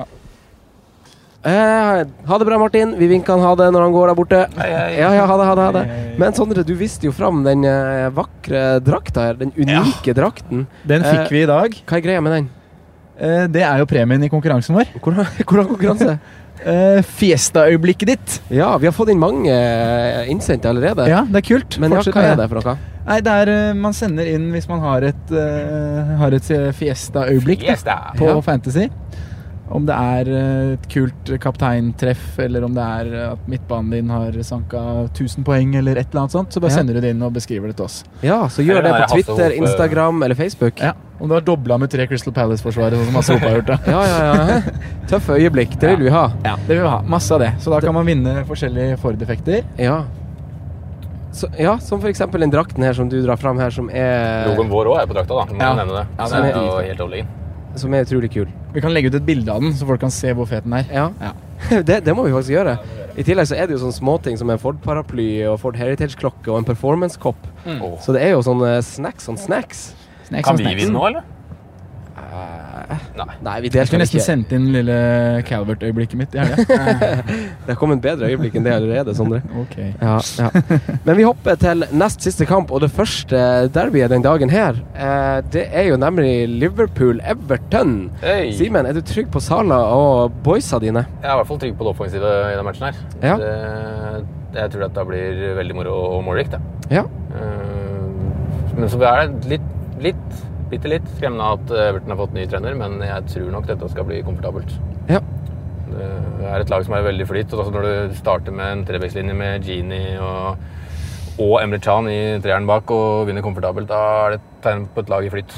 Speaker 4: Eh, ha det bra, Martin. Vi vinker han ha det når han går der borte.
Speaker 6: Hei, hei.
Speaker 4: Ja, ja, ha det, ha det, ha det. Men Sondre, du viste jo fram den eh, vakre drakta her. Den unike drakten.
Speaker 5: Den
Speaker 4: Eh,
Speaker 5: fikk vi i dag.
Speaker 4: Hva er greia med den?
Speaker 5: Eh, Det er jo premien i konkurransen vår.
Speaker 4: Hvordan, hvordan konkurranse?
Speaker 5: Eh, Fiesta-øyeblikket ditt.
Speaker 4: Ja, vi har fått inn mange eh, innsendte allerede.
Speaker 5: Ja, det er kult.
Speaker 4: Men ja,
Speaker 5: Fortsett
Speaker 4: hva er det for noe?
Speaker 5: Nei, det er Man sender inn hvis man har et, har et Fiesta-øyeblikk
Speaker 6: er.
Speaker 5: på
Speaker 4: Ja.
Speaker 5: Fantasy. Om det er et kult kapteintreff, eller om det er at midtbanen din har sanka 1000 poeng, eller et eller annet sånt, så bare
Speaker 4: Ja.
Speaker 5: sender du det inn og beskriver det til oss.
Speaker 4: Ja, så gjør det på Twitter, Instagram eller Facebook.
Speaker 5: Ja. Om du har dobla med tre Crystal Palace-forsvarere, sånn som Masse har gjort. da.
Speaker 4: Ja, ja, ja. Tøffe øyeblikk. Det vil vi ha.
Speaker 5: Ja, det vil vi ha. Masse av det. Så da kan man vinne forskjellige Ford-effekter.
Speaker 4: Ja. Så, ja, som eksempel den drakten her som du drar fram her, som er,
Speaker 6: Logoen vår òg er på drakta, da.
Speaker 5: Ja.
Speaker 6: nevne det.
Speaker 5: Ja, den er
Speaker 6: er jo helt overlegen.
Speaker 4: som er utrolig kul.
Speaker 5: Vi kan legge ut et bilde av den, så folk kan se hvor fet den er.
Speaker 4: Ja.
Speaker 5: Ja.
Speaker 4: Det, det må vi faktisk gjøre. I tillegg så er det jo sånne småting som en Ford-paraply og Ford Heritage-klokke og en performance-kopp.
Speaker 6: Mm.
Speaker 4: Så det er jo sånne snacks on snacks.
Speaker 5: Snacks
Speaker 6: Kan vi
Speaker 5: snacks.
Speaker 6: vinne nå, eller?
Speaker 4: Uh,
Speaker 6: Nei.
Speaker 4: Nei, vi
Speaker 5: Jeg skulle nesten
Speaker 4: ikke.
Speaker 5: sendt inn lille Calvert-øyeblikket mitt i helga.
Speaker 4: Det har kommet bedre øyeblikk enn det allerede, Sondre.
Speaker 5: okay.
Speaker 4: Ja, ja. Men vi hopper til nest siste kamp, og det første derbyet den dagen her. Eh, det er jo nemlig Liverpool-Everton.
Speaker 6: Hey.
Speaker 4: Simen, er du trygg på Sala og boysa dine?
Speaker 6: Jeg er i hvert fall trygg på det offensive i denne matchen her.
Speaker 4: Ja.
Speaker 6: Det, jeg tror at det blir veldig moro og målrikt. jeg.
Speaker 4: Ja.
Speaker 6: Uh, Men så er det litt, litt, bitte litt skremmende at Everton har fått ny trener, men jeg tror nok dette skal bli komfortabelt.
Speaker 4: Ja.
Speaker 6: Det er et lag som er veldig flyt. og altså Når du starter med en trebekslinje med Gini og, og Emre Chan i treeren bak og vinner komfortabelt, da er det et tegn på et lag i flyt.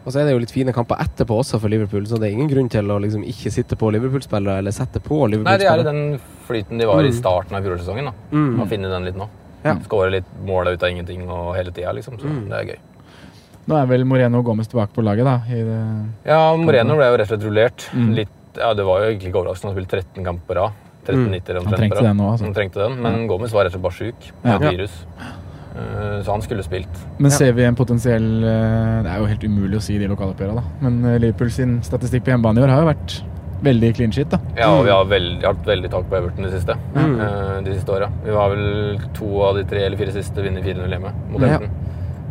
Speaker 4: Og så er det jo litt fine kamper etterpå også for Liverpool, så det er ingen grunn til å liksom ikke sitte på Liverpool-spillere eller sette på Liverpool-spillere.
Speaker 6: Nei, det er i den flyten de var i
Speaker 4: Mm.
Speaker 6: starten av fjorårssesongen.
Speaker 4: Mm.
Speaker 6: Må finne den litt nå.
Speaker 4: Ja.
Speaker 6: Skåre litt mål ut av ingenting og hele tida, liksom. Så
Speaker 4: Mm.
Speaker 6: det er gøy.
Speaker 5: Nå er vel Moreno og Gomez tilbake på laget, da.
Speaker 6: Ja, Moreno ble jo rett og slett rullert.
Speaker 5: Mm.
Speaker 6: Litt, ja, Det var jo egentlig ikke overraskende. Han spilte 13 kamper på rad. 13
Speaker 4: Mm.
Speaker 5: Han trengte den òg, altså.
Speaker 6: Han trengte den, Men Gomez var rett og slett bare sjuk
Speaker 5: Ja.
Speaker 6: med virus. Eh, Så han skulle spilt.
Speaker 5: Men ser vi en potensiell eh, Det er jo helt umulig å si de lokaloppgjørene, da. Men eh, Liverpool sin statistikk på hjemmebane i år har jo vært veldig clean shit, da.
Speaker 6: Ja, og vi har veldig, hatt veldig tak på Everton de siste,
Speaker 4: Mm.
Speaker 6: de siste åra. Vi var vel to av de tre eller fire siste vinner 4-0 hjemme mot
Speaker 4: Ja.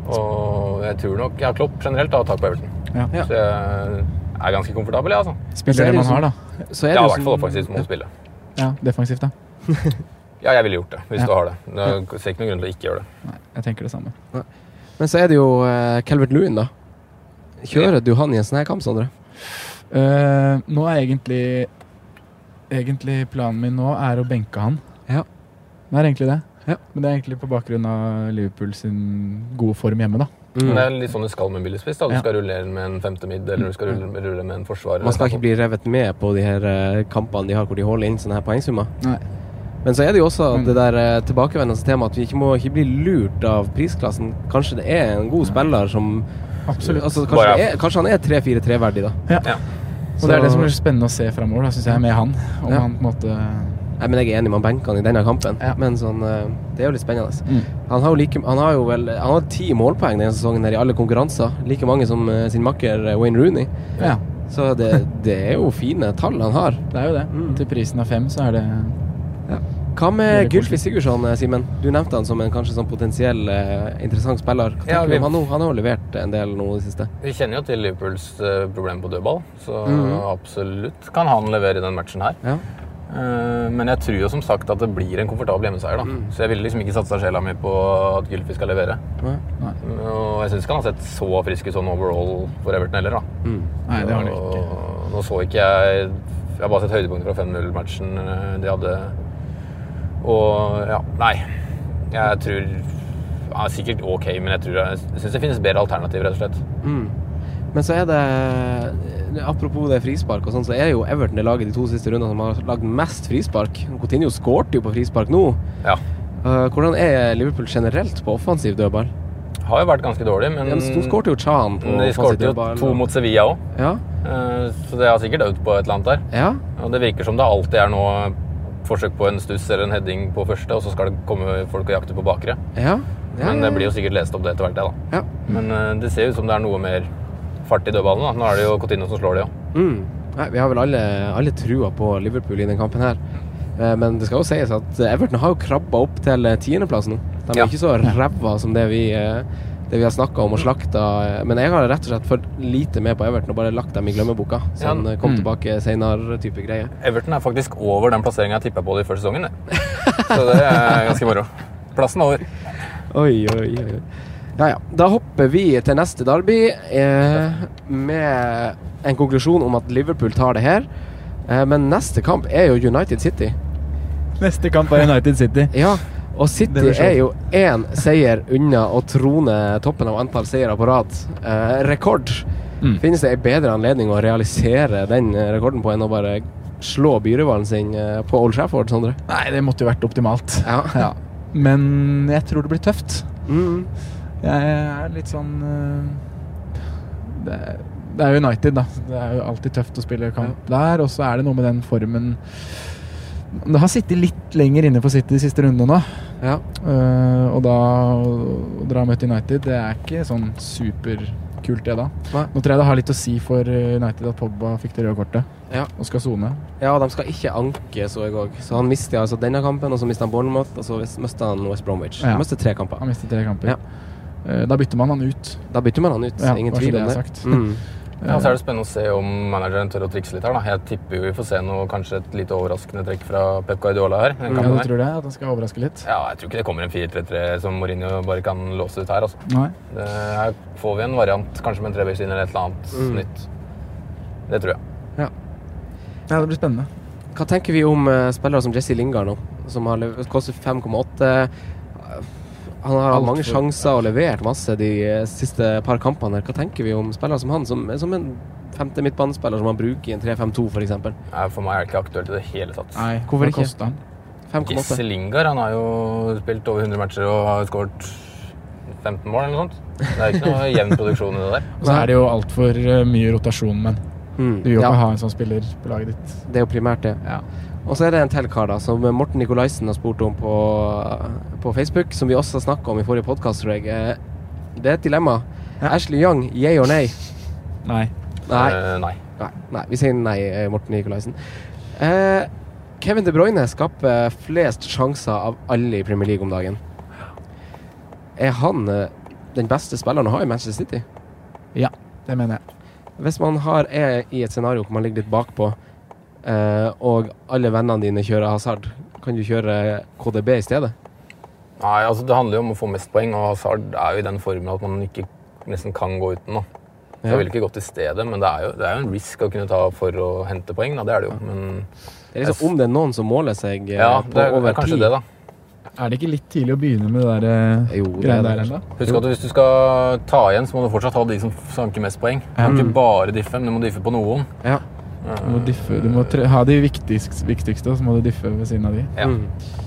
Speaker 6: Og jeg tror nok jeg har Klopp generelt og tak på Everton.
Speaker 5: Ja.
Speaker 4: Ja.
Speaker 6: Så jeg er ganske komfortabel, jeg, altså.
Speaker 5: Spiller
Speaker 4: er
Speaker 5: det
Speaker 4: det
Speaker 5: man har, da.
Speaker 4: Så er
Speaker 6: Ja, i hvert fall offensivt må spille.
Speaker 5: Ja, defensivt, da.
Speaker 6: Ja, jeg ville gjort det, hvis
Speaker 5: Ja.
Speaker 6: du har det. Jeg ser ikke noen grunn til å ikke gjøre det.
Speaker 5: Nei, jeg tenker det samme.
Speaker 4: Men så er det jo uh, Calvert Lewin, da. Kjører du han i en sånn her kamp, Sondre?
Speaker 5: Uh, nå er egentlig Egentlig planen min nå er å benke han.
Speaker 4: Ja.
Speaker 5: Det er egentlig det.
Speaker 4: Ja.
Speaker 5: Men det er egentlig på bakgrunn av Liverpool sin gode form hjemme, da.
Speaker 6: Men det
Speaker 4: Mm.
Speaker 6: er litt sånn du skal med billigspiss. Du
Speaker 5: Ja.
Speaker 6: skal rullere med en femte midd, eller du skal rulle, rulle med en forsvarer.
Speaker 4: Man skal ikke bli revet med på de her eh, kampene de har hvor de holder inn sånne her poengsummer.
Speaker 5: Nei.
Speaker 4: Men så er det jo også det der uh, tilbakevendende temaet at vi ikke må ikke bli lurt av prisklassen. Kanskje det er en god spiller som
Speaker 5: Absolutt.
Speaker 4: Altså, kanskje, er, kanskje han er 3-4-3-verdig, da.
Speaker 5: Ja.
Speaker 6: Ja.
Speaker 5: Og det er det som blir spennende å se framover, syns jeg, med han. Om
Speaker 4: Ja.
Speaker 5: han på en måte
Speaker 4: Nei, men Jeg er enig med han i denne kampen,
Speaker 5: Ja.
Speaker 4: men sånn, eh, det er jo litt spennende.
Speaker 5: Mm.
Speaker 4: Han har jo, like, han har jo vel Han har ti målpoeng denne sesongen her i alle konkurranser. Like mange som eh, sin makker eh, Wayne Rooney.
Speaker 5: Ja,
Speaker 4: Så det, det er jo fine tall han har.
Speaker 5: det er jo det.
Speaker 4: Mm.
Speaker 5: Til prisen av fem, så er det
Speaker 4: Hva med Gylfi Sigurdsson, Simen? Du nevnte han som en kanskje sånn potensiell eh, interessant spiller. Hva
Speaker 6: Ja, vi-
Speaker 4: han? Han har jo levert en del nå i det siste.
Speaker 6: Vi kjenner jo til Liverpools eh, problem på dødball, så
Speaker 4: Mhm.
Speaker 6: absolutt kan han levere i den matchen her.
Speaker 4: Ja.
Speaker 6: Eh, Men jeg tror jo som sagt at det blir en komfortabel hjemmeseier. da.
Speaker 4: Mm.
Speaker 6: Så jeg ville liksom ikke satsa sjela mi på at Gylfi skal levere.
Speaker 4: Nei.
Speaker 6: Og jeg syns ikke han har sett så frisk ut sånn overall for Everton heller. da.
Speaker 4: Mm.
Speaker 5: Nei, det har han ikke.
Speaker 6: Nå så ikke jeg Jeg har bare sett høydepunkter fra 5-0-matchen eh, de hadde. Og ja, nei. Jeg tror ja, Sikkert ok, men jeg tror jeg syns det finnes bedre alternativer, rett og slett.
Speaker 4: Mm. Men så er det Apropos det frispark og sånn, så er jo Everton det laget de to siste rundene som har lagd mest frispark. Coutinho skårte jo på frispark nå.
Speaker 6: Ja.
Speaker 4: Eh, hvordan er Liverpool generelt på offensiv dødball?
Speaker 6: har jo vært ganske dårlig, men
Speaker 4: De skårte jo Chan på
Speaker 6: de skårte jo to mot Sevilla òg.
Speaker 4: Ja.
Speaker 6: Så det har sikkert øvd på et eller annet der.
Speaker 4: ja.
Speaker 6: Og det virker som det alltid er nå forsøk på en stuss eller en heading på første, og så skal det komme folk og jakte på bakre.
Speaker 4: Ja.
Speaker 6: Men det blir jo sikkert lest opp det etter hvert, det, da.
Speaker 4: Ja.
Speaker 6: Men eh, det ser ut som det er noe mer fart i dødballen. da. Nå er det jo Coutinho som slår det òg.
Speaker 4: Mm. Nei, vi har vel alle, alle trua på Liverpool i den kampen her. Eh, Men det skal jo sies at Everton har jo krabba opp til eh, tiendeplass nå. De er
Speaker 6: Ja.
Speaker 4: ikke så ræva som det vi, eh, det vi har snakka om og slakta. Men jeg har rett og slett for lite med på Everton og bare lagt dem i glemmeboka. Så han kom
Speaker 5: Mm.
Speaker 4: tilbake seinere type greie.
Speaker 6: Everton er faktisk over den plasseringa jeg tippa på det i første sesongen. det. Så det er ganske moro. Plassen over.
Speaker 4: Oi, oi, oi. Ja, ja. Da hopper vi til neste derby eh, med en konklusjon om at Liverpool tar det her. Eh, men neste kamp er jo United City.
Speaker 5: Neste kamp er United City.
Speaker 4: Ja, og City er jo én seier unna å trone toppen av antall seire på rad. Eh, rekord.
Speaker 5: Mm.
Speaker 4: Finnes det en bedre anledning å realisere den eh, rekorden på enn å bare slå byrivalen sin eh, på Old Trafford, Sondre?
Speaker 5: Nei, det måtte jo vært optimalt.
Speaker 4: Ja.
Speaker 5: Ja. Men jeg tror det blir tøft.
Speaker 4: Mm.
Speaker 5: Jeg er litt sånn eh, det, er- det er United, da. Det er jo alltid tøft å spille kamp der. Og så er det noe med den formen Det har sittet litt lenger inne for City de siste rundene nå.
Speaker 4: ja.
Speaker 5: Uh, og da å dra og møte United, det er ikke sånn superkult, det da.
Speaker 4: Nei.
Speaker 5: Nå tror jeg det har litt å si for eh, United at Pogba fikk det røde kortet
Speaker 4: Ja.
Speaker 5: og skal sone.
Speaker 4: Ja, de skal ikke anke så i går. Så han mister altså denne kampen, og så mister han Bournemouth, og så mister han West Bromwich.
Speaker 5: Ja.
Speaker 4: Han mister tre kamper.
Speaker 5: Han mister tre kamper.
Speaker 4: Ja.
Speaker 5: Eh, da bytter man han ut.
Speaker 4: Da bytter man han ut,
Speaker 5: Ja,
Speaker 4: ingen tvil om det.
Speaker 5: sagt.
Speaker 4: Mm.
Speaker 6: Ja, så er det spennende å se om manageren tør å trikse litt her. da. Jeg tipper jo vi får se noe, kanskje et lite overraskende trekk fra Pep Guardiola her.
Speaker 5: Ja, du tror det? At han skal overraske litt?
Speaker 6: Ja, jeg tror ikke det kommer en 4-3-3 som Mourinho bare kan låse ut her. altså.
Speaker 5: Nei.
Speaker 6: Det, her får vi en variant, kanskje med en trebekslinje eller et eller annet
Speaker 4: Mm.
Speaker 6: nytt. Det tror jeg.
Speaker 5: Ja, det blir spennende.
Speaker 4: Hva tenker vi om uh, spillere som Jesse Lingard nå, som har kostet 5,8? Han har hatt mange sjanser og levert masse de eh, siste par kampene. her. Hva tenker vi om spillere som han, som, som en femte midtbanespiller som han bruker i en 3-5-2 f.eks.?
Speaker 6: For meg er det ikke aktuelt i det hele tatt.
Speaker 5: Nei,
Speaker 4: Hvorfor ikke?
Speaker 5: koster han?
Speaker 4: 5,8.
Speaker 6: Jesse Lingard han har jo spilt over 100 matcher og har skåret 15 mål eller noe sånt. Det er ikke noe jevn produksjon i det der.
Speaker 5: Og så er det jo altfor uh, mye rotasjon, men
Speaker 4: Mm,
Speaker 5: du vil jo
Speaker 4: ja,
Speaker 5: ikke ha en sånn spiller på laget ditt.
Speaker 4: det er jo primært det.
Speaker 5: Ja.
Speaker 4: Og så er det en til kar da, som Morten Nikolaisen har spurt om på, på Facebook, som vi også snakka om i forrige podkast, tror jeg. Eh, Det er et dilemma.
Speaker 5: Ja.
Speaker 4: Ashley Young, yeah or nay?
Speaker 5: Nei.
Speaker 4: Nei.
Speaker 6: Uh, nei.
Speaker 4: Nei, nei, vi sier nei, eh, Morten Nikolaisen. Eh, Kevin De Bruyne skaper flest sjanser av alle i Premier League om dagen. Er han den beste spilleren å ha i Manchester City?
Speaker 5: Ja, det mener jeg.
Speaker 4: Hvis man har, er i et scenario hvor man ligger litt bakpå, eh, og alle vennene dine kjører Hazard, kan du kjøre KDB i stedet?
Speaker 6: Nei, altså Det handler jo om å få mest poeng, og Hazard er jo i den formen at man ikke nesten kan gå uten. da.
Speaker 4: Ja.
Speaker 6: Jeg ville ikke gått i stedet, men det er, jo, det er jo en risk å kunne ta for å hente poeng. da, Det er det jo. Men
Speaker 4: Det er liksom Om det er noen som måler seg eh,
Speaker 6: ja,
Speaker 4: på
Speaker 6: det er,
Speaker 4: over
Speaker 6: er
Speaker 4: tid
Speaker 6: det, da.
Speaker 5: Er det ikke litt tidlig å begynne med det der eh,
Speaker 4: Jo, er det
Speaker 5: der ennå?
Speaker 6: Husk at hvis du skal ta igjen, så må du fortsatt ha de som sanker mest poeng. Du kan
Speaker 4: Mm.
Speaker 6: ikke bare diffe, men du må diffe på noen.
Speaker 4: Ja.
Speaker 5: Du må, diffe, du må tre, ha de viktigste, viktigste, og så må du diffe ved siden av de.
Speaker 6: Ja.
Speaker 4: Mm.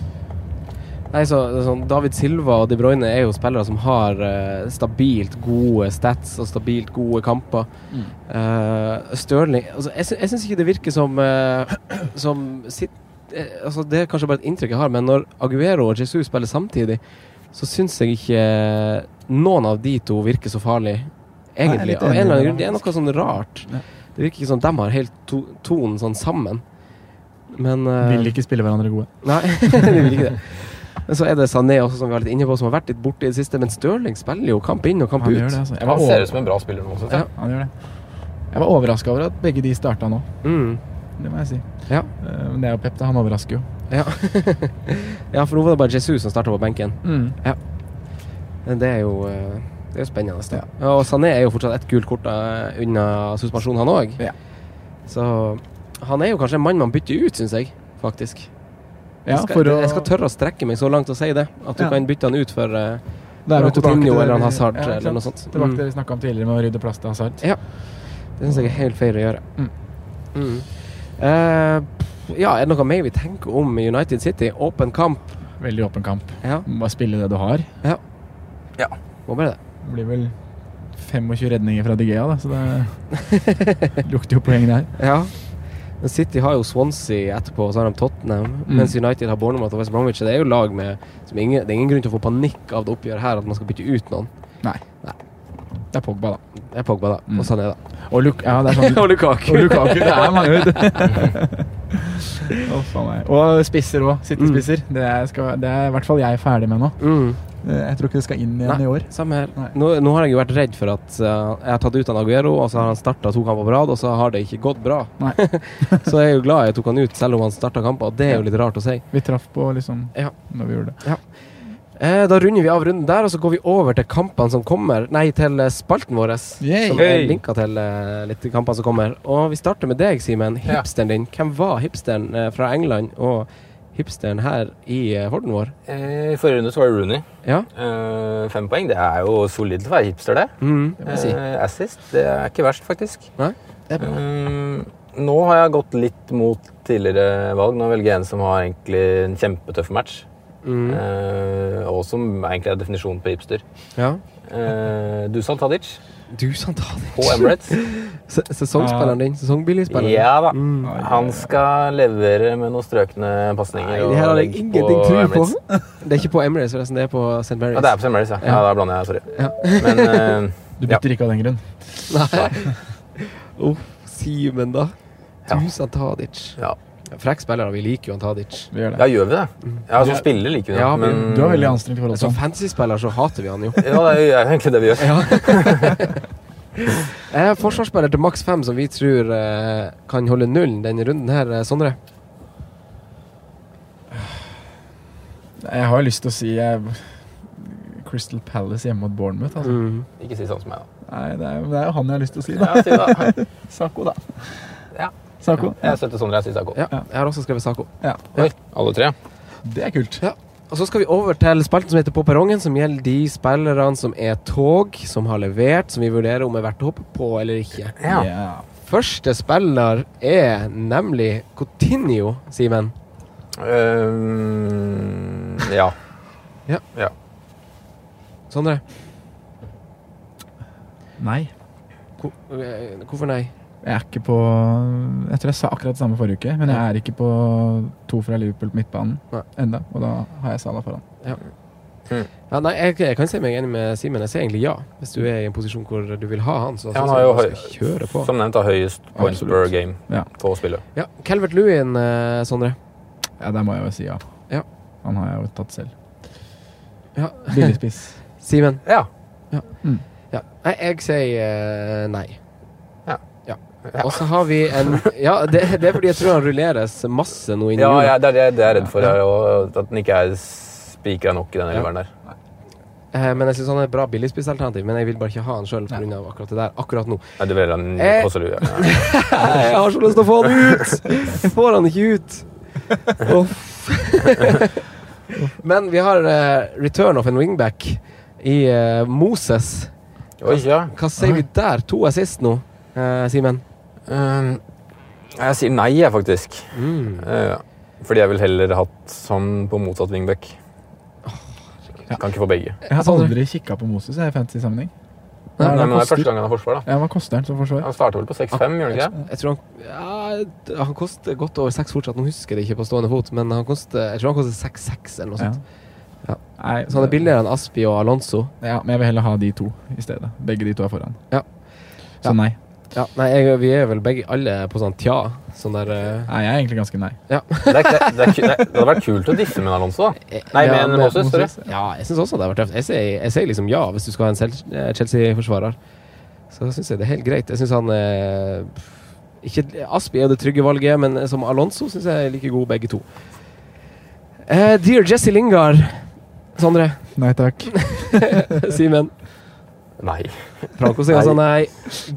Speaker 4: Nei, så, sånn, David Silva og De Bruyne er jo spillere som har uh, stabilt gode stats og stabilt gode kamper.
Speaker 5: Mm.
Speaker 4: Uh, Stirling altså, Jeg, sy jeg syns ikke det virker som, uh, som sitt, eh, altså, Det er kanskje bare et inntrykk jeg har, men når Aguero og Jesus spiller samtidig, så syns jeg ikke noen av de to virker så farlig,
Speaker 5: er
Speaker 4: egentlig. Av en eller annen grunn.
Speaker 5: det,
Speaker 4: Det er noe sånn rart.
Speaker 5: Ja.
Speaker 4: Det virker ikke som de har helt to tonen sånn sammen. Men uh,
Speaker 5: Vil ikke spille hverandre gode.
Speaker 4: Nei, de vil ikke det. Men så er det Sané også, som vi har litt inne på, som har vært litt borte i det siste. Men Stirling spiller jo kamp inn og kamp
Speaker 5: Han
Speaker 4: ut.
Speaker 5: det, altså.
Speaker 6: Han ser ut som en bra spiller nå.
Speaker 4: Ja.
Speaker 5: han gjør det. Jeg var overraska over at begge de starta nå.
Speaker 4: Mm.
Speaker 5: Det må jeg si.
Speaker 4: Ja.
Speaker 5: Eh, Men det er jo Pep, da. Han overrasker jo.
Speaker 4: Ja. ja, for nå var det bare Jesus som starta på benken.
Speaker 5: Mm.
Speaker 4: Men det er jo, eh, det er jo spennende. Da. Ja. Og Sané er jo fortsatt ett gult kort eh, unna suspensjon, han òg.
Speaker 5: Ja.
Speaker 4: Så han er jo kanskje en mann man bytter ut, syns jeg. Faktisk.
Speaker 5: Ja,
Speaker 4: jeg, skal,
Speaker 5: for å,
Speaker 4: jeg skal tørre å strekke meg så langt og si det. At du
Speaker 5: Ja.
Speaker 4: kan bytte han ut for uh,
Speaker 5: tilbake
Speaker 4: Coutinho eller
Speaker 5: vi-
Speaker 4: han Hazard
Speaker 5: ja,
Speaker 4: eller noe sånt.
Speaker 5: Tilbake
Speaker 4: Mm.
Speaker 5: til det vi snakka om tidligere med å rydde plass til Hazard.
Speaker 4: Ja. Det syns jeg er helt feil å gjøre.
Speaker 5: Mm.
Speaker 4: Mm. Uh, ja, er det noe mer vi tenker om United City? Åpen kamp.
Speaker 5: Veldig åpen kamp.
Speaker 4: Ja,
Speaker 5: Må Bare spille det du har.
Speaker 4: Ja, må bare det.
Speaker 5: Det blir vel 25 redninger fra Digea, da, så det lukter jo poeng der.
Speaker 4: Ja. City har jo Swansea etterpå, og så har de Tottenham.
Speaker 5: Mm.
Speaker 4: Mens United har Bournemouth og West Bromwich. Det er jo lag med som ingen, Det er ingen grunn til å få panikk av det oppgjøret her, at man skal bytte ut noen.
Speaker 5: Nei.
Speaker 4: Nei.
Speaker 5: Det er Pogba, da.
Speaker 4: Det er Pogba, da.
Speaker 5: Mm.
Speaker 4: Og Sané, da.
Speaker 5: Og, Luk ja, sånn
Speaker 4: og Lukaku.
Speaker 5: Og Lukaku. Det er mange, vet meg. Og spisser òg. Sittespisser. Mm. Det, skal- det er i hvert fall jeg ferdig med nå.
Speaker 4: Mm.
Speaker 5: Eh, Jeg tror ikke det skal inn igjen
Speaker 4: Nei.
Speaker 5: i år.
Speaker 4: Samme her. Nå, nå har jeg jo vært redd for at uh, jeg har tatt ut han Aguero, og så har han starta to kamper på rad, og så har det ikke gått bra. Så jeg er jo glad jeg tok han ut, selv om han starta kamper, og det er jo litt rart å si.
Speaker 5: Vi traff på liksom
Speaker 4: Ja.
Speaker 5: når vi gjorde det.
Speaker 4: Eh, da runder vi av runden der, og så går vi over til kampene som kommer Nei, til eh, spalten vår.
Speaker 5: Yay.
Speaker 4: Som er linka til eh, litt kampene som kommer. Og vi starter med deg, Simen.
Speaker 6: Ja.
Speaker 4: Din. Hvem var hipsteren eh, fra England, og hipsteren her i eh, horden vår?
Speaker 6: Eh, I forrige runde så var det Rooney.
Speaker 4: Ja?
Speaker 6: Eh, fem poeng. Det er jo solid å være hipster, det.
Speaker 4: Mm, det si.
Speaker 6: Eh, assist, det er ikke verst, faktisk.
Speaker 4: Nei, det er bra.
Speaker 6: Um, nå har jeg gått litt mot tidligere valg. Nå velger jeg en som har egentlig en kjempetøff match.
Speaker 4: Mm.
Speaker 6: Eh, og som egentlig er definisjonen på hipster.
Speaker 4: Ja.
Speaker 6: Eh, Dusan Tadic
Speaker 4: Dusan Tadic.
Speaker 6: på Emirates.
Speaker 4: Se- Sesongspilleren din. Sesongbilligspilleren.
Speaker 6: ja da.
Speaker 4: Mm.
Speaker 6: Han skal levere med noen strøkne pasninger.
Speaker 4: Nei, det her har jeg ingenting tro på. Det er ikke på Emirates, forresten. Det er på St. Mary's.
Speaker 6: Ja, det er på St. Mary's, ja. ja.
Speaker 4: Ja.
Speaker 6: Da blander jeg, sorry.
Speaker 4: Ja.
Speaker 6: Men eh,
Speaker 5: Du bytter ikke av den grunn.
Speaker 4: Nei. Uff, Simen, da.
Speaker 6: Ja.
Speaker 4: Dusan Tadic.
Speaker 6: ja.
Speaker 4: Frekk spiller, og vi liker jo han Tadic.
Speaker 5: Vi gjør
Speaker 6: ja, gjør vi det? Ja, som spiller liker vi det.
Speaker 4: Ja,
Speaker 6: men
Speaker 5: Du har veldig anstrengt forhold til
Speaker 4: Som
Speaker 5: ham.
Speaker 4: fantasy-spiller så hater vi han jo.
Speaker 6: Ja, det er jo egentlig det vi gjør.
Speaker 4: Eh, forsvarsspiller til maks fem som vi tror eh, kan holde nullen denne runden her, eh, Sondre.
Speaker 5: Jeg har jo lyst til å si eh, Crystal Palace hjemme mot Bournemouth. Altså.
Speaker 4: Mm.
Speaker 6: Ikke si sånn som meg, da.
Speaker 5: Nei, det er, jo- det er jo han jeg har lyst til å si, da.
Speaker 6: Ja, si det.
Speaker 5: Sako, da.
Speaker 6: Ja.
Speaker 5: Sako. Ja.
Speaker 6: Jeg støtter Sondre, jeg sier Sako.
Speaker 4: Ja, jeg har også skrevet Sako.
Speaker 5: ja.
Speaker 6: Oi, alle tre?
Speaker 5: Det er kult.
Speaker 4: Ja. Og så skal vi over til spalten som heter På perrongen, som gjelder de spillerne som er tog, som har levert, som vi vurderer om er verdt å hoppe på eller ikke.
Speaker 6: Ja.
Speaker 4: Første spiller er nemlig Coutinho, Simen.
Speaker 6: Um, ja.
Speaker 4: Ja Sondre,
Speaker 5: Nei.
Speaker 4: hvor, eh, hvorfor nei?
Speaker 5: Jeg er ikke på Jeg tror jeg sa akkurat det samme forrige uke, men jeg er ikke på to fra Liverpool på midtbanen ennå, og da har jeg Salah foran.
Speaker 4: Ja, nei, jeg, jeg kan si meg enig med Simen. Jeg sier egentlig ja. Hvis du er i en posisjon hvor du vil ha han, så
Speaker 6: Ja, han har jo høy,
Speaker 4: kjøre på.
Speaker 6: som nevnt har høyest points
Speaker 5: Absolutt.
Speaker 6: per game
Speaker 5: Ja.
Speaker 6: for å spille.
Speaker 4: Ja, Calvert Lewin, eh, Sondre.
Speaker 5: Ja, der må jeg jo si ja.
Speaker 4: Ja.
Speaker 5: Han har jeg jo tatt selv.
Speaker 4: Ja.
Speaker 5: Billig spiss.
Speaker 4: Simen.
Speaker 6: Ja.
Speaker 4: Ja. Nei, jeg sier eh, nei.
Speaker 6: Ja.
Speaker 4: Og så har vi en Ja, det, det er fordi jeg tror han rulleres masse nå
Speaker 6: Ja,
Speaker 4: jula.
Speaker 6: ja, det er det jeg er redd for, her, og at den ikke er spikra nok i den
Speaker 4: Ja.
Speaker 6: elveren der.
Speaker 4: Eh, men jeg syns han er et bra billigspissalternativ. Men jeg vil bare ikke ha han sjøl pga. akkurat det der akkurat nå.
Speaker 6: Nei, du velger en
Speaker 4: Eh.
Speaker 6: Kosselud. Ja.
Speaker 4: Jeg har så lyst til å få han ut! Jeg får han ikke ut. Men vi har uh, return of en wingback i uh, Moses.
Speaker 6: Oi, ja.
Speaker 4: Hva sier vi der? To assist nå, uh, Simen?
Speaker 6: Um, jeg sier nei, jeg, faktisk.
Speaker 4: Mm.
Speaker 6: Uh, fordi jeg ville heller hatt han på motsatt wingback. Kan ikke få begge.
Speaker 5: Jeg har aldri kikka på Moses i fantasy-sammenheng.
Speaker 6: Nei,
Speaker 5: nei,
Speaker 6: men det er første gang han har forsvar, da.
Speaker 5: Ja, Hva koster han som forsvar?
Speaker 6: Han starter vel på 6-5, gjør han ikke?
Speaker 4: Jeg tror han ja, Han koster godt over 6 fortsatt. Nå husker jeg det ikke på stående fot, men han koster, jeg tror han koster 6-6 eller noe
Speaker 5: Ja.
Speaker 4: sånt. Ja.
Speaker 5: Nei,
Speaker 4: Så han er billigere enn Aspi og Alonso.
Speaker 5: Ja, men jeg vil heller ha de to i stedet. Begge de to er foran.
Speaker 4: Ja.
Speaker 5: Så
Speaker 4: Ja.
Speaker 5: nei.
Speaker 4: Ja, nei, jeg, vi er vel begge alle på sånn tja. Sånn der eh,
Speaker 5: Nei, jeg er egentlig ganske nei.
Speaker 6: Det, er, det, det, er, ku- det, det hadde vært kult å diffe med Alonso, da.
Speaker 4: eh,
Speaker 6: Nei,
Speaker 4: ja,
Speaker 6: men Moses, sorry.
Speaker 4: Ja, jeg syns også det har vært tøft. Jeg sier, jeg sier liksom ja hvis du skal ha en eh, Chelsea-forsvarer. Så syns jeg det er helt greit. Jeg syns han eh, ikke, Aspi er jo det trygge valget, men som Alonso syns jeg er like god begge to. Eh, dear Jesse Lingard. Sondre.
Speaker 5: Nei takk.
Speaker 4: Simen.
Speaker 6: Nei.
Speaker 4: Franco sier altså nei.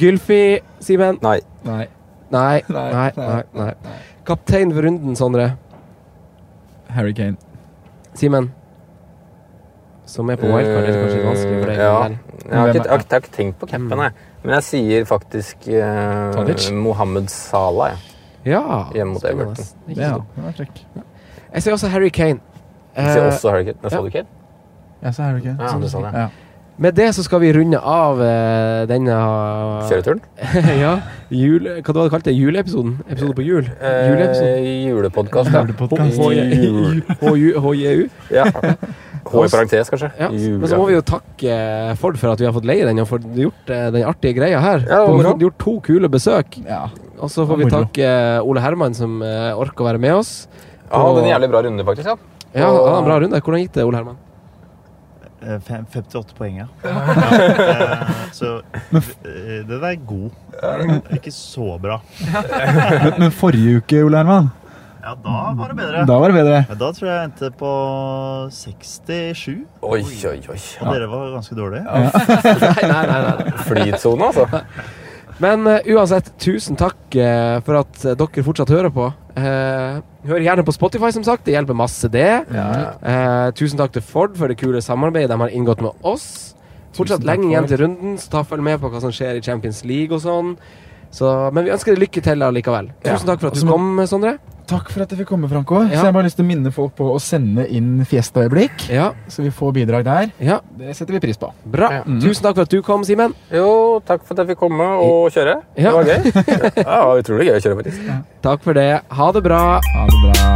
Speaker 4: Gylfi. Simen.
Speaker 6: Nei.
Speaker 5: Nei.
Speaker 4: Nei.
Speaker 5: Nei,
Speaker 4: Nei.
Speaker 5: nei,
Speaker 4: Nei. nei. Kaptein for runden, Sondre.
Speaker 5: Harry Kane.
Speaker 4: Simen. Som er på wildcard. Det er kanskje vanskelig for deg.
Speaker 6: Ja. Jeg har ikke, jeg har ikke, tenkt på capen,
Speaker 4: Mm.
Speaker 6: jeg. Men jeg sier faktisk eh, Mohammed Salah. Jeg.
Speaker 4: Ja.
Speaker 6: Hjemme mot. Everton.
Speaker 5: Ja.
Speaker 4: Jeg sier også Harry Kane.
Speaker 6: Jeg sier
Speaker 4: Eh,
Speaker 6: også Harry Kane. Men
Speaker 4: ja.
Speaker 6: du Kane?
Speaker 5: Jeg sa Harry Kane.
Speaker 6: Ja, du sa det.
Speaker 5: Ja.
Speaker 4: Med det så skal vi runde av eh, denne
Speaker 6: Kjøreturen?
Speaker 4: ja. Jule, hva det var det kalte Juleepisoden? Episode på jul? Juleepisode.
Speaker 6: Eh, julepodkast, ja.
Speaker 4: HJU.
Speaker 6: Ja. H i parentes, kanskje.
Speaker 4: Ja. Men så må vi jo takke eh, Ford for at vi har fått leie den og fått gjort eh, den artige greia her.
Speaker 6: Ja,
Speaker 4: og vi har gjort to kule besøk.
Speaker 5: Ja.
Speaker 4: Og så får vi takke eh, Ole Herman som eh, orker å være med oss.
Speaker 6: Ja, det er en jævlig bra runde, faktisk. ja.
Speaker 4: Ja, han hadde en bra runde. Hvordan gikk det, Ole Herman?
Speaker 8: Eh, fem- 58 poeng, ja. Eh, Så eh, den er god. Ikke så bra.
Speaker 5: Men, men forrige uke, Ole Herman,
Speaker 8: Ja, da var det bedre.
Speaker 5: da var det bedre.
Speaker 8: Ja, Da tror jeg jeg endte på 67,
Speaker 6: Oi, oi, oi.
Speaker 8: og dere var ganske dårlige.
Speaker 4: Nei, nei, nei. nei.
Speaker 6: Flytsone, altså.
Speaker 4: Men uh, uansett, tusen takk uh, for at eh, dere fortsatt hører på. Uh, hør gjerne på Spotify, som sagt. Det hjelper masse, det. Eh, tusen takk til Ford for det kule samarbeidet de har inngått med oss. Fortsatt lenge igjen til runden, så ta følg med på hva som skjer i Champions League og sånn. Så, men vi ønsker deg lykke til allikevel. Tusen takk for at du kom, Sondre.
Speaker 5: Takk for at jeg fikk komme, Franco.
Speaker 4: Ja.
Speaker 5: Så jeg har bare lyst til å minne folk på å sende inn Fiesta-øyeblikk,
Speaker 4: Ja,
Speaker 5: så vi får bidrag der.
Speaker 4: ja,
Speaker 5: Det setter vi pris på.
Speaker 4: bra.
Speaker 5: Mm.
Speaker 4: Tusen takk for at du kom, Simen.
Speaker 6: Jo, takk for at jeg fikk komme og kjøre.
Speaker 4: Ja.
Speaker 6: Det var gøy. Ja, utrolig gøy å kjøre, faktisk.
Speaker 4: Takk for det. Ha det bra.
Speaker 5: Ha det bra.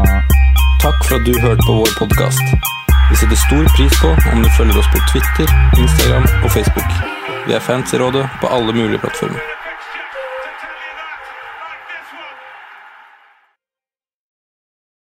Speaker 2: Takk for at du hørte på vår podkast. Vi setter stor pris på om du følger oss på Twitter, Instagram og Facebook. Vi er fans i rådet på alle mulige plattformer.